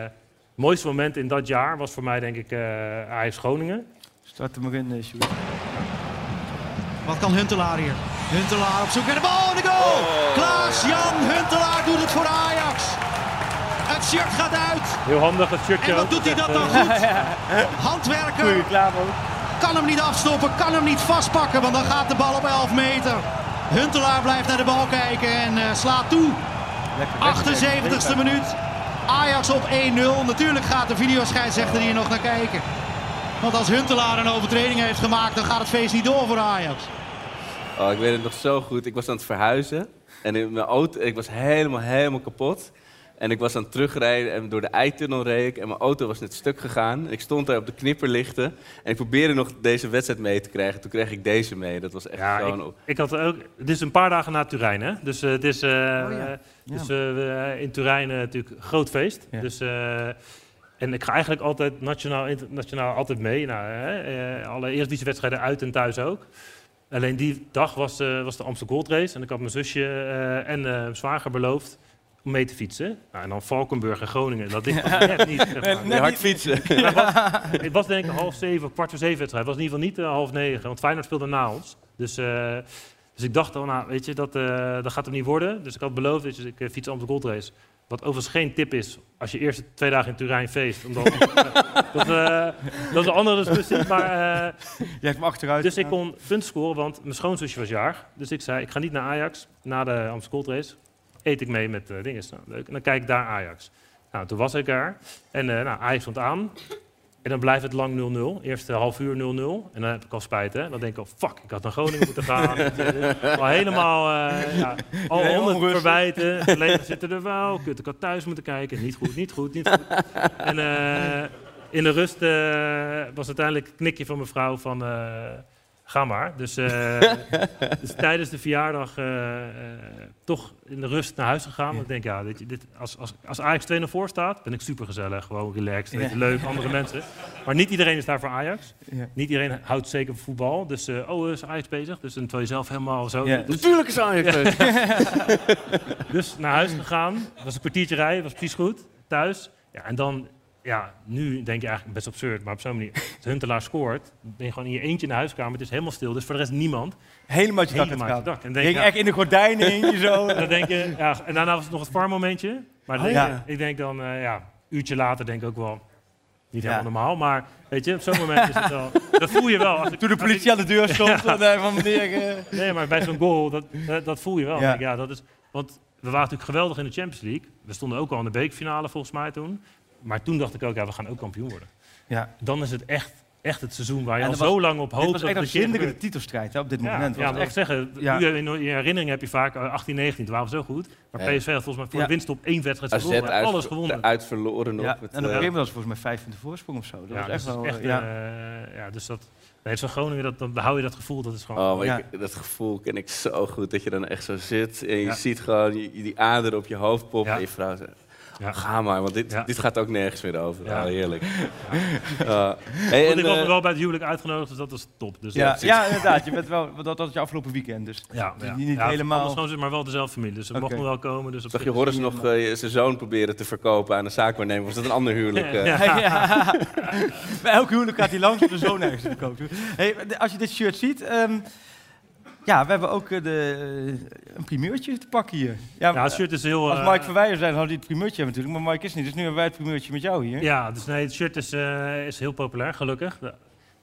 eh, mooiste momenten in dat jaar was voor mij denk ik eh Ajax Groningen. Start er maar in, uh, Sjoerd. Wat kan Huntelaar hier? Huntelaar op zoek naar de bal. De goal! Klaas-Jan Huntelaar doet het voor Ajax. Het shirt gaat uit. Heel handig het shirtje. En wat doet hij dat dan goed? Handwerker. Kan hem niet afstoppen, kan hem niet vastpakken, want dan gaat de bal op 11 meter. Huntelaar blijft naar de bal kijken en eh, slaat toe. 78ste minuut. Ajax op 1-0. Natuurlijk gaat de videoscheidsrechter hier nog naar kijken. Want als Huntelaar een overtreding heeft gemaakt, dan gaat het feest niet door voor Ajax. Oh, ik weet het nog zo goed. Ik was aan het verhuizen. En in mijn auto, ik was helemaal, helemaal kapot. En ik was aan het terugrijden en door de eitunnel reed ik. En mijn auto was net stuk gegaan. Ik stond daar op de knipperlichten. En ik probeerde nog deze wedstrijd mee te krijgen. Toen kreeg ik deze mee. Dat was echt Ja, gewoon... ik, ik had ook. Het is een paar dagen na Turijn, hè? Dus eh, het is. eh, ja. Dus Ja. eh, we- in Turijn natuurlijk een groot feest. Ja. Dus, eh, en ik ga eigenlijk altijd nationaal, internationaal altijd mee. Nou, hè, eh, alle eerstedivisie-wedstrijden uit en thuis ook. Alleen die dag was, eh, was de Amsterdam Gold Race. En ik had mijn zusje eh, en eh, mijn zwager beloofd om mee te fietsen. Nou, en dan Valkenburg en Groningen. Dat is net niet. zeg maar. Nee, hard fietsen. Het, was, het was denk ik half zeven, kwart voor zeven wedstrijd. Het was in ieder geval niet half negen, want Feyenoord speelde na ons. Dus, eh, dus ik dacht, oh, nou, weet je, dat, eh, dat gaat hem niet worden. Dus ik had beloofd, je, ik fiets Amsterdam Gold Race. Wat overigens geen tip is als je eerst twee dagen in Turijn feest. Omdat, dat, eh, dat is een andere discussie. Maar, eh, Jij hebt achteruit. dus ik kon punten scoren, want mijn schoonzusje was jarig. Dus ik zei, ik ga niet naar Ajax. Na de Amsterdam Gold Race eet ik mee met uh, dingen. Nou, leuk. En dan kijk ik daar Ajax. Nou, toen was ik daar. En uh, nou, Ajax stond aan. En dan blijft het lang 0-0. Eerste half uur 0-0. En dan heb ik al spijt, hè. Dan denk ik al, fuck, ik had naar Groningen moeten gaan. al helemaal, uh, ja, al Nee, honderd verwijten. Gelegen zitten er wel. Kut, ik had thuis moeten kijken. Niet goed, niet goed, niet goed. En uh, in de rust uh, was uiteindelijk een knikje van mevrouw van... ga maar. Dus, eh, dus tijdens de verjaardag eh, eh, toch in de rust naar huis gegaan. Want ik denk, ja, weet je, dit, als, als, als Ajax 2 voor staat, ben ik super gezellig. Gewoon relaxed, je, Ja. leuk, andere mensen. Maar niet iedereen is daar voor Ajax. Ja. Niet iedereen houdt zeker van voetbal. Dus, eh, oh, is Ajax bezig? Dus dan terwijl je zelf helemaal zo... Ja, dus- natuurlijk is Ajax Ja. bezig. dus naar huis gegaan. was een kwartiertje rijden, was precies goed. Thuis. Ja, en dan, ja, nu denk je eigenlijk best absurd, maar op zo'n manier. Als Huntelaar scoort, ben je gewoon in je eentje in de huiskamer. Het is helemaal stil, dus voor de rest niemand. Helemaal uit je dak Helemaal je gaat. dak. En denk, Ging ja, echt in de gordijnen hing je zo. dan denk je, ja, en daarna was het nog het VAR-momentje. Maar Oh, denk ja. je- ik denk dan, eh, ja, een uurtje later denk ik ook wel, niet Ja. helemaal normaal. Maar weet je, op zo'n moment is het wel, dat voel je wel. Als ik- Toen de politie aan de deur stond, eh, van meneer... eh, Nee, maar bij zo'n goal, dat, dat, dat voel je wel. Ja. Dat is, want we waren natuurlijk geweldig in de Champions League. We stonden ook al in de bekerfinale volgens mij toen. Maar toen dacht ik ook, ja, we gaan ook kampioen worden. Ja. Dan is het echt, echt het seizoen waar je al zo was- lang op dit hoopt. was echt het keer zindige gebeurt. titelstrijd hè, op dit Ja, moment. ja, Was echt- zeggen, ja. nu in je herinnering heb je vaak eh, 18, 19, toen waren we zo goed. Maar Ja. PSV had volgens mij voor Ja. de winst op één wedstrijd AZ verloren. uit, Alles gewonnen. uit verloren nog. Met, en op een eh, gegeven moment was het volgens mij vijf punten voorsprong of zo. Dat Ja, was echt dus wel... echt, eh, ja. eh, ja, dus dat... Nee, zo'n Groningen, dat, dan hou je dat gevoel, dat is gewoon... Oh, maar Ja. ik, dat gevoel ken ik zo goed. Dat je dan echt zo zit en je Ja. ziet gewoon die, die ader op je hoofd poppen. Ja. En je vrouw zegt, Ja. ga maar, want dit, Ja. dit gaat ook nergens meer over. Ja. Ja. heerlijk. Ja. Hey, Want en, ik was eh, wel bij het huwelijk uitgenodigd, dus dat was top. Dus Ja, dat- ja, inderdaad. Je bent wel, dat, dat was je afgelopen weekend, dus Ja, ja. niet, helemaal... maar wel dezelfde familie. Dus ze Oké. mochten wel komen. Dus op zag je Horace nog eh, zijn zoon proberen te verkopen aan een zaakwaarnemer? Was dat een ander huwelijk? eh? Ja. Ja. Bij elk huwelijk gaat hij langs om de zoon ergens te verkopen. Hey, als je dit shirt ziet... ehm, ja, we hebben ook eh, de, eh, een primeurtje te pakken hier. Ja, Ja, het shirt is heel... Als eh, Mike Verweijer zijn, had hij het primeurtje hebben natuurlijk. Maar Mike is niet, dus nu hebben wij het primeurtje met jou hier. Ja, dus nee, het shirt is, eh, is heel populair, gelukkig. Ja.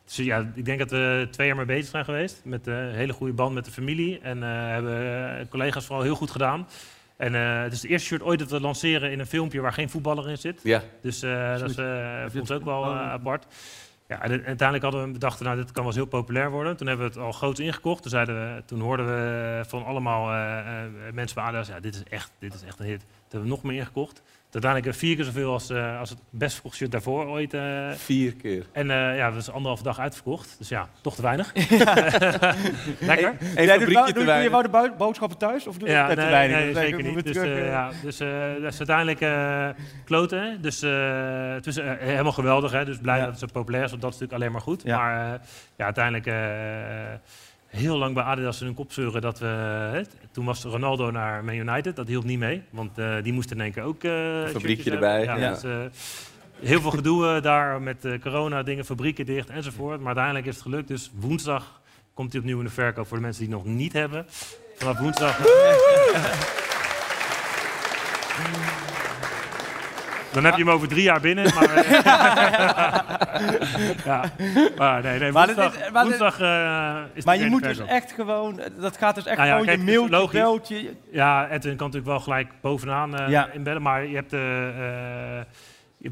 Dus ja, ik denk dat we twee jaar mee bezig zijn geweest. Met eh, een hele goede band met de familie. En eh, hebben collega's vooral heel goed gedaan. En eh, het is het eerste shirt ooit dat we lanceren in een filmpje waar geen voetballer in zit. Ja. Dus eh, dat is voor ons ook wel apart. Ja, en uiteindelijk hadden we bedacht, nou, dit kan wel eens heel populair worden. Toen hebben we het al groot ingekocht. Toen, zeiden we, toen hoorden we van allemaal eh, eh, mensen bij Adidas, ja, dit is, echt, dit is echt een hit. Toen hebben we nog meer ingekocht. Uiteindelijk eh, vier keer zoveel als, eh, als het best verkocht shirt daarvoor ooit. eh. Vier keer. En eh, ja, dat is anderhalve dag uitverkocht. Dus ja, toch te weinig. Lekker. Hey, doet, wel- doe je- je wou de boodschappen thuis? Of doe je Ja, nee, te weinig? nee, zeker niet. Dus, ja, dus eh, dat is uiteindelijk eh kloten. Dus eh, het is helemaal geweldig. Hè? Dus blij Ja. dat het zo populair is, want dat is natuurlijk alleen maar goed. Ja. Maar eh, ja, uiteindelijk eh, heel lang bij Adidas in hun kop zeuren dat we... hè, toen was Ronaldo naar Man United, dat hielp niet mee. Want eh, die moest in één keer ook... eh, fabriekje erbij, ja. dus, eh, heel veel gedoe daar met eh, corona, dingen, fabrieken dicht enzovoort. Maar uiteindelijk is het gelukt. Dus woensdag komt hij opnieuw in de verkoop voor de mensen die het nog niet hebben. Vanaf woensdag... Dan heb je hem over drie jaar binnen. Maar, eh, ja. maar nee, nee, Maar woensdag, is- maar woensdag eh, is Maar je moet dus echt gewoon... Dat gaat dus echt Nou ja, gewoon kijk, je mailtje, logisch. beltje... Ja, Edwin kan natuurlijk wel gelijk bovenaan eh, Ja. inbellen. Maar je hebt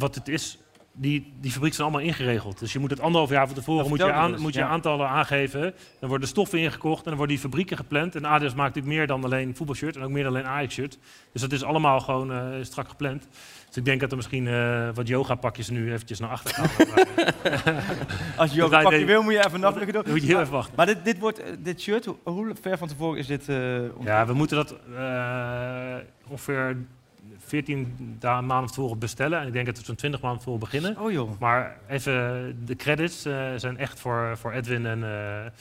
wat het is. Die, die fabrieken zijn allemaal ingeregeld. Dus je moet het anderhalf jaar van tevoren moet je, aan, dus, moet je ja. aantallen aangeven. Dan worden stoffen ingekocht en dan worden die fabrieken gepland. En Adidas maakt natuurlijk meer dan alleen voetbalshirt en ook meer dan alleen Ajax-shirt. Dus dat is allemaal gewoon eh, strak gepland. Dus ik denk dat er misschien eh, wat yoga-pakjes nu eventjes naar achter gaan. Als je Dat ook wij een pakje denken- wil, moet je even nachtelijke doen. Moet je heel even wachten. Maar dit, dit, wordt, eh, dit shirt, hoe, ver van tevoren is dit... eh, ont- Ja, we moeten dat eh, ongeveer 14 da- maanden van tevoren bestellen. En ik denk dat we zo'n 20 maanden tevoren beginnen. Oh joh. Maar even, de credits eh, zijn echt voor, voor Edwin en eh,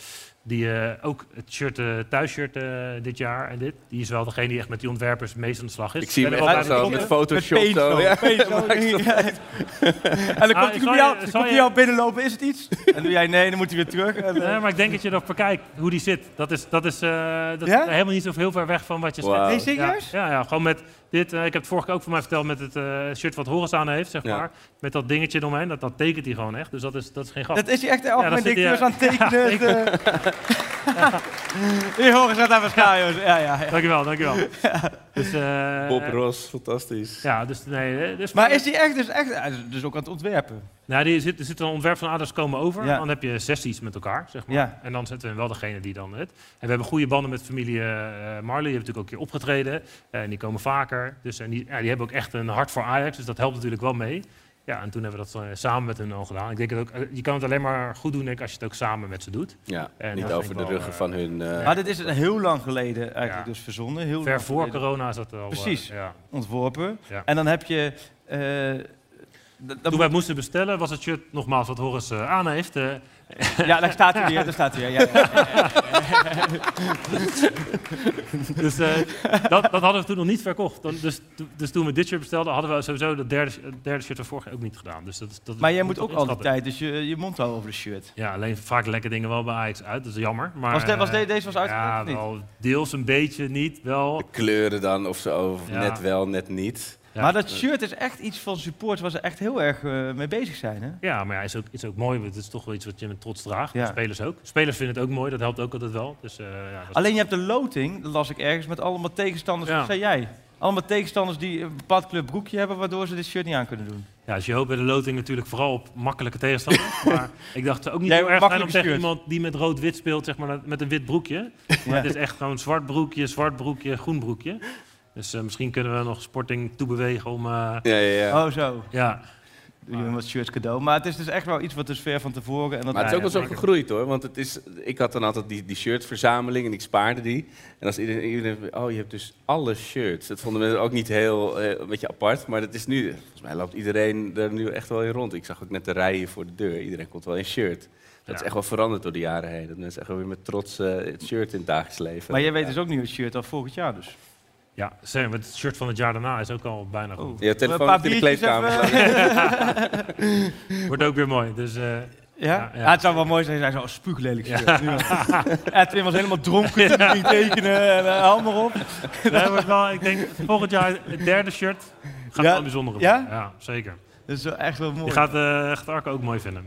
die eh, ook het shirt, eh thuisshirt eh, dit jaar en dit. Die is wel degene die echt met die ontwerpers meest aan de slag is. Ik zie hem echt wel bij zo met Photoshop zo. Ja. En dan Ah, komt hij jou, je- jou binnenlopen, is het iets? En dan doe jij nee, dan moet hij weer terug. En, Nee, maar ik denk dat je erop bekijkt hoe die zit. Dat is, dat is, eh, dat Ja? is helemaal niet zo heel ver weg van wat je Wauw. zegt. Nee, serieus? Ja, ja, ja, gewoon met dit. eh, ik heb het vorige keer ook voor mij verteld met het eh, shirt wat Horace aan heeft, zeg Ja. maar. Met dat dingetje eromheen. Dat, dat tekent hij gewoon echt. Dus dat is, dat is geen grap. Dat is hij echt Ja, dat zit directeur hij, aan het tekenen. ja, Hier horen ze staan, jongens. Ja, ja, ja. Dankjewel, dankjewel. Dus, eh, Bob Ross, fantastisch. Ja, dus nee. eh, Dus Maar is hij echt, dus echt hij is dus ook aan het ontwerpen? Nou, die zit, er zit een ontwerp van Adidas komen over. Ja. Dan heb je sessies met elkaar, zeg maar. Ja. En dan zetten we wel degene die dan het. En we hebben goede banden met familie eh, Marley. Die hebben natuurlijk ook een keer opgetreden. Eh, en die komen vaker. Dus en die, ja, die hebben ook echt een hart voor Ajax. Dus dat helpt natuurlijk wel mee. Ja, en toen hebben we dat eh, samen met hun al gedaan. Ik denk dat ook, eh, je kan het alleen maar goed doen denk ik, als je het ook samen met ze doet. Ja, En niet over de ruggen eh, van hun... eh, Maar dit is heel lang geleden eigenlijk dus verzonnen. Heel Ver voor geleden. corona is dat al, Precies, ja. ontworpen. Ja. En dan heb je... eh, Toen moet- wij moesten bestellen, was het shirt nogmaals wat Horus aan heeft. Eh. Ja, daar staat hij weer, daar staat hij weer. Ja, ja, ja, dus eh, dat, dat hadden we toen nog niet verkocht. Dan, dus, to- dus toen we dit shirt bestelden, hadden we sowieso dat derde, het derde shirt van vorig jaar ook niet gedaan. Dus dat, is- dat Maar jij moet ook toch al die inschatten. tijd dus je, je mond houden over de shirt. Ja, alleen vaak lekker dingen wel bij Ajax uit. Dat is jammer. Maar, Was de- was de- eh, deze was uitgekocht Ja, of niet? wel deels een beetje, niet wel. kleuren dan of zo, of net wel, net niet. Maar dat shirt is echt iets van supporters waar ze echt heel erg eh, mee bezig zijn. Hè? Ja, maar ja, is ook, is ook mooi. Het is toch wel iets wat je met trots draagt. Ja. Spelers ook. Spelers vinden het ook mooi. Dat helpt ook altijd wel. Dus, eh, ja, dat Alleen je hebt de loting, dat las ik ergens, met allemaal tegenstanders. Ja. Wat zei jij? Allemaal tegenstanders die een bepaald kleur broekje hebben, waardoor ze dit shirt niet aan kunnen doen. Ja, dus je hoopt bij de loting natuurlijk vooral op makkelijke tegenstanders. maar ik dacht ook niet Jij heel erg fijn om makkelijke te zeggen shirt. iemand die met rood-wit speelt, zeg maar, met een wit broekje. Maar Ja. het is echt gewoon zwart broekje, zwart broekje, groen broekje. Dus eh, misschien kunnen we nog Sporting toebewegen om... eh, Ja, ja, ja. Oh, zo. Ja. Doe je hem wat shirts cadeau. Maar het is dus echt wel iets wat dus ver van tevoren... En dat Maar het is ook wel zo gegroeid hoor. Want het is, ik had dan altijd die, die shirtverzameling en ik spaarde die. En als iedereen, iedereen oh je hebt dus alle shirts. Dat vonden mensen ook niet heel, eh, een beetje apart. Maar dat is nu, volgens mij loopt iedereen er nu echt wel in rond. Ik zag ook net de rijen voor de deur. Iedereen komt wel in shirt. Dat is echt wel veranderd door de jaren heen. Dat mensen echt wel weer met trots eh, het shirt in het dagelijks leven. Maar jij weet dus ook niet het shirt al volgend jaar dus. Ja, maar het shirt van het jaar daarna is ook al bijna goed. Ja, telefoon in de kleedkamer. Wordt ook weer mooi. Dus, eh, Ja? Ja, het zou wel mooi zijn, hij zou spuuglelijk shirt. Ja. Edwin was helemaal dronken toen hij ging tekenen en uh, hou maar op. Nee, wel, ik denk volgend jaar het derde shirt gaat Ja? wel bijzonder worden. Ja? Ja, zeker. Dat is wel echt wel mooi. Je gaat, eh gaat Arco ook mooi vinden.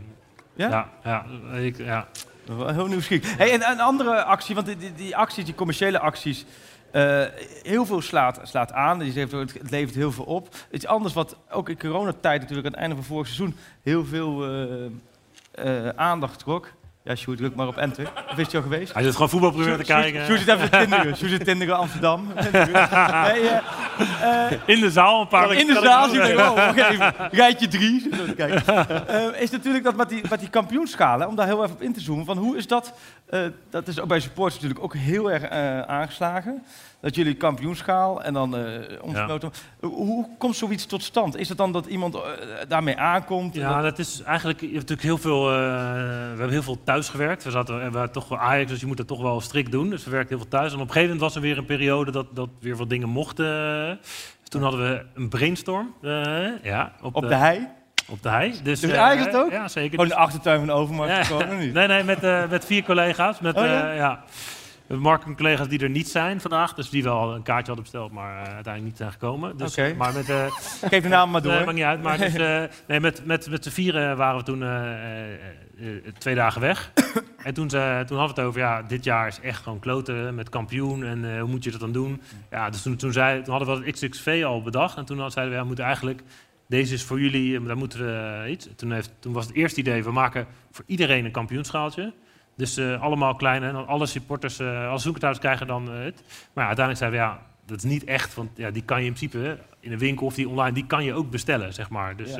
Ja? Ja, ja, ik, ja. Wel Heel nieuwsgierig. Hey, en een andere actie, want die, die acties, die commerciële acties, eh, heel veel slaat, slaat aan. Die heeft, het het levert heel veel op. Iets anders wat ook in coronatijd natuurlijk aan het einde van vorig seizoen heel veel eh, eh, aandacht trok. Ja, Sjoerd, druk maar op enter. Of is hij al geweest? Hij zit gewoon voetbalprogramma te kijken. Sjoerd zit even tinderen. Sjoerd zit tinderen Amsterdam. nee, In de zaal een paar in de zaal ik- zie je, oh, even, rijtje drie. Is natuurlijk dat met die, met die kampioenschalen, om daar heel even op in te zoomen. Van hoe is dat, eh, dat is ook bij supporters natuurlijk ook heel erg eh, aangeslagen. Dat jullie kampioenschaal en dan eh omgesloten. Hoe, hoe komt zoiets tot stand? Is het dan dat iemand daarmee aankomt? Ja, dat is eigenlijk. Je hebt natuurlijk heel veel. we hebben heel veel thuis gewerkt. We zaten we waren toch wel Ajax, dus je moet het toch wel strikt doen. Dus we werkten heel veel thuis. En op een gegeven moment was er weer een periode dat, dat weer wat dingen mochten. Dus toen hadden we een brainstorm. ja, Op de hei? Op de hei. Dus, Dus eh, eigenlijk het ook? Ja, zeker. Gewoon de achtertuin van de Overmars Ja. gekomen, nu? Nee, nee, met, eh, met vier collega's. Met, Oh, ja? eh, ja. We hebben Mark en collega's die er niet zijn vandaag. Dus die wel een kaartje hadden besteld, maar eh, uiteindelijk niet zijn gekomen. Dus, Oké. Maar met, eh, Geef de naam maar door. Nee, maakt niet uit. Maar dus, eh, nee, met, met, met z'n vieren waren we toen eh, eh, eh, twee dagen weg. en toen, ze, toen hadden we het over, ja, dit jaar is echt gewoon kloten met kampioen. En eh, hoe moet je dat dan doen? Ja, dus toen, toen, zei, toen hadden we het XXV al bedacht. En toen zeiden we, ja, we moeten eigenlijk... Deze is voor jullie, eh, daar moeten we eh, iets. Toen, heeft, toen was het eerste idee, we maken voor iedereen een kampioenschaaltje. Dus eh, allemaal kleine, en alle supporters, eh alle zoekerthuis krijgen dan het. Maar ja, uiteindelijk zeiden we, ja, dat is niet echt, want ja, die kan je in principe in een winkel of die online, die kan je ook bestellen, zeg maar. Dus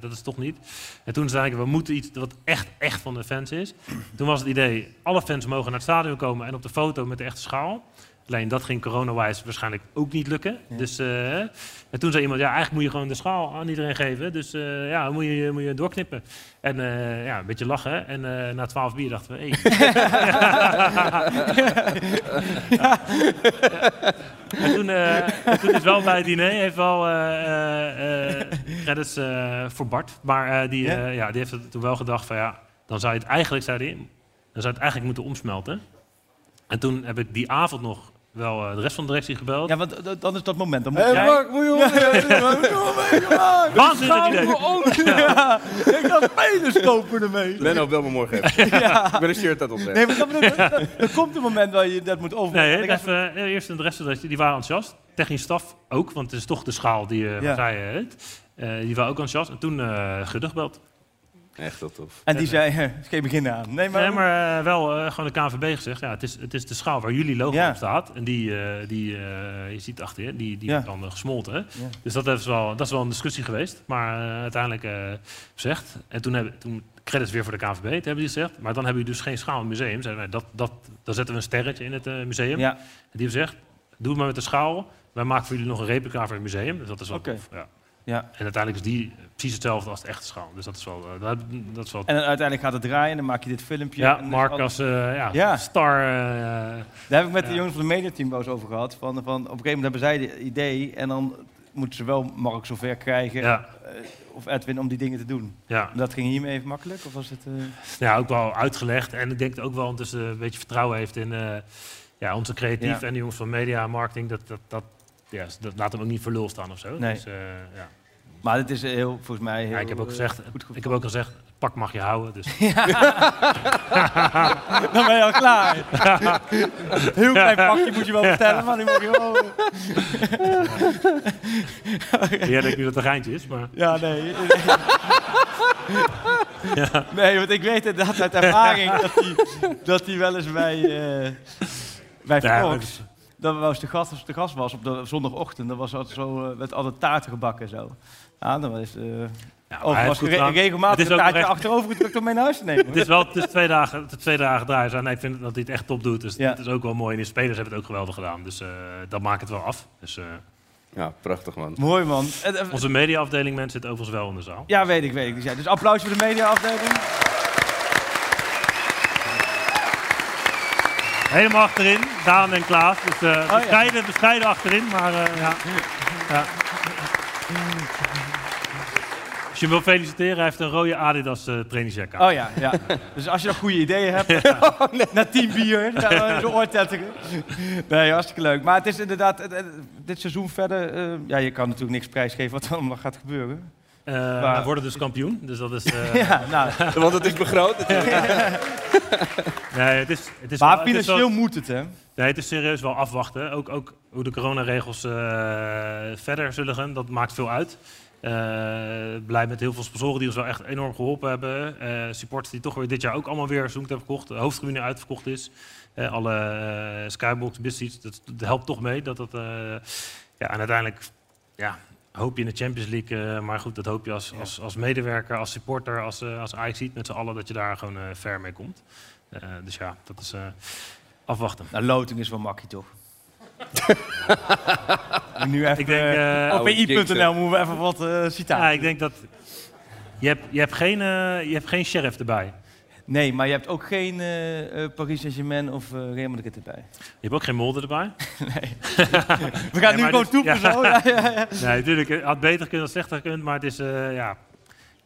dat is toch niet. En toen zeiden we, we moeten iets wat echt, echt van de fans is. Toen was het idee, alle fans mogen naar het stadion komen en op de foto met de echte schaal. Alleen dat ging corona-wise waarschijnlijk ook niet lukken. Dus, eh, en toen zei iemand, ja, eigenlijk moet je gewoon de schaal aan iedereen geven. Dus eh, ja, moet je, moet je doorknippen. En eh, ja, een beetje lachen. En na twaalf bier dachten we, hey. En toen, en toen is wel bij het diner, heeft wel credits voor Bart. Maar die, Ja? ja, die heeft toen wel gedacht van ja, dan zou je het eigenlijk, zei dan zou je het eigenlijk moeten omsmelten. En toen heb ik die avond nog wel eh, de rest van de directie gebeld. Ja, want d- dan is dat moment. Dan moet Hé, jij... Mark, moet je horen. Waanzinnig idee. Ja, ik ga spelers kopen ermee. Benno, bel me morgen even. Ja. Ik ben een shirt aan het opnemen. Nee, maar dat er- er komt een moment waar je dat moet overnemen. Nee, heb- even, eh, eerst en de rest van de directie, die waren enthousiast. Technisch staf ook, want het is toch de schaal die uh, Ja. het. Eh, die waren ook enthousiast. En toen uh, Gudde gebeld. Echt heel tof. En die zei, eh, geen begin aan. Nee, maar, Nee, maar eh, wel eh, gewoon de KNVB gezegd. Ja, het, is, het is de schaal waar jullie logo Ja. op staat. En die, eh, die eh, je ziet achter je, die, die Ja. dan gesmolten. Ja. Dus dat is, wel, dat is wel een discussie geweest. Maar eh, uiteindelijk eh gezegd. En toen hebben toen credits weer voor de KNVB, toen hebben die gezegd. Maar dan hebben jullie dus geen schaal in het museum. Zeiden wij, dat, dat, dan zetten we een sterretje in het museum. Ja. En die hebben gezegd, doe het maar met de schaal. Wij maken voor jullie nog een replica voor het museum. Dus dat is wel tof. Ja. Ja. En uiteindelijk is die precies hetzelfde als de echte schaal. Dus dat is wel, eh, dat, dat is wel En dan uiteindelijk gaat het draaien en dan maak je dit filmpje. ja, en Mark als eh, ja, Ja. star. eh, Daar heb ik met de jongens van de mediateam eens over gehad. Van, van, op een gegeven moment hebben zij het idee en dan moeten ze wel Mark zover krijgen. Ja. of Edwin om die dingen te doen. Ja. Dat ging hiermee even makkelijk? Of was het, ja, ook wel uitgelegd. En ik denk ook wel ondertussen een beetje vertrouwen heeft in ja, onze creatief en de jongens van media en marketing. Dat, dat, dat, ja, dat laat hem ook niet voor lul staan of zo. Nee. Dus, eh, ja. Maar het is heel, volgens mij heel... Ja, ik heb ook eh, gezegd, goed ik heb ook gezegd, pak mag je houden. Dus. Dan ben je al klaar. Heel klein pakje moet je wel vertellen, maar nu moet je wel... Jij denkt nu dat het een geintje is, maar... Ja, nee. Ja. Nee, want ik weet inderdaad uit ervaring dat hij dat die wel eens bij, eh bij Ja, dat was de gast, als de gast was op de zondagochtend, dan was altijd zo, eh, werd altijd taarten gebakken zo. Ja, dan was, eh over hij was regelmatig Het is een taartje echt- achterover gedrukt om mee naar huis te nemen. Het is wel het is twee dagen, is twee dagen draaien. zijn. Nee, ik vind dat hij het echt top doet. Dus Ja. het is ook wel mooi. En de spelers hebben het ook geweldig gedaan. Dus eh, dat maakt het wel af. Dus, eh, Ja, prachtig man. Mooi man. Onze mediaafdeling mensen zitten overigens wel in de zaal. Ja, weet ik, weet ik. Dus, ja, dus applaus voor de mediaafdeling. Helemaal achterin, Daan en Klaas. Dus Oh, ja. bescheiden, bescheiden achterin, maar eh, ja. ja. Als je hem wil feliciteren, hij heeft een rode Adidas uh, trainingsjack aan. Oh ja, ja. Dus als je nog goede ideeën hebt, na tien bier, dan zo oortetteren. Nee, hartstikke leuk. Maar het is inderdaad, dit seizoen verder, ja, je kan natuurlijk niks prijsgeven wat er allemaal gaat gebeuren. Eh, Maar- We worden dus kampioen, dus dat is... eh, Ja, nou. Want het is begroot natuurlijk. nee, het is, het is Maar wel- het is financieel wel- moet het, hè? Nee, het is serieus wel afwachten. Ook, ook hoe de coronaregels eh, verder zullen gaan, dat maakt veel uit. Eh, blij met heel veel sponsoren die ons wel echt enorm geholpen hebben. Eh, supporters die toch weer dit jaar ook allemaal weer zoekt hebben verkocht. De hoofdtribune uitverkocht is. Eh, alle skybox, business, dat, dat helpt toch mee. Dat dat, eh, ja, en uiteindelijk ja, hoop je in de Champions League. eh, maar goed, dat hoop je als, als, als medewerker, als supporter, als, eh als Ajax ziet met z'n allen dat je daar gewoon eh ver mee komt. Eh, dus ja, dat is eh, afwachten. Nou, loting is wel makkie, toch? nu even, Ik denk, op PI.nl moeten we even wat eh citaten. Ja, ik denk dat... Je hebt, je hebt, geen, eh, je hebt geen sheriff erbij. Nee, maar je hebt ook geen eh, eh, Paris Saint-Germain of eh Real Madrid erbij. Je hebt ook geen molder erbij. nee. We gaan nu gewoon dit- toepen zo. Ja, ja, ja. Nee, natuurlijk. Het had beter kunnen, had slechter gekund. Maar het is, ja...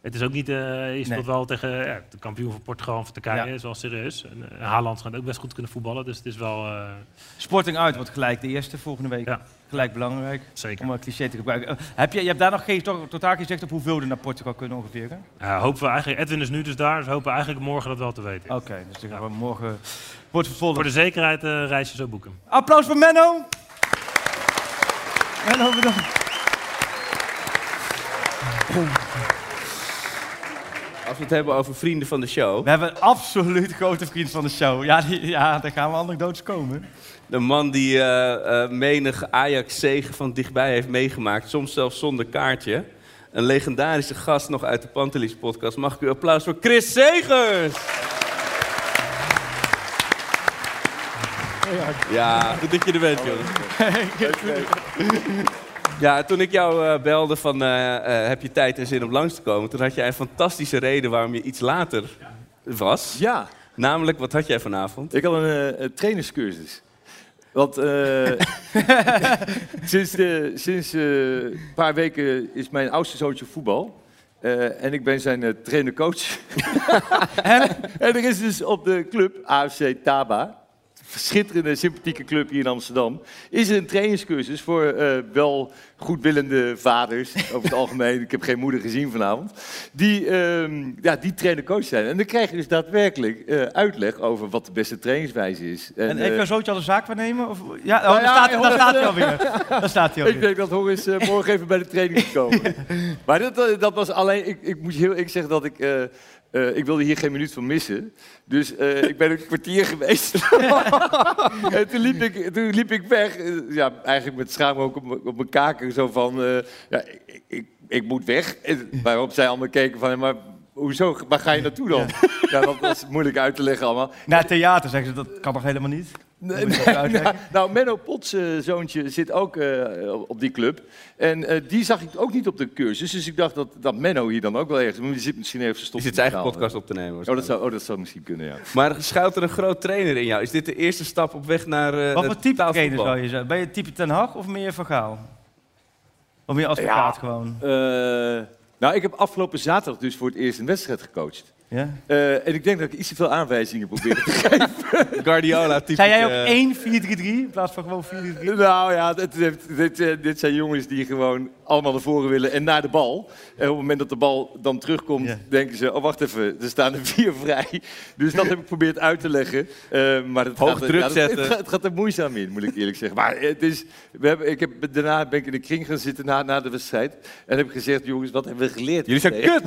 Het is ook niet... eh, je speelt Nee. wel tegen ja, de kampioen van Portugal van Turkije. Ja. is wel serieus. En, eh, Haaland gaat ook best goed kunnen voetballen. Dus het is wel... eh, Sporting uit wordt gelijk de eerste volgende week. Ja. Gelijk belangrijk. Zeker. Om een cliché te gebruiken. Heb je, je hebt daar nog geen, to- totaal gezegd op hoeveel er naar Portugal kunnen ongeveer? hè? ja, hopen we eigenlijk... Edwin is nu dus daar. Dus hopen we eigenlijk morgen dat wel te weten. Oké, dus dan gaan we morgen... Wordt vervolgd. Voor de zekerheid reis je zo boeken. Applaus voor Menno. Menno, bedankt. Als we het hebben over vrienden van de show. We hebben absoluut grote vriend van de show. Ja, die, ja daar gaan we anekdotes komen. De man die eh, eh, menig Ajax-zegen van dichtbij heeft meegemaakt. Soms zelfs zonder kaartje. Een legendarische gast nog uit de Pantelis podcast. Mag ik u applaus voor Chris Segers? Ja, goed dat je er bent, jongen. Ja, toen ik jou eh, belde van eh, eh, heb je tijd en zin om langs te komen... toen had jij een fantastische reden waarom je iets later was. Ja. Namelijk, wat had jij vanavond? Ik had een, trainerscursus. Want sinds, sinds een paar weken is mijn oudste zoontje voetbal. En ik ben zijn eh, trainer-coach. en, en er is dus op de club AFC Taba, schitterende, sympathieke club hier in Amsterdam, is er een trainingscursus voor eh, wel goedwillende vaders, over het algemeen. Ik heb geen moeder gezien vanavond. Die, ehm ja, die trainer-coach zijn. En dan krijg je dus daadwerkelijk eh, uitleg over wat de beste trainingswijze is. En, eh, heeft jouw zoontje al een zaak waarnemen? Of, ja, oh, nou daar, ja, staat, hij eh, alweer. Daar staat hij Ik alweer. denk dat eh, morgen even bij de training is komen. maar dat, eh, dat was alleen, ik, ik moet heel eerlijk zeggen dat ik eh, ik wilde hier geen minuut van missen. Dus eh, ik ben een kwartier geweest. en toen liep, ik, liep ik weg. Eh, ja, eigenlijk met schaam ook op, mijn- kaken. Zo van, ja, ik, ik, moet weg. Waarop zij allemaal keken van, maar hoezo? Waar ga je naartoe dan? ja, dat was moeilijk uit te leggen allemaal. Naar theater zeggen ze, dat kan toch helemaal niet? Nee, nee, nou, nou, Menno Pots eh, zoontje zit ook eh, op die club. En eh, die zag ik ook niet op de cursus. Dus ik dacht dat, dat Menno hier dan ook wel ergens... Maar die zit misschien even Die zit zijn eigen podcast op te nemen. Oh dat, zou, oh, dat zou misschien kunnen, ja. Maar schuilt er een groot trainer in jou? Is dit de eerste stap op weg naar uh, Wat voor type trainer zou je zijn? Ben je type Ten Hag of meer Van Gaal? Of meer advocaat gewoon? Nou, ik heb afgelopen zaterdag dus voor het eerst een wedstrijd gecoacht. Ja? Eh, en ik denk dat ik iets te veel aanwijzingen probeer te geven. Guardiola type. Zijn jij ook 1 4-3-3 in plaats van gewoon 4-3-3? Nou ja, dit, dit, dit, eh, dit zijn jongens die gewoon allemaal naar voren willen en naar de bal. En op het moment dat de bal dan terugkomt, denken ze... oh, wacht even, er staan er vier vrij. Dus dat heb ik geprobeerd uit te leggen. Eh, maar het Hoog gaat, er- druk het- zetten. Het, gaat- het gaat er moeizaam in, moet ik eerlijk zeggen. Maar het is, we hebben, ik heb, daarna ben ik in de kring gaan zitten na, na de wedstrijd. En heb gezegd, jongens, wat hebben we geleerd? Jullie zijn kut!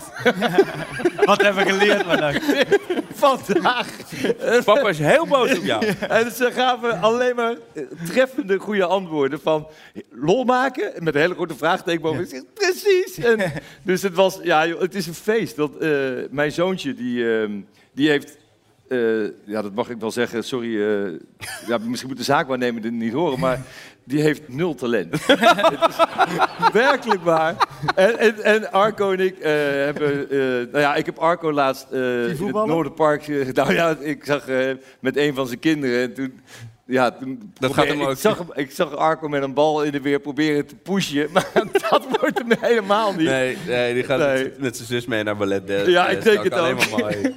wat hebben we geleerd vandaag? vandaag. Papa is heel boos op jou. En ze gaven alleen maar eh, treffende goede antwoorden van lol maken met een hele grote vraagteken boven. Precies. En, dus het was, ja, joh, het is een feest. Dat, eh, mijn zoontje die, ehm, die heeft, eh, ja, dat mag ik wel zeggen. Sorry, eh, ja, misschien moet de zaakwaarnemer dit niet horen, maar die heeft nul talent. het is werkelijk waar. En, en, en Arco en ik eh, hebben... eh, nou ja, ik heb Arco laatst eh, in het? Noorderpark... nou ja, ik zag eh, met een van zijn kinderen... En toen, ja, toen Dat probeer- gaat hem ook- Ik zag, ik zag Arco met een bal in de weer proberen te pushen. Maar dat wordt hem helemaal niet. Nee, nee, die gaat Nee. met- met zijn zus mee naar ballet. Ja, ik denk het ook. maar mooi.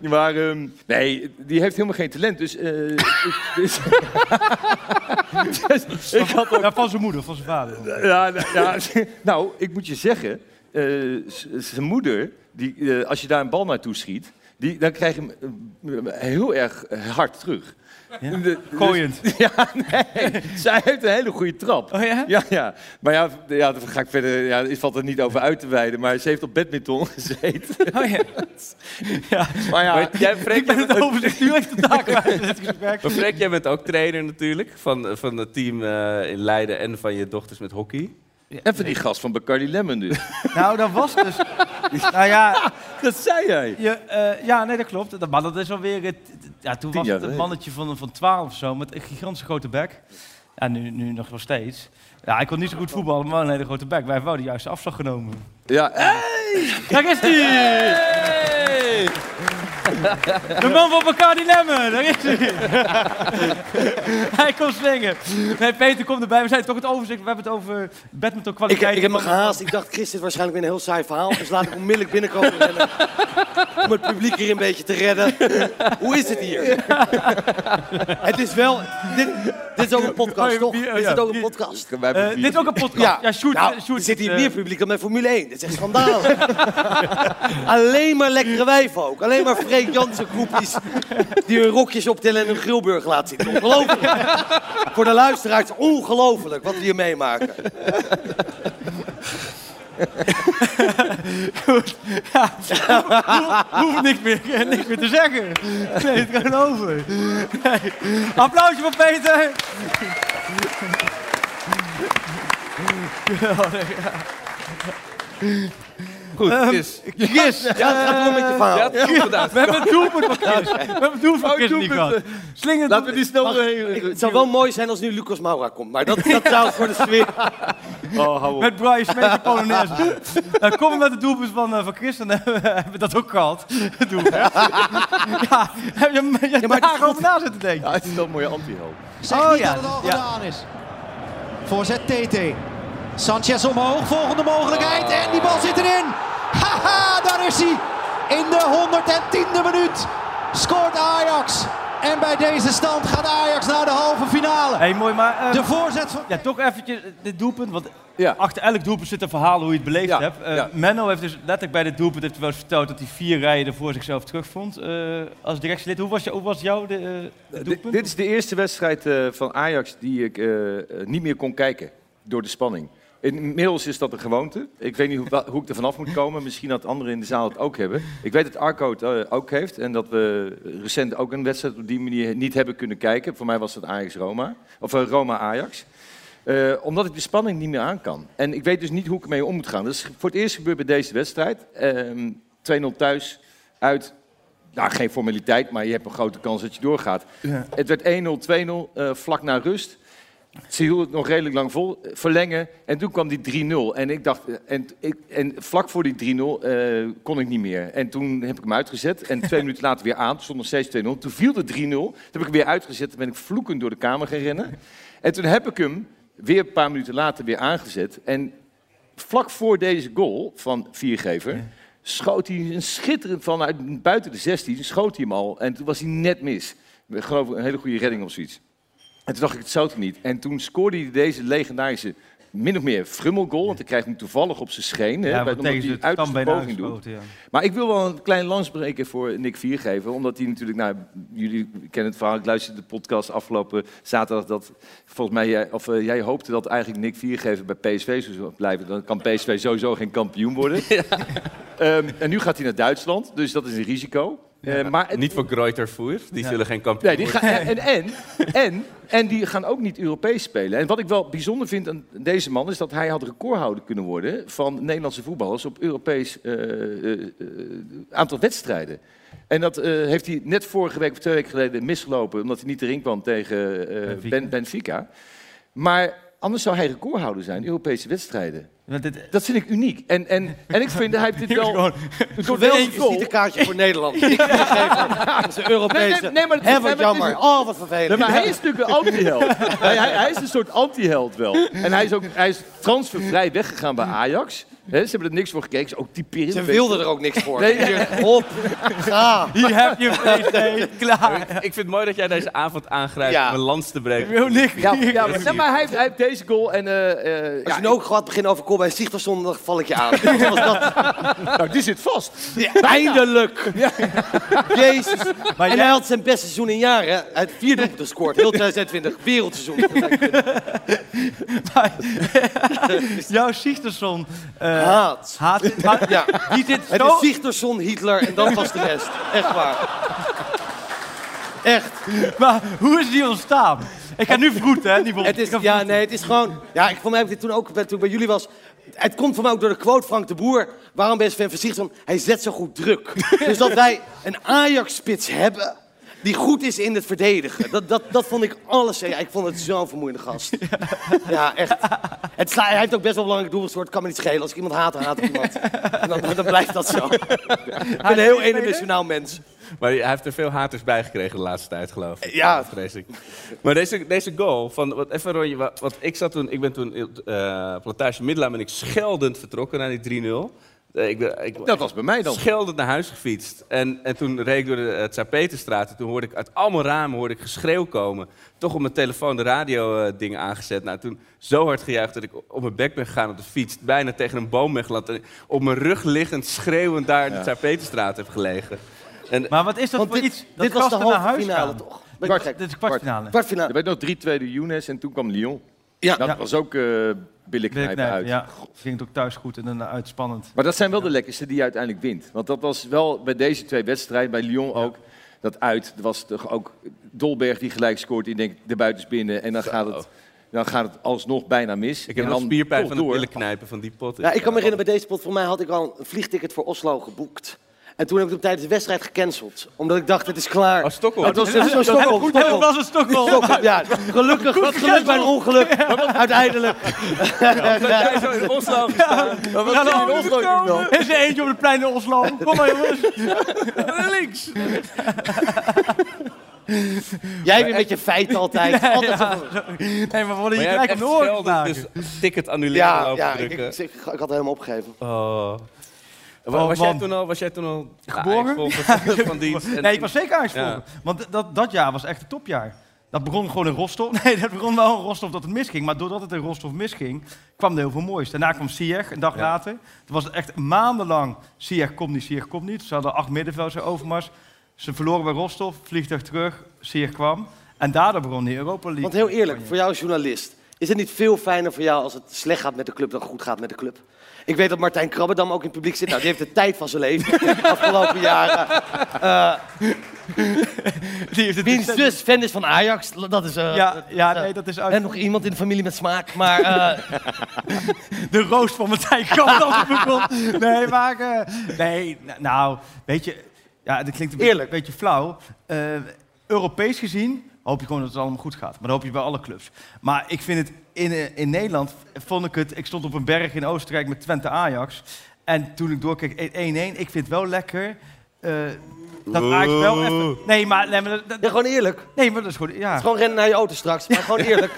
Maar ehm, nee, die heeft helemaal geen talent. Dus, eh, ik- dus, dus ik had ook Ja, van zijn moeder, van zijn vader. Ja, nou, ja, nou, ik moet je zeggen, eh, zijn moeder, die, eh, als je daar een bal naartoe schiet, die, dan krijg je hem heel erg hard terug. Ja? De- dus- Gooiend. ja, nee. Zij heeft een hele goede trap. Oh ja? Ja, ja. Maar ja, ja daar ga ik verder, ja, het valt er niet over uit te wijden, maar ze heeft op badminton gezeten. Oh ja. ja. Maar ja, Maar jij, Freek, Ik ben het overzicht nu gesprek. maar Freek, jij bent ook trainer natuurlijk. Van, van het team eh, in Leiden en van je dochters met hockey. En van die gast van Bacardi Lemon dus. Nou, dat was dus... Nou ja, Dat zei jij. je, eh, ja, nee, dat klopt. Dat- Maar dat is alweer... Het, ja, toen was het een mannetje van, van 12 of zo, met een gigantische grote bek. Ja, nu, nu nog wel steeds. Ja, ik kon niet zo goed voetballen, maar een hele grote bek. Wij hebben wel de juiste afslag genomen. Ja, Daar is hij! De man van Bacardi Lemon, daar is hij. hij komt swingen. Nee, Peter komt erbij. We zijn toch het overzicht. We hebben het over badminton Ik, kwaliteit. ik heb me gehaast. Ik dacht, Chris zit waarschijnlijk weer een heel saai verhaal. Dus laat ik onmiddellijk binnenkomen rennen. Om het publiek hier een beetje te redden. Hoe is het hier? Het is wel... Dit, dit is ook een podcast, toch? Dit is ook een podcast. Eh, dit is ook een podcast. Ja, Ja, shoot, nou, shoot er zit hier eh, meer publiek dan bij Formule 1. Dit is echt schandaal. Alleen maar lekkere wijven ook. Alleen maar Freek Jansen groepjes die hun rokjes optillen en hun grillburg laten zitten. Ongelooflijk. Voor de luisteraars ongelooflijk wat we hier meemaken. Goed. Ja. Hoef- Hoef niks meer, niks meer te zeggen. Nee, het gaat over. Nee. Applausje voor Peter. Goed, Ehm, Chris. Chris. Ja, het gaat wel met je verhaal. Ja, het gedaan. We hebben het doelpunt van Chris. We hebben het doelpunt van Chris niet gehad. Slinger Laten we die snel doorheen. ik- het zou wel mooi zijn als nu Lucas Moura komt. Maar dat, dat zou voor de sfeer... Oh, hou op. Met Brian Smeet en Polonaise. Komen we met het doelpunt van, eh, van Chris, dan hebben we, dat ook gehad. Het doelpunt. Ja, heb je, je Ja, maar het is daar over na zitten denken. Ja, het is wel een mooie anti-hoop. Zeg Oh, niet ja. dat het al Ja. gedaan is. Voorzet TT. Sanchez omhoog, volgende mogelijkheid. En die bal zit erin. Haha, daar is hij. In de 110e minuut scoort Ajax. En bij deze stand gaat Ajax naar de halve finale. Hey, mooi, maar... eh, De voorzet van... Ja, toch eventjes dit doelpunt, want Ja. achter elk doelpunt zit een verhaal hoe je het beleefd Ja, hebt. Eh, ja. Menno heeft dus letterlijk bij dit doelpunt heeft wel eens verteld dat hij vier rijen voor zichzelf terugvond eh, als directielid. Hoe was, jou, hoe was jouw de, Dit- doelpunt? dit is de eerste wedstrijd eh, van Ajax die ik niet meer kon kijken door de spanning. Inmiddels is dat een gewoonte. Ik weet niet hoe, hoe ik er vanaf moet komen. Misschien dat anderen in de zaal het ook hebben. Ik weet dat Arco het eh, ook heeft. En dat we recent ook een wedstrijd op die manier niet hebben kunnen kijken. Voor mij was het Ajax-Roma. Of eh, Roma-Ajax. Eh, omdat ik de spanning niet meer aan kan. En ik weet dus niet hoe ik ermee om moet gaan. Dat is voor het eerst gebeurd bij deze wedstrijd. Ehm 2-0 thuis, uit. Nou, geen formaliteit, maar je hebt een grote kans dat je doorgaat. Ja. Het werd 1-0, 2-0, eh, vlak na rust. Ze hield het nog redelijk lang vol, verlengen. En toen kwam die 3-0. En ik dacht, eh, en, ik, en vlak voor die 3-0 eh, kon ik niet meer. En toen heb ik hem uitgezet. En twee minuten later weer aan. Toen stond nog steeds 2-0. Toen viel de 3-0. Toen heb ik hem weer uitgezet. Toen ben ik vloekend door de kamer gaan rennen. En toen heb ik hem weer een paar minuten later weer aangezet. En vlak voor deze goal van Viergever... schoot hij een schitterend vanuit buiten de 16. Schoot hij hem al. En toen was hij net mis. Ik geloof een hele goede redding of zoiets. En toen dacht ik, het zou toch niet. En toen scoorde hij deze legendarische, min of meer frummelgoal. Want hij krijgt hem toevallig op zijn scheen. hè, Ja, bij- want omdat hij kan bijna poging doet. ja. Maar ik wil wel een klein lans breken voor Nick Viergever. Omdat hij natuurlijk, nou, jullie kennen het verhaal. Ik luisterde de podcast afgelopen zaterdag. Dat volgens mij, jij, of, eh, jij hoopte dat eigenlijk Nick Viergever bij PSV zou blijven. Dan kan PSV sowieso geen kampioen worden. Ehm, en nu gaat hij naar Duitsland, dus dat is een risico. Eh, maar Niet voor Greutervoer, die Ja. zullen geen kampioen Nee, die worden. gaan, en, en, en, en die gaan ook niet Europees spelen. En wat ik wel bijzonder vind aan deze man is dat hij had recordhouder kunnen worden van Nederlandse voetballers op Europees eh, eh, aantal wedstrijden. En dat eh, heeft hij net vorige week of twee weken geleden misgelopen omdat hij niet erin kwam tegen eh, Benfica. Ben, Benfica. Maar anders zou hij recordhouder zijn, Europese wedstrijden. Dat vind ik uniek. En, en, en ik vind, hij heeft dit wel... Geweldig deze goal- visitekaartje voor Nederland. Dat is een Europese. Nee, nee, nee, maar het- wat jammer. een- Oh, wat vervelend. Nee, maar hij is natuurlijk een anti-held. hij, hij, hij is een soort anti-held wel. En hij is ook hij is transfervrij weggegaan bij Ajax. Ze hebben er niks voor gekeken. Ze ook typerend. Ze wilden er ook niks voor. Nee, Op, ga. Hier heb je PSV, klaar. Ik vind het mooi dat jij deze avond aangrijpt Ja. om een lans te breken. Wil Nick Ja, ja, maar, nee, maar hij, heeft, hij heeft deze goal en... eh, eh, Als ja, je nu ook gaat beginnen over Colbein Sigtersson, dan val ik je aan. Wat was dat? nou, die zit vast. Ja, eindelijk! Jezus. Maar en jij- hij had zijn beste seizoen in jaren. Hij had vier doelpunten gescoord. Heel 2020. Wereldseizoen. Jouw Sigtersson... eh, Haat. haat maar Ja. Die zit Het zo... is Sigtersson, Hitler en dan pas de rest. Echt waar. Echt. Maar hoe is die ontstaan? Ik ga nu vroeten, hè? Die Het is, ja, nee, het is gewoon... Ja, ik, voor mij heb ik dit toen ook, toen bij jullie was... Het komt voor mij ook door de quote Frank de Boer. Waarom ben je van Sigtersson? Hij zet zo goed druk. dus dat wij een Ajax-spits hebben... die goed is in het verdedigen. Dat, dat, dat vond ik alles... Ja, ik vond het zo'n vermoeiende gast. Ja, echt. Het sla, hij heeft ook best wel belangrijk doel Het kan me niet schelen. Als ik iemand haat, dan haat ik iemand. En dan, dan blijft dat zo. Ik ben een heel eendimensionaal mens. Maar hij heeft er veel haters bij gekregen de laatste tijd, geloof ik. Ja. vrees ik. Maar deze, deze goal, van, wat, even rondje, wat, wat ik zat toen, ik ben toen eh Plantage Middellaan ben ik scheldend vertrokken naar die 3-0. Eh, ik, Dat was bij mij dan. Scheldend naar huis gefietst. En, en toen reed ik door de uh, Peterstraat en toen hoorde ik uit allemaal ramen hoorde ik geschreeuw komen. Toch op mijn telefoon de radio eh, dingen aangezet. Nou, toen zo hard gejuicht dat ik op mijn bek ben gegaan op de fiets. Bijna tegen een boom ben geland. En op mijn rug liggend, schreeuwend daar in de Peterstraat heb gelegen. En, Maar wat is dat voor dit, iets? Dat dit was de halve huis finale, toch? Kwart. Dit is kwartfinale. Er Kwartfinale. werd nog 3-2 de Younes en toen kwam Lyon. Ja. Dat Ja. was ook eh billig Weet ik knijpen niet, uit. Ja, ging het ook thuis goed en dan uitspannend. Maar dat zijn wel de lekkerste die je uiteindelijk wint. Want dat was wel bij deze twee wedstrijden, bij Lyon ook, dat uit. Er was toch ook Dolberg die gelijk scoort. Die denkt, de buiten is binnen. En dan gaat, het, dan gaat het alsnog bijna mis. ik heb en nog dan spierpijn van het door. willen knijpen van die pot. Ja, ik kan me herinneren, bij deze pot, voor mij had ik al een vliegticket voor Oslo geboekt. En toen heb ik hem tijdens de wedstrijd gecanceld. Omdat ik dacht, het is klaar. Oh, Stockholm. Het was, het was Stockholm. Dat was een Stockholm. Stockholm, Ja, gelukkig, wat geluk bij een ongeluk. Uiteindelijk. jij zo in Oslo gestaan. We gaan naar Oslo. Er is er eentje op het plein in Oslo. Kom maar jongens. Links. Jij weer met je feiten altijd. altijd zo- Nee, maar we een maken. dus ticket annuleren Ja, ja ik, drukken. ik, ik, ik had helemaal opgegeven. Oh. Was, jij toen al, was jij toen al Geboren? Van dienst? En- Nee, ik was zeker Ja. Want dat, dat jaar was echt een topjaar. Dat begon gewoon in Rostov. Nee, dat begon wel in Rostov dat het misging. Maar doordat het in Rostov misging, kwam er heel veel moois. Daarna kwam Sieg, een dag Ja. later. Toen was het echt maandenlang, Sieg komt niet, Sieg komt niet. Ze hadden acht middenvelders in overmars. Ze verloren bij Rostov, vliegtuig terug, Sieg kwam. En daardoor begon die Europa League. Want heel eerlijk, voor jou als journalist. Is het niet veel fijner voor jou als het slecht gaat met de club dan goed gaat met de club? Ik weet dat Martijn Krabbedam ook in het publiek zit. Nou, die heeft de tijd van zijn leven de afgelopen jaren. Eh Die heeft het wiens zus fan is van Ajax. Dat is... eh, Ja, ja, nee, dat is uit- En nog iemand in de familie met smaak. Maar eh, de roost van Martijn Kamp als het begon. Nee, maar... eh, nee, n- nou, weet je... Ja, dat klinkt een beetje, beetje flauw. Eh, Europees gezien hoop je gewoon dat het allemaal goed gaat. Maar dat hoop je bij alle clubs. Maar ik vind het... In, in Nederland vond ik het... Ik stond op een berg in Oostenrijk met Twente Ajax. En toen ik doorkeek 1-1. Ik vind het wel lekker... eh, dat Ajax wel even... Nee, maar... Nee, maar dat, ja, gewoon eerlijk. Nee, maar dat is gewoon... Ja. gewoon rennen naar je auto straks. Maar gewoon eerlijk.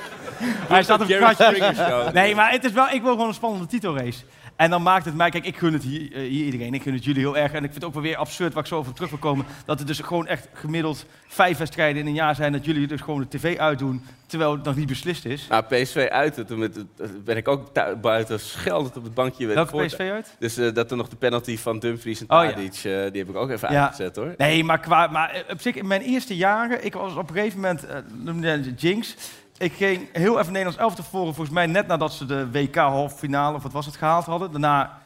Hij staat op het Jerry kratje. Nee, maar het is wel, ik wil gewoon een spannende titelrace. En dan maakt het mij, kijk, ik gun het hier, eh, hier iedereen, ik gun het jullie heel erg. En ik vind het ook wel weer absurd, waar ik zo over terug wil komen, dat er dus gewoon echt gemiddeld vijf wedstrijden in een jaar zijn, dat jullie dus gewoon de tv uitdoen, terwijl het nog niet beslist is. Nou, PSV uit, met, het- ben ik ook buiten scheldend op het bankje. Welke PSV uit? Dus eh, dat er nog de penalty van Dumfries en Oh, ja. Tadic, eh, die heb ik ook even Ja. uitgezet hoor. Nee, maar, qua, maar eh, op zich, in mijn eerste jaren, ik was op een gegeven moment, eh, het Jinx. Ik ging heel even Nederlands elftal voren, volgens mij net nadat ze de WK halffinale, of wat was het, gehaald hadden. Daarna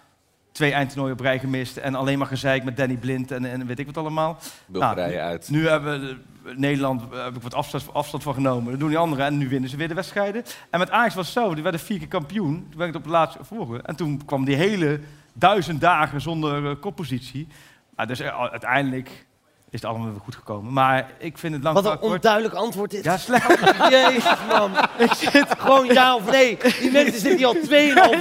twee eindtoernooien op rij gemist en alleen maar gezeik met Danny Blind en, en weet ik wat allemaal. Bulgarije nu, uit. Nu hebben we de- Nederland, eh, heb ik wat afstand, afstand van genomen. Dat doen die anderen en nu winnen ze weer de wedstrijden. En met Ajax was het zo, die werden vier keer kampioen. Toen ben ik het op de laatste volgen. En toen kwam die hele duizend dagen zonder eh, koppositie. Maar dus eh, uiteindelijk is het allemaal weer goed gekomen. Maar ik vind het lang Wat een onduidelijk antwoord dit. Ja, slecht. Jezus, man. Ik zit gewoon ja of nee. Die mensen zitten hier al 2,5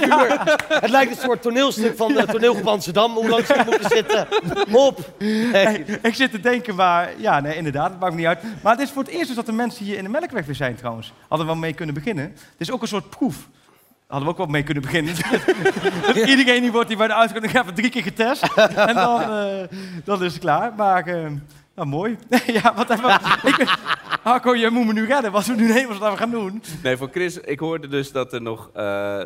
uur. Het lijkt een soort toneelstuk van de toneelgroep Amsterdam. Hoe lang ze moeten zitten. Mop. Hey, ik zit te denken, maar ja, nee, inderdaad, het maakt me niet uit. Maar het is voor het eerst dus dat de mensen hier in de Melkweg weer zijn trouwens. Hadden we wel mee kunnen beginnen. Het is ook een soort proef. Hadden we ook wel mee kunnen beginnen. Iedereen die wordt hier bij de uitgang even drie keer getest. En dan, eh, dan is het klaar. Maar, eh, nou mooi. ja, wat we... Ik, Harco, je moet me nu redden. Wat we nu nemen, wat we gaan doen. Nee, voor Chris, ik hoorde dus dat er nog... eh,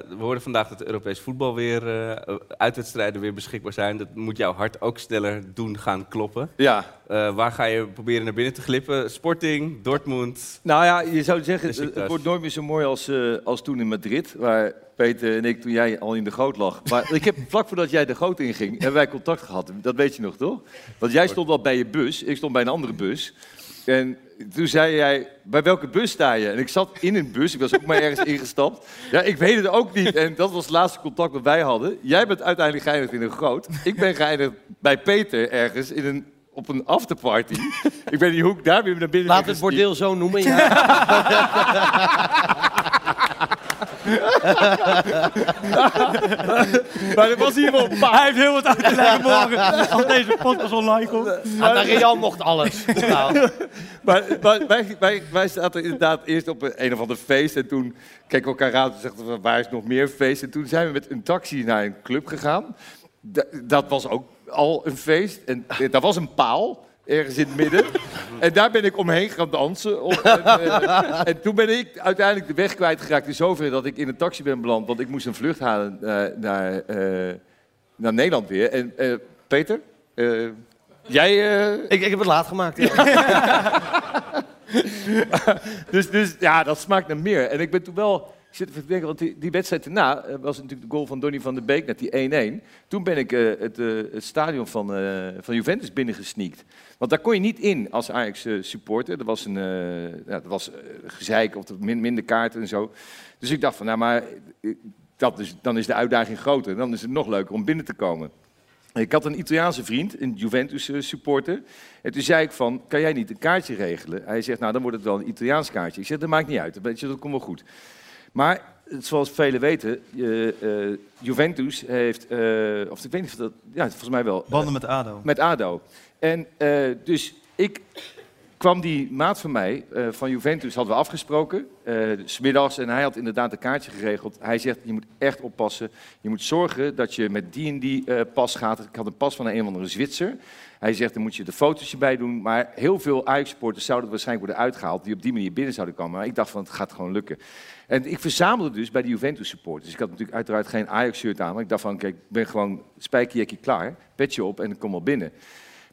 we hoorden vandaag dat de Europees voetbal weer... eh, uitwedstrijden weer beschikbaar zijn. Dat moet jouw hart ook sneller doen gaan kloppen. Ja. Eh, waar ga je proberen naar binnen te glippen? Sporting, Dortmund? Nou ja, je zou zeggen, het, wordt nooit meer zo mooi als, eh, als toen in Madrid. Waar Peter en ik, toen jij al in de goot lag. Maar ik heb vlak voordat jij de goot inging, hebben wij contact gehad. Dat weet je nog, toch? Want jij stond al bij je bus, ik stond bij een andere bus. En toen zei jij, bij welke bus sta je? En ik zat in een bus, ik was ook maar ergens ingestapt. Ja, ik weet het ook niet. En dat was het laatste contact dat wij hadden. Jij bent uiteindelijk geëindigd in een groot. Ik ben geëindigd bij Peter ergens in een, op een afterparty. ik weet niet hoe ik daar weer naar binnen Laat het bordeel zo noemen. Ja. maar er was hier wel Hij heeft heel wat uit te leggen morgen. Als deze podcast online komt. Ah, Real mocht alles. Nou. maar, maar wij, wij, wij zaten inderdaad eerst op een, een of ander feest. En toen keken we elkaar aan en zegden we, waar is nog meer feest? En toen zijn we met een taxi naar een club gegaan. Da- dat was ook al een feest. En eh, daar was een paal. Ergens in het midden. En daar ben ik omheen gaan dansen. Op, en, eh, en toen ben ik uiteindelijk de weg kwijtgeraakt. In zoverre dat ik in een taxi ben beland. Want ik moest een vlucht halen eh, naar, eh, naar Nederland weer. En eh, Peter, eh, jij... eh, Ik, ik heb het laat gemaakt. Ja. dus, dus ja, dat smaakt naar meer. En ik ben toen wel... Ik zit even te denken, want die, die wedstrijd daarna was natuurlijk de goal van Donny van der Beek, net die 1-1. Toen ben ik eh, het, eh, het stadion van, eh, van Juventus binnengesneakt. Want daar kon je niet in als Ajax eh, supporter. Er was een eh, ja, er was, eh, gezeik of min, minder kaarten en zo. Dus ik dacht van, nou maar, dat is, dan is de uitdaging groter. Dan is het nog leuker om binnen te komen. Ik had een Italiaanse vriend, een Juventus-supporter. En toen zei ik van, kan jij niet een kaartje regelen? Hij zegt, nou dan wordt het wel een Italiaans kaartje. Ik zeg, dat maakt niet uit, dat komt wel goed. Maar zoals velen weten, Juventus heeft, of ik weet niet of dat, ja volgens mij wel. Banden met ADO. Met ADO. En eh, dus ik kwam die maat van mij, eh, van Juventus, hadden we afgesproken, eh, 's smiddags, en hij had inderdaad een kaartje geregeld. Hij zegt, je moet echt oppassen, je moet zorgen dat je met die en die eh, pas gaat. Ik had een pas van een of andere Zwitser. Hij zegt, dan moet je de foto's erbij doen. Maar heel veel Ajax-supporters zouden waarschijnlijk worden uitgehaald... die op die manier binnen zouden komen. Maar ik dacht van, het gaat gewoon lukken. En ik verzamelde dus bij de Juventus-supporters. Ik had natuurlijk uiteraard geen Ajax-shirt aan. Maar ik dacht van, kijk, ik ben gewoon spijkerjekkie klaar. Petje op en ik kom wel binnen.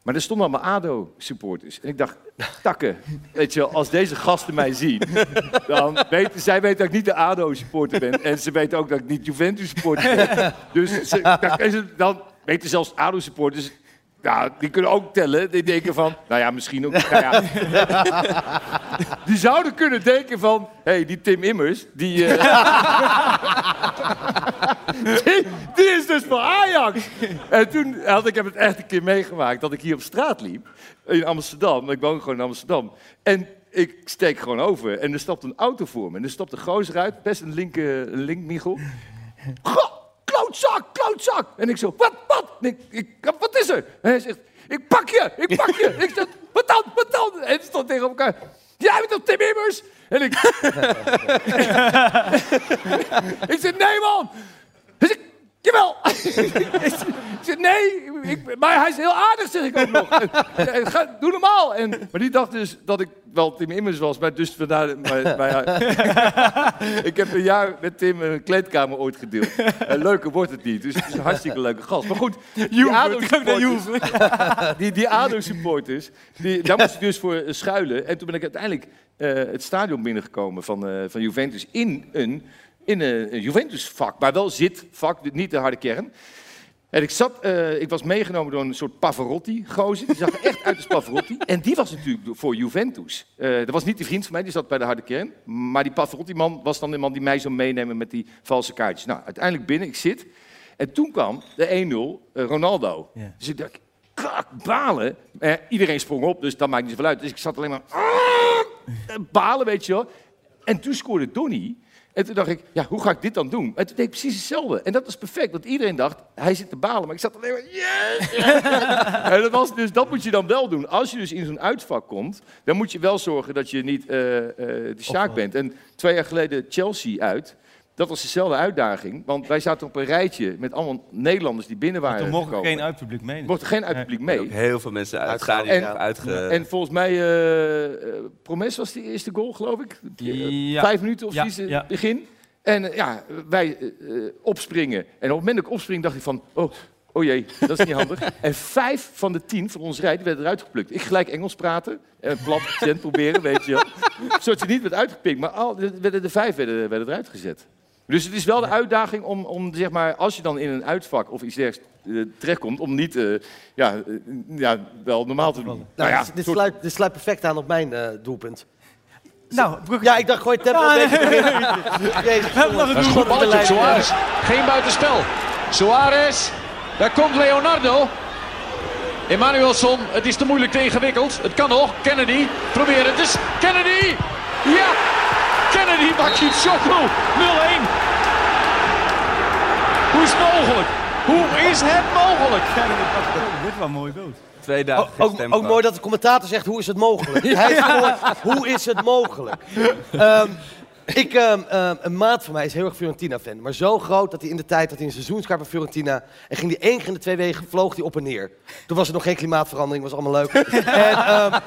Maar er stonden allemaal ADO-supporters. En ik dacht, takken, weet je wel, als deze gasten mij zien... dan weten zij weten dat ik niet de ADO-supporter ben. En ze weten ook dat ik niet Juventus-supporter ben. Dus ze, dan, dan weten zelfs ADO-supporters... Ja, die kunnen ook tellen. Die denken van, nou ja, misschien ook. Nou ja. Die zouden kunnen denken van, hé, hey, die Tim Immers, die, eh, die, die is dus voor Ajax. En toen had ik heb het echt een keer meegemaakt dat ik hier op straat liep in Amsterdam. Ik woon gewoon in Amsterdam. En ik steek gewoon over en er stapt een auto voor me. En er stapt een gozer uit, best een link, eh, een linkmichel. Goh, klootzak, klootzak. En ik zo, wat, wat? Ik, ik, wat is er? En hij zegt, ik pak je, ik pak je. ik zeg, wat dan, wat dan? En het stond tegen elkaar. Jij bent toch Tim Immers? En ik... ik zeg, nee man. Hij zegt, jawel. nee, ik, maar hij is heel aardig, zeg ik ook nog. Ga, doe normaal. En, maar die dacht dus dat ik wel Tim Immers was, maar dus vandaar... Maar, maar, ik heb een jaar met Tim een kleedkamer ooit gedeeld. En leuker wordt het niet, dus het is een hartstikke leuke gast. Maar goed, die ADO-supporters, die, die ADO-supporters, die, daar moest ik dus voor schuilen. En toen ben ik uiteindelijk eh, het stadion binnengekomen van, eh, van Juventus in een, in een, Juventus-vak, maar wel zitvak, niet de harde kern. En ik, zat, eh, ik was meegenomen door een soort Pavarotti-gozer. Die zag er echt uit als Pavarotti. En die was natuurlijk voor Juventus. Eh, dat was niet die vriend van mij, die zat bij de harde kern. Maar die Pavarotti-man was dan de man die mij zou meenemen met die valse kaartjes. Nou, uiteindelijk binnen, ik zit. En toen kwam de 1-0, eh, Ronaldo. Dus ik dacht, kak, balen. Iedereen sprong op, dus dat maakt niet zoveel uit. Dus ik zat alleen maar... "Ah!" balen, weet je wel. En toen scoorde Donny. En toen dacht ik, ja, hoe ga ik dit dan doen? En toen deed ik precies hetzelfde. En dat was perfect, want iedereen dacht, hij zit te balen. Maar ik zat alleen maar, yes! en dat, was dus, dat moet je dan wel doen. Als je dus in zo'n uitvak komt, dan moet je wel zorgen dat je niet eh, eh, de Sjaak bent. En twee jaar geleden Chelsea uit. Dat was dezelfde uitdaging, want wij zaten op een rijtje met allemaal Nederlanders die binnen waren mocht er gekomen. geen uitpubliek mee. Mocht er geen uitpubliek mee. Ook heel veel mensen uit het stadion En, uitge... en volgens mij, eh eh, Promes was die eerste goal, geloof ik. Ja. Vijf minuten of Ja, zoiets, eh, ja. begin. En eh, ja, wij eh, eh, opspringen. En op het moment dat ik opspring, dacht ik van... Oh, oh jee, dat is niet handig. en vijf van de tien van ons rij, die werden eruit geplukt. Ik gelijk Engels praten, en plat accent proberen, weet je wel. Zodat je niet werd uitgepikt. Maar al, de, werden de vijf werden, werden eruit gezet. Dus het is wel de uitdaging om, om, zeg maar, als je dan in een uitvak of iets dergelijks eh, terechtkomt, om niet, eh, ja, eh, ja, wel normaal te doen. Nou, ja, dit, dit soort- sluit, dit sluit perfect aan op mijn eh, doelpunt. Nou, ja, ik dacht gooi het tempo een nee. Jezus, jongens. Dat is goed balletje op. Suarez. Geen buitenspel. Suarez. Daar komt Leonardo. Emanuelson. Het is te moeilijk te ingewikkeld. Het kan nog. Kennedy. Probeer het eens. Kennedy. Ja. Kennedy maakt het Shoko. 0-1. Hoe is het mogelijk? Hoe is het mogelijk? Dit was een mooie dood. Twee dagen Ook, ook, ook mooi dat de commentator zegt, hoe is het mogelijk? Hij scoort, hoe is het mogelijk? Ehm, ik, ehm, ehm, een maat van mij is heel erg Fiorentina-fan. Maar zo groot dat hij in de tijd dat hij een seizoenskaart bij Fiorentina... en ging hij één keer in de twee weken, vloog hij op en neer. Toen was er nog geen klimaatverandering, was allemaal leuk. en, ehm,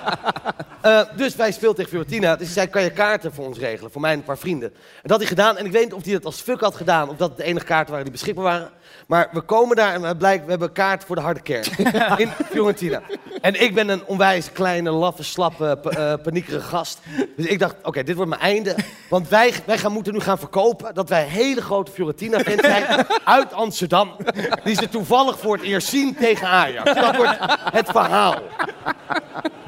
eh, dus wij speelden tegen Fiorentina. Dus hij zei, kan je kaarten voor ons regelen? Voor mij en een paar vrienden. En dat had hij gedaan. En ik weet niet of hij dat als fuck had gedaan... of dat het de enige kaarten waren die beschikbaar waren. Maar we komen daar en het blijkt, we hebben kaart voor de harde kern. in Fiorentina. En ik ben een onwijs kleine, laffe, slappe, eh, paniekerige gast. Dus ik dacht, oké, dit wordt mijn einde. Want wij, wij gaan, moeten nu gaan verkopen dat wij hele grote Fiorentina-fans zijn uit Amsterdam. Die ze toevallig voor het eerst zien tegen Ajax. Dat wordt het verhaal.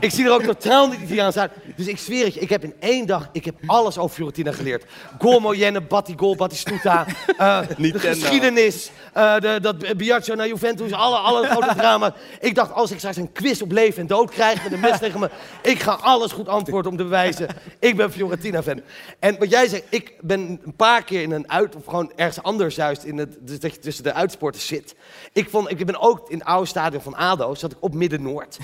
Ik zie er ook totaal niet Italiaans uit. Dus ik zweer het je, ik heb in één dag ik heb alles over Fiorentina geleerd. Goal Moyenne, Battigol, Battistuta, eh de geschiedenis, eh, de, dat Biagio naar Juventus, alle, alle grote drama. Ik dacht, als ik straks een quiz op leven en dood krijg met een mes tegen me, ik ga alles goed antwoorden om te bewijzen. Ik ben Fiorentina-fan. En wat jij zegt, ik ben een paar keer in een uit, of gewoon ergens anders juist, in het, dus dat je tussen de uitsporters zit. Ik, vond, ik ben ook in het oude stadion van ADO, zat ik op Midden-Noord.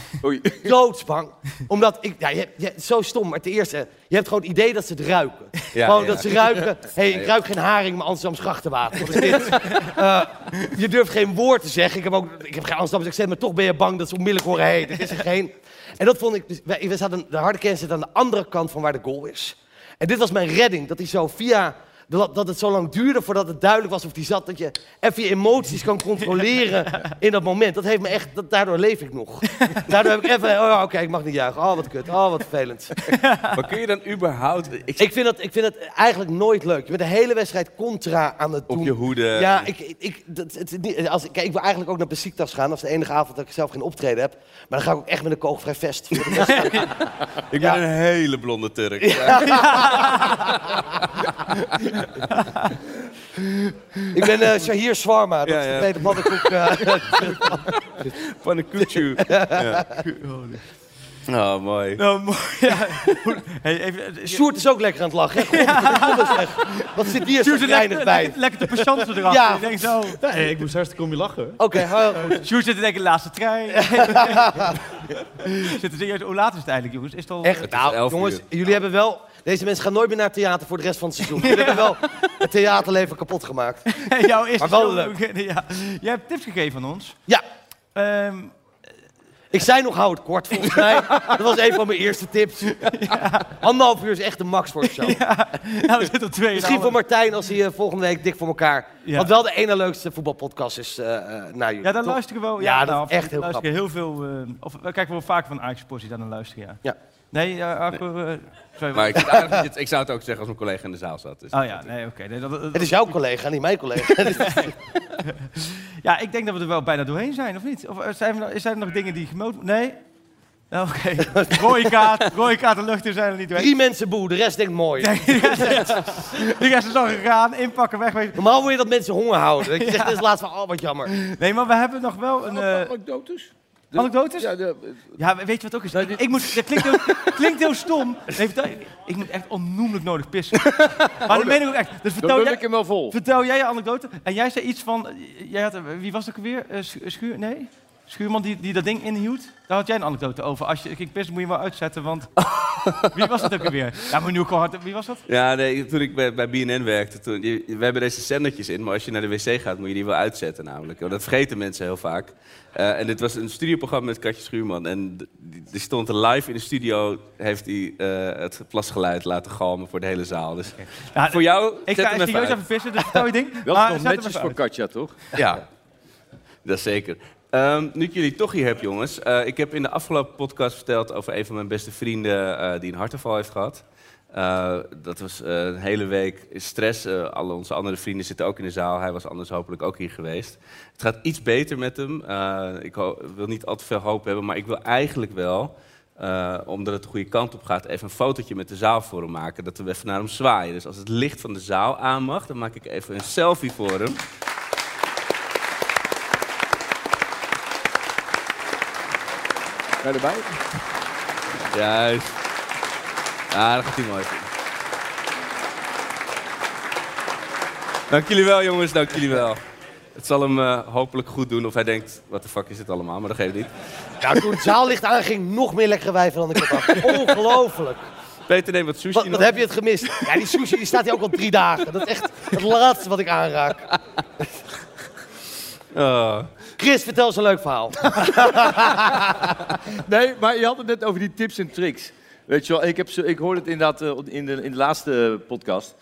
Doodsbang. Omdat, ik, ja, je, je, zo stom, maar ten eerste, je hebt gewoon het idee dat ze het ruiken. Ja, gewoon ja. dat ze ruiken, hé, hey, ik ruik geen haring, maar Amsterdams grachtenwater. Wat is dit? Eh, je durft geen woord te zeggen. Ik heb ook ik heb geen Amsterdamse accent, maar toch ben je bang dat ze onmiddellijk horen, hé, hey, dit is er geen. En dat vond ik, dus wij, we zaten, de harde kern zit aan de andere kant van waar de goal is. En dit was mijn redding, dat hij zo via dat, dat het zo lang duurde voordat het duidelijk was of die zat. Dat je even je emoties kan controleren in dat moment. Dat heeft me echt, dat, daardoor leef ik nog. Daardoor heb ik even, oh oké, ik mag niet juichen. Oh wat kut, oh wat vervelend. Maar kun je dan überhaupt... Ik, Ik vind, dat, ik vind het eigenlijk nooit leuk. Je bent de hele wedstrijd contra aan het doen. op je hoede... Ja, ik, ik- dat, het, als, kijk, ik wil eigenlijk ook naar Besiktas gaan. Dat is de enige avond dat ik zelf geen optreden heb. Maar dan ga ik ook echt met een kogelvrij vest. voor de wedstrijd. Ik ben een hele blonde Turk. Ik ben eh Shahir Swarma. Dat Ja, is de ja. tweede pannenkoek. eh, Pannenkoekje. Ja. Oh, mooi. Nou, mooi. Ja. Hey, even, Sjoerd is ook lekker aan het lachen. hè? Weg. Wat zit hier zo lekker, bij? lekker, te patiënten erachter. Ja. Ik denk zo. Nee, ik moest hartstikke om je lachen. Oké, heel goed. Sjoerd zit in de laatste trein. Zit er serieus, hoe laat is het eigenlijk, jongens? Is het al... Echt, nou, jongens, jullie hebben wel... Deze mensen gaan nooit meer naar theater voor de rest van het seizoen. Jullie hebben wel het theaterleven kapot gemaakt. Jouw eerste Maar wel leuk. Ja. Jij hebt tips gegeven aan ons. Ja. Ehm, Ik zei nog, hou het kort volgens mij. Dat was een van mijn eerste tips. Anderhalf uur is echt de max voor de show. nou, we zitten twee. Misschien voor Martijn als hij eh, volgende week dik voor elkaar. Ja. Wat wel de ene leukste voetbalpodcast is eh, eh, naar jullie. Ja, daar toch? luisteren we wel. Ja, dat nou, echt heel grappig. heel veel. eh, of we kijken wel vaker van Ajax daar naar luisteren, ja. Ja. Nee, Arco, sorry, Maar ik, vind eigenlijk dat je het- ik zou het ook zeggen als mijn collega in de zaal zat. Dus Oh ja, nee, oké. nee, dat- dat- Het is jouw collega, niet mijn collega. Ja, ik denk dat we er wel bijna doorheen zijn, of niet? Of eh, zijn, we, nog- zijn er nog dingen die gemoot... Nee? Nou, Oké. Rode kaart, rode kaart de lucht in zijn er niet doorheen. Drie mensen boe, de rest denkt mooi. Die rest is al gegaan, inpakken, wegwezen. Normaal wil je dat mensen honger houden. Dat je zegt, dit is laatst van, oh wat jammer. Nee, maar we hebben nog wel een... eh, Anekdotes? Anekdotes? Ja, de- Ja, weet je wat ook is? Ik, ik moet, dat klinkt heel, klinkt heel stom. Nee, vertel- ik moet echt onnoemelijk nodig pissen. Maar dat meen ik ook echt. Dus vertel Dan jij, ik hem wel vol. vertel jij je anekdote. En jij zei iets van... Jij had, wie was het ook alweer? Eh, Schu- Schuur? Nee? Schuurman die, die dat ding inhield? Daar had jij een anekdote over. Als je ging pissen moet je hem wel uitzetten, want... Wie was het ook alweer? Ja, maar nu ook al hard... Wie was dat? Ja, nee, toen ik bij, bij BNN werkte, toen, je- we hebben deze zendertjes in, maar als je naar de wc gaat, moet je die wel uitzetten namelijk. Want dat vergeten mensen heel vaak. Eh, en dit was een studioprogramma met Katje Schuurman. En die, die stond live in de studio, heeft hij eh, het plasgeluid laten galmen voor de hele zaal. Dus Ja, voor jou, Ik ga serieus even pissen, dus vertel je ding. Wel maar nog netjes voor. Katja, toch? Ja, dat zeker. Ehm, nu ik jullie toch hier heb, jongens. eh, ik heb in de afgelopen podcast verteld over een van mijn beste vrienden eh, die een hartaanval heeft gehad. Eh, dat was een hele week stress. Alle onze andere vrienden zitten ook in de zaal. Hij was anders hopelijk ook hier geweest. Het gaat iets beter met hem. Ik wil niet al te veel hoop hebben, maar ik wil eigenlijk wel... omdat het de goede kant op gaat, even een fotootje met de zaal voor hem maken. Dat we even naar hem zwaaien. Dus als het licht van de zaal aan mag, dan maak ik even een selfie voor hem. Ga je erbij? Juist. Ja, dat gaat hij mooi. Dank jullie wel, jongens. Dank jullie wel. Het zal hem eh, hopelijk goed doen. Of hij denkt, wat de fuck is dit allemaal? Maar dat geeft niet. Nou, toen het zaallicht aanging, nog meer lekkere wijven dan ik had. Ongelooflijk. Peter, neem wat sushi wat heb je het gemist? Ja, die sushi die staat hier ook al drie dagen. Dat is echt het laatste wat ik aanraak. Oh. Chris, vertel eens een leuk verhaal. Nee, maar je had het net over die tips en tricks. Weet je wel, ik, heb zo, ik hoorde het inderdaad eh, in, de, in de laatste podcast.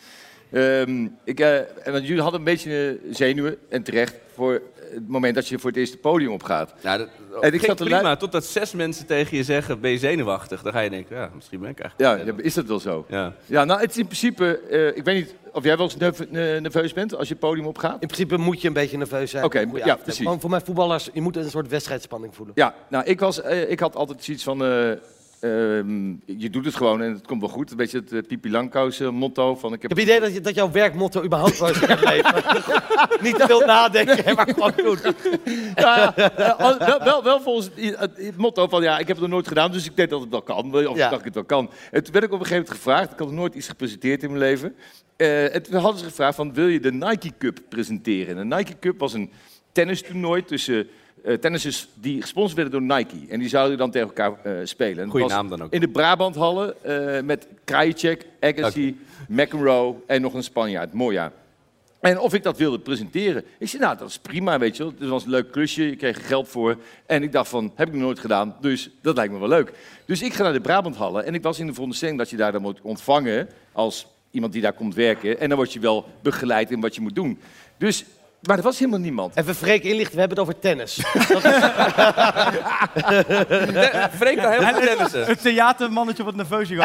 Ehm, ik, eh, en jullie hadden een beetje eh, zenuwen, en terecht, voor het moment dat je voor het eerste podium opgaat. Ja, dat, En ik zat te prima, lui- totdat zes mensen tegen je zeggen, ben je zenuwachtig? Dan ga je denken, ja, misschien ben ik eigenlijk... Ja, ja, is dat wel zo? Ja. Ja, nou, het is in principe... eh, ik weet niet of jij wel eens nerve- ne- nerveus bent als je het podium opgaat? In principe moet je een beetje nerveus zijn. Oké, ja, precies. Gewoon voor mijn voetballers, je moet een soort wedstrijdspanning voelen. Ja, nou, ik, was, eh, ik had altijd zoiets van... eh, ehm, je doet het gewoon en het komt wel goed. Een beetje het uh, Pipi Langkous eh, motto van... Ik heb, Ik heb het idee dat, je, dat jouw werkmotto überhaupt is in het leven. Niet te veel nadenken, maar gewoon doen. Ja, ja, ja, wel, wel, wel volgens het, het- het motto van ja, ik heb het nog nooit gedaan, dus ik denk dat het wel kan. Of Ja. ik dacht dat ik het wel kan. En toen werd ik op een gegeven moment gevraagd, ik had nog nooit iets gepresenteerd in mijn leven. Eh, en toen hadden ze gevraagd van, wil je de Nike Cup presenteren? En de Nike Cup was een tennistoernooi tussen eh tennissers die gesponsord werden door Nike. En die zouden dan tegen elkaar eh, spelen. Goeie naam dan ook. In de Brabanthallen eh met Krajicek, Agassi, McEnroe en nog een Spanjaard, Moya. En of ik dat wilde presenteren. Ik zei, nou, dat is prima, weet je wel. Het was een leuk klusje, je kreeg er geld voor. En ik dacht van, heb ik nog nooit gedaan, dus dat lijkt me wel leuk. Dus ik ga naar de Brabanthallen en ik was in de veronderstelling dat je daar dan moet ontvangen als iemand die daar komt werken. En dan word je wel begeleid in wat je moet doen. Dus, maar er was helemaal niemand. Even Freek inlichten, we hebben het over tennis. Freek kan heel En tennissen. Het, het theatermannetje wat nerveus is.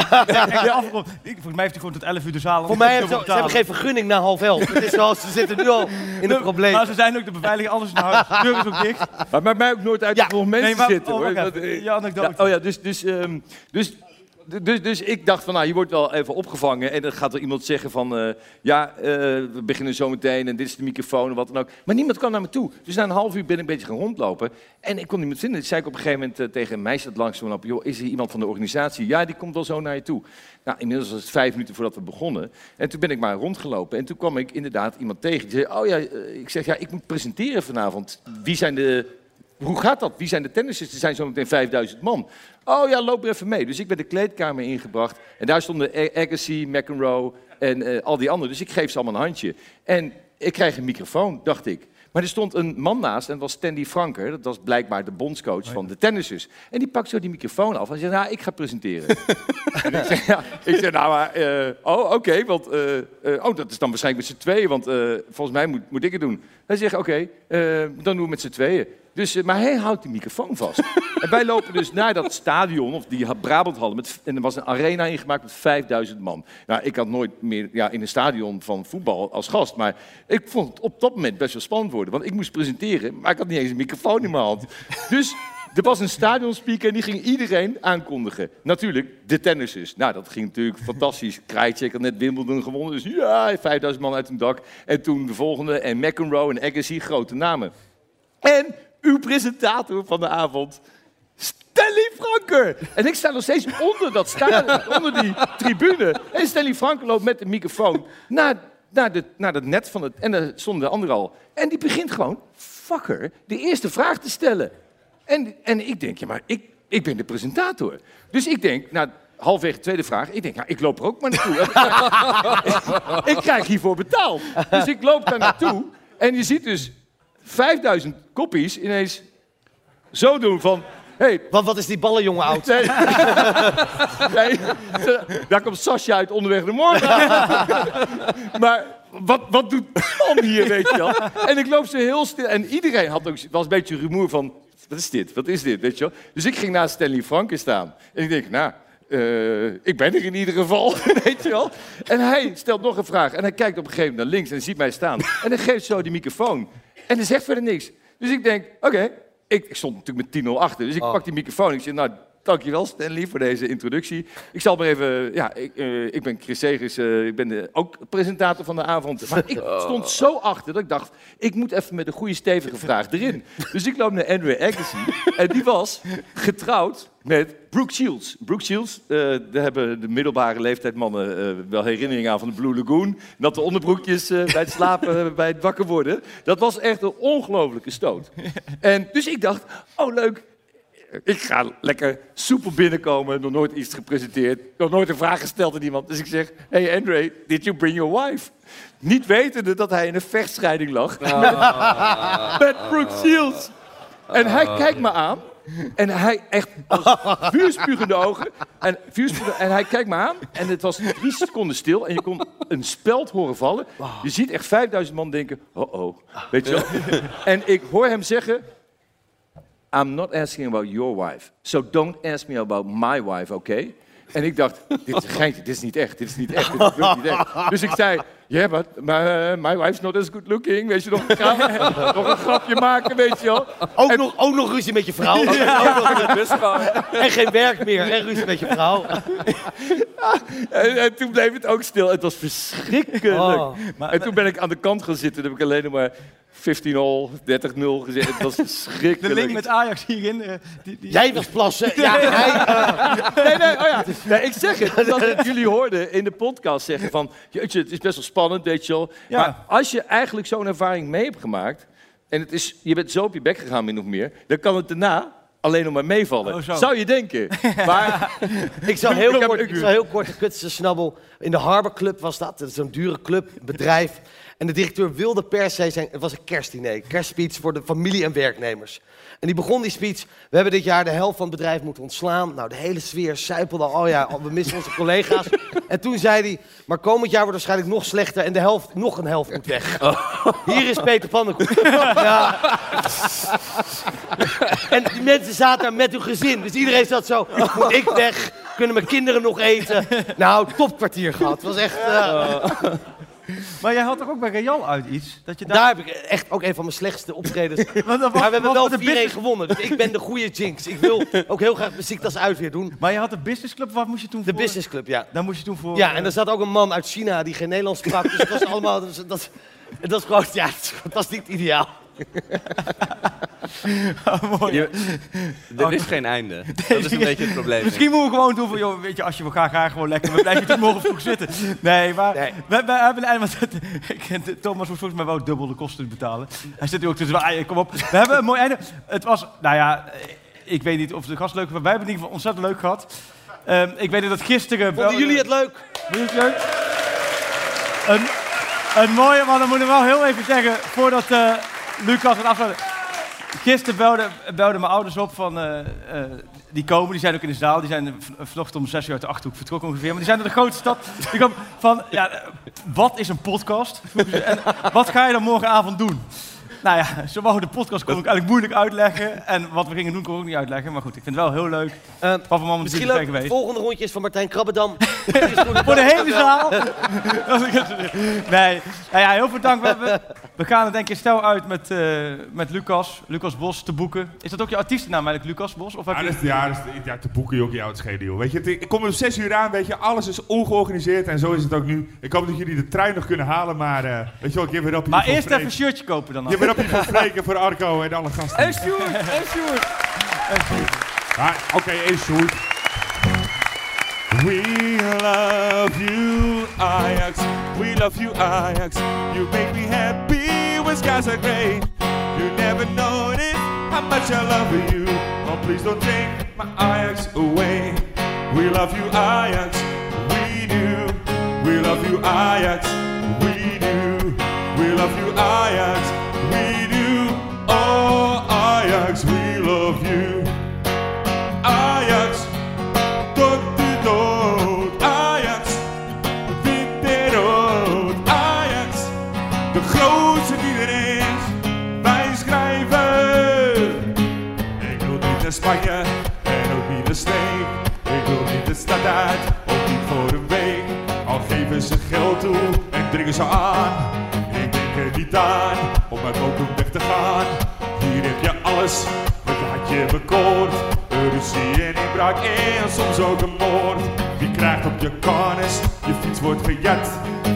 Ik- Volgens mij heeft hij gewoon tot 11 uur de zaal. Voor mij hebben ze, ze hebben geen vergunning na half elf. Het is zoals, ze zitten nu al in een probleem. Maar ze zijn ook de beveiliging, alles naar huis. Deur is ook dicht. Maar maakt mij ook nooit uit dat er nog mensen nee, maar- zitten. oh, hoor. Dat, eh, Je anekdote. ja, oh ja, dus, dus, ehm, dus, dus, dus ik dacht van, nou, je wordt wel even opgevangen. En dan gaat er iemand zeggen van, eh, ja, eh, we beginnen zo meteen en dit is de microfoon en wat dan ook. Maar niemand kwam naar me toe. Dus na een half uur ben ik een beetje gaan rondlopen. En ik kon niemand vinden. Dus zei ik op een gegeven moment eh, tegen een meisje dat langs kwam lopen, joh, is er iemand van de organisatie? Ja, die komt wel zo naar je toe. Nou, inmiddels was het vijf minuten voordat we begonnen. En toen ben ik maar rondgelopen. En toen kwam ik inderdaad iemand tegen. Die zei, oh ja, ik zeg, ja, ik moet presenteren vanavond. Wie zijn de hoe gaat dat? Wie zijn de tennissers? Er zijn zometeen 5000 man. Oh ja, loop er even mee. Dus ik ben de kleedkamer ingebracht. En daar stonden Agassi, McEnroe en eh, al die anderen. Dus ik geef ze allemaal een handje. En ik krijg een microfoon, dacht ik. Maar er stond een man naast en dat was Tandy Franker. Dat was blijkbaar de bondscoach van de tennissers. En die pakt zo die microfoon af en zegt, nou, ik ga presenteren. en ik zeg, ja, ik zeg nou, maar, eh, oh, oké, want, eh, oh, dat is dan waarschijnlijk met z'n tweeën, want volgens mij moet, moet ik het doen. Hij zegt, oké, dan doen we met z'n tweeën. Dus, eh, maar hij houdt die microfoon vast. en wij lopen dus naar dat stadion, of die Brabanthal, met, en er was een arena ingemaakt met 5000 man. Nou, ik had nooit meer ja, in een stadion van voetbal als gast, maar ik vond het op dat moment best wel spannend worden. Want ik moest presenteren, maar ik had niet eens een microfoon in mijn hand. Dus er was een stadionspeaker en die ging iedereen aankondigen. Natuurlijk, de tennissers. Nou, dat ging natuurlijk fantastisch. Krajicek had net Wimbledon gewonnen, dus ja, 5000 man uit een dak. En toen de volgende, en McEnroe en Agassi, grote namen. En uw presentator van de avond, Stanley Franker. En ik sta nog steeds onder dat stadion, onder die tribune. En Stanley Franker loopt met de microfoon naar, naar, de, naar het net van het... En daar stonden de anderen al. En die begint gewoon, fucker, de eerste vraag te stellen. En, en ik denk, ja, maar ik, ik ben de presentator. Dus ik denk, nou, halfwege de tweede vraag, ik denk, nou, ik loop er ook maar naartoe. ik krijg hiervoor betaald. Dus ik loop daar naartoe. En je ziet dus 5000 koppies ineens zo doen van... Hey, wat, wat is die ballenjongen oud? Nee, nee, daar komt Sascha uit onderweg naar morgen. maar wat, wat doet man hier, weet je wel? En ik loop zo heel stil. En iedereen had ook, was een beetje rumoer van... Wat is dit? Wat is dit? Weet je wel? Dus ik ging naast Stanley Franken staan. En ik denk, nou... eh, ik ben er in ieder geval, weet je wel. En hij stelt nog een vraag. En hij kijkt op een gegeven moment naar links en ziet mij staan. En hij geeft zo die microfoon. En hij zegt verder niks. Dus ik denk, oké. Ik, ik stond natuurlijk met 10-0 achter. Dus ik Oh. pak die microfoon. Ik zeg, nou, dankjewel Stanley voor deze introductie. Ik zal maar even... Ja, ik, eh, ik ben Chris Segers. eh, ik ben de, ook presentator van de avond. Maar ik stond zo achter dat ik dacht... Ik moet even met een goede stevige vraag erin. Dus ik loop naar Andrew Agassi. en die was getrouwd met Brooke Shields. Brooke Shields, eh, daar hebben de middelbare leeftijdmannen eh, wel herinneringen aan van de Blue Lagoon. Dat de onderbroekjes bij het slapen, bij het wakker worden. Dat was echt een ongelofelijke stoot. En dus ik dacht, oh leuk, ik ga lekker soepel binnenkomen, nog nooit iets gepresenteerd, nog nooit een vraag gesteld aan iemand. Dus ik zeg, hey Andre, did you bring your wife? Niet wetende dat hij in een vechtscheiding lag met, met Brooke Shields. En hij kijkt me aan. En hij echt vuurspugende ogen. En, vuurspugende, en hij kijkt me aan. En het was drie seconden stil. En je kon een speld horen vallen. Je ziet echt 5000 man denken: oh oh. Weet je wel? En ik hoor hem zeggen: I'm not asking about your wife. So don't ask me about my wife, oké? En ik dacht, dit is een geintje, dit is niet echt, dit is niet echt, dit is niet echt. Dus ik zei, yeah, but my, my wife's not as good looking. Weet je, nog een, grap, nog een grapje maken, weet je wel. Ook, nog, ook nog ruzie met je vrouw. Ja. Ook nog- dus gewoon- en geen werk meer, en ruzie met je vrouw. En, en toen bleef het ook stil. Het was verschrikkelijk. Oh. en toen ben ik aan de kant gaan zitten. Toen heb ik alleen nog maar 15 0 30 0 gezegd. Het was De link met Ajax hierin. eh, die, die... Jij was plassen. Ja, hij, eh, Nee, nee, oh ja. nee, ik zeg het. Dat ik jullie hoorden in de podcast zeggen van... Jeetje, het is best wel spannend, weet je wel. Ja. Maar als je eigenlijk zo'n ervaring mee hebt gemaakt... en het is, je bent zo op je bek gegaan, min of meer... dan kan het daarna alleen nog maar meevallen. Oh, zo. Zou je denken. Maar ik zal heel kort, ik zal heel kort de kutste snabbel. In de Harbor Club was dat. Dat is zo'n dure club, bedrijf. En de directeur wilde per se zijn... Het was een kerstdiner, kerstspeech voor de familie en werknemers. En die begon die speech. We hebben dit jaar de helft van het bedrijf moeten ontslaan. Nou, de hele sfeer suipelde. Oh ja, we missen onze collega's. En toen zei hij... Maar komend jaar wordt het waarschijnlijk nog slechter... en de helft, nog een helft moet weg. Hier is Peter Pannenkoek. Ja. En die mensen zaten daar met hun gezin. Dus iedereen zat zo... Moet ik weg? Kunnen mijn kinderen nog eten? Nou, topkwartier gehad. Het was echt... eh, Maar jij had toch ook bij Real uit iets? Dat je Daar heb ik echt ook een van mijn slechtste optredens. Dat maar we hebben wel de 4-1 business- gewonnen. Dus ik ben de goede jinx. Ik wil ook heel graag mijn ziektas uit weer doen. Maar je had de businessclub, wat moest je toen De voor? businessclub, ja. Daar moest je toen voor... Ja, en er zat ook een man uit China die geen Nederlands sprak. Dus het was allemaal... Dat, was- dat, dat was gewoon... Ja, het was niet ideaal. Je- er is geen einde. Dat is een beetje het probleem. Misschien moeten we gewoon doen van, joh, weet je, als je we gaan, ga gewoon lekker. We blijven tot morgen vroeg zitten. Nee, maar we, we hebben eindelijk... ik- Thomas moet volgens mij wel dubbel de kosten betalen. Hij zit nu ook te zwaaien, kom op. We hebben een mooi einde. Het was, nou ja, ik weet niet of de gast leuk was, maar wij hebben het in ieder geval ontzettend leuk gehad. Ehm, ik weet dat gisteren... Vonden jullie het leuk? Vond je het leuk? Een, een mooie, maar dan moet ik wel heel even zeggen, voordat eh, Lucas het afsluit. Gisteren belden belde mijn ouders op van, eh, eh, die komen, die zijn ook in de zaal. Die zijn v- vanochtend om zes uur uit de Achterhoek vertrokken ongeveer. Maar die zijn naar de grote stad. Van, ja, eh, wat is een podcast? En wat ga je dan morgenavond doen? Nou ja, zo wou de podcast kon ik eigenlijk moeilijk uitleggen. En wat we gingen doen kon ik ook niet uitleggen. Maar goed, ik vind het wel heel leuk. Papa en mama Misschien leuk, het geweest. volgende rondje is van Martijn Krabbedam. Voor de hele zaal. nee, nou ja, heel veel dank. We, we, we gaan het denk ik stel uit met, eh, met Lucas. Lucas Bos te boeken. Is dat ook je artiestennaam eigenlijk, Lucas Bos? Of heb Ja, je... dat ja, dat ja, te boeken je ook jouw schedel. Weet je, het- ik kom om zes uur aan, weet je, alles is ongeorganiseerd en zo is het ook nu. Ik hoop dat jullie de trein nog kunnen halen, maar eh, weet je wel, ik heb weer op Maar eerst even een shirtje kopen dan. Je bent op je van Freken voor Arco en alle gasten. En Sjoerd, en Sjoerd. Ah, Oké, en Sjoerd. We love you, Ajax. We love you, Ajax. You make me happy when skies are gray. You never notice how much I love you. Oh, please don't take my Ajax away. We love you, Ajax. We do. We love you, Ajax. We do. We love you, Ajax. Ze geld toe en dringen ze aan. Ik denk er niet aan om uit Mokum weg te gaan. Hier heb je alles wat had je bekoord. Ruzie en inbraak en soms ook een moord. Wie krijgt op je karnes, je fiets wordt gejat.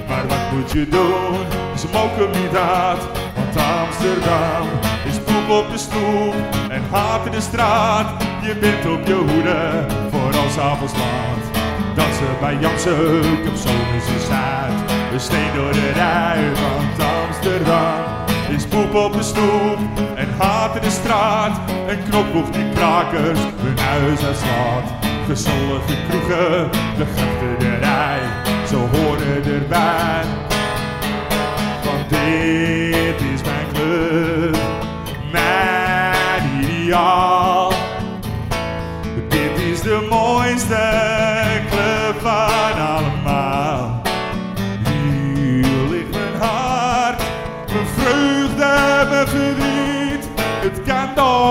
Maar wat moet je doen? Ze mogen niet uit, want Amsterdam is poep op de stoep en haat in de straat. Je bent op je hoede voor als avonds laat. Dansen bij Jansen, op in Zuid. We steen door de rij, want Amsterdam is poep op de stoep en haat in de straat. En knokboeg die krakers hun huis uitslaat. Gezollige kroegen, de grachterij, ze horen erbij. Want dit is mijn club, mijn ideaal. Dit is de mooiste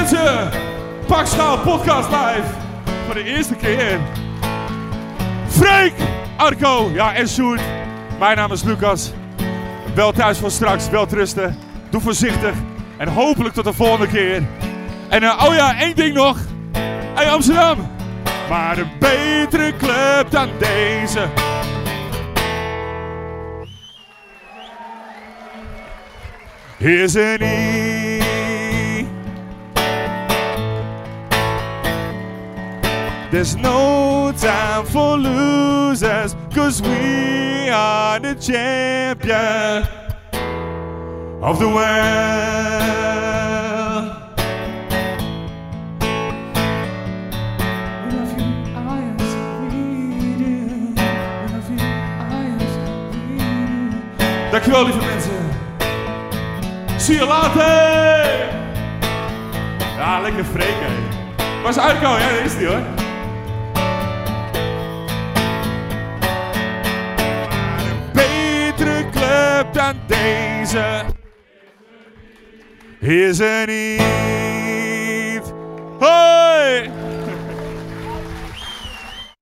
Mensen, Podcast Live voor de eerste keer. Freek, Arco, ja en Sjoerd. Mijn naam is Lucas. Wel thuis voor straks, wel rusten. Doe voorzichtig en hopelijk tot de volgende keer. En eh, oh ja, één ding nog. Hey Amsterdam, maar een betere club dan deze. is er niet. There's no time for losers, cause we are the champion of the world. Dankjewel, lieve mensen. Zie je later. Ja, lekker freken. Waar is Arco? Ja, daar is die hoor. Club dan deze is er niet. Hoi!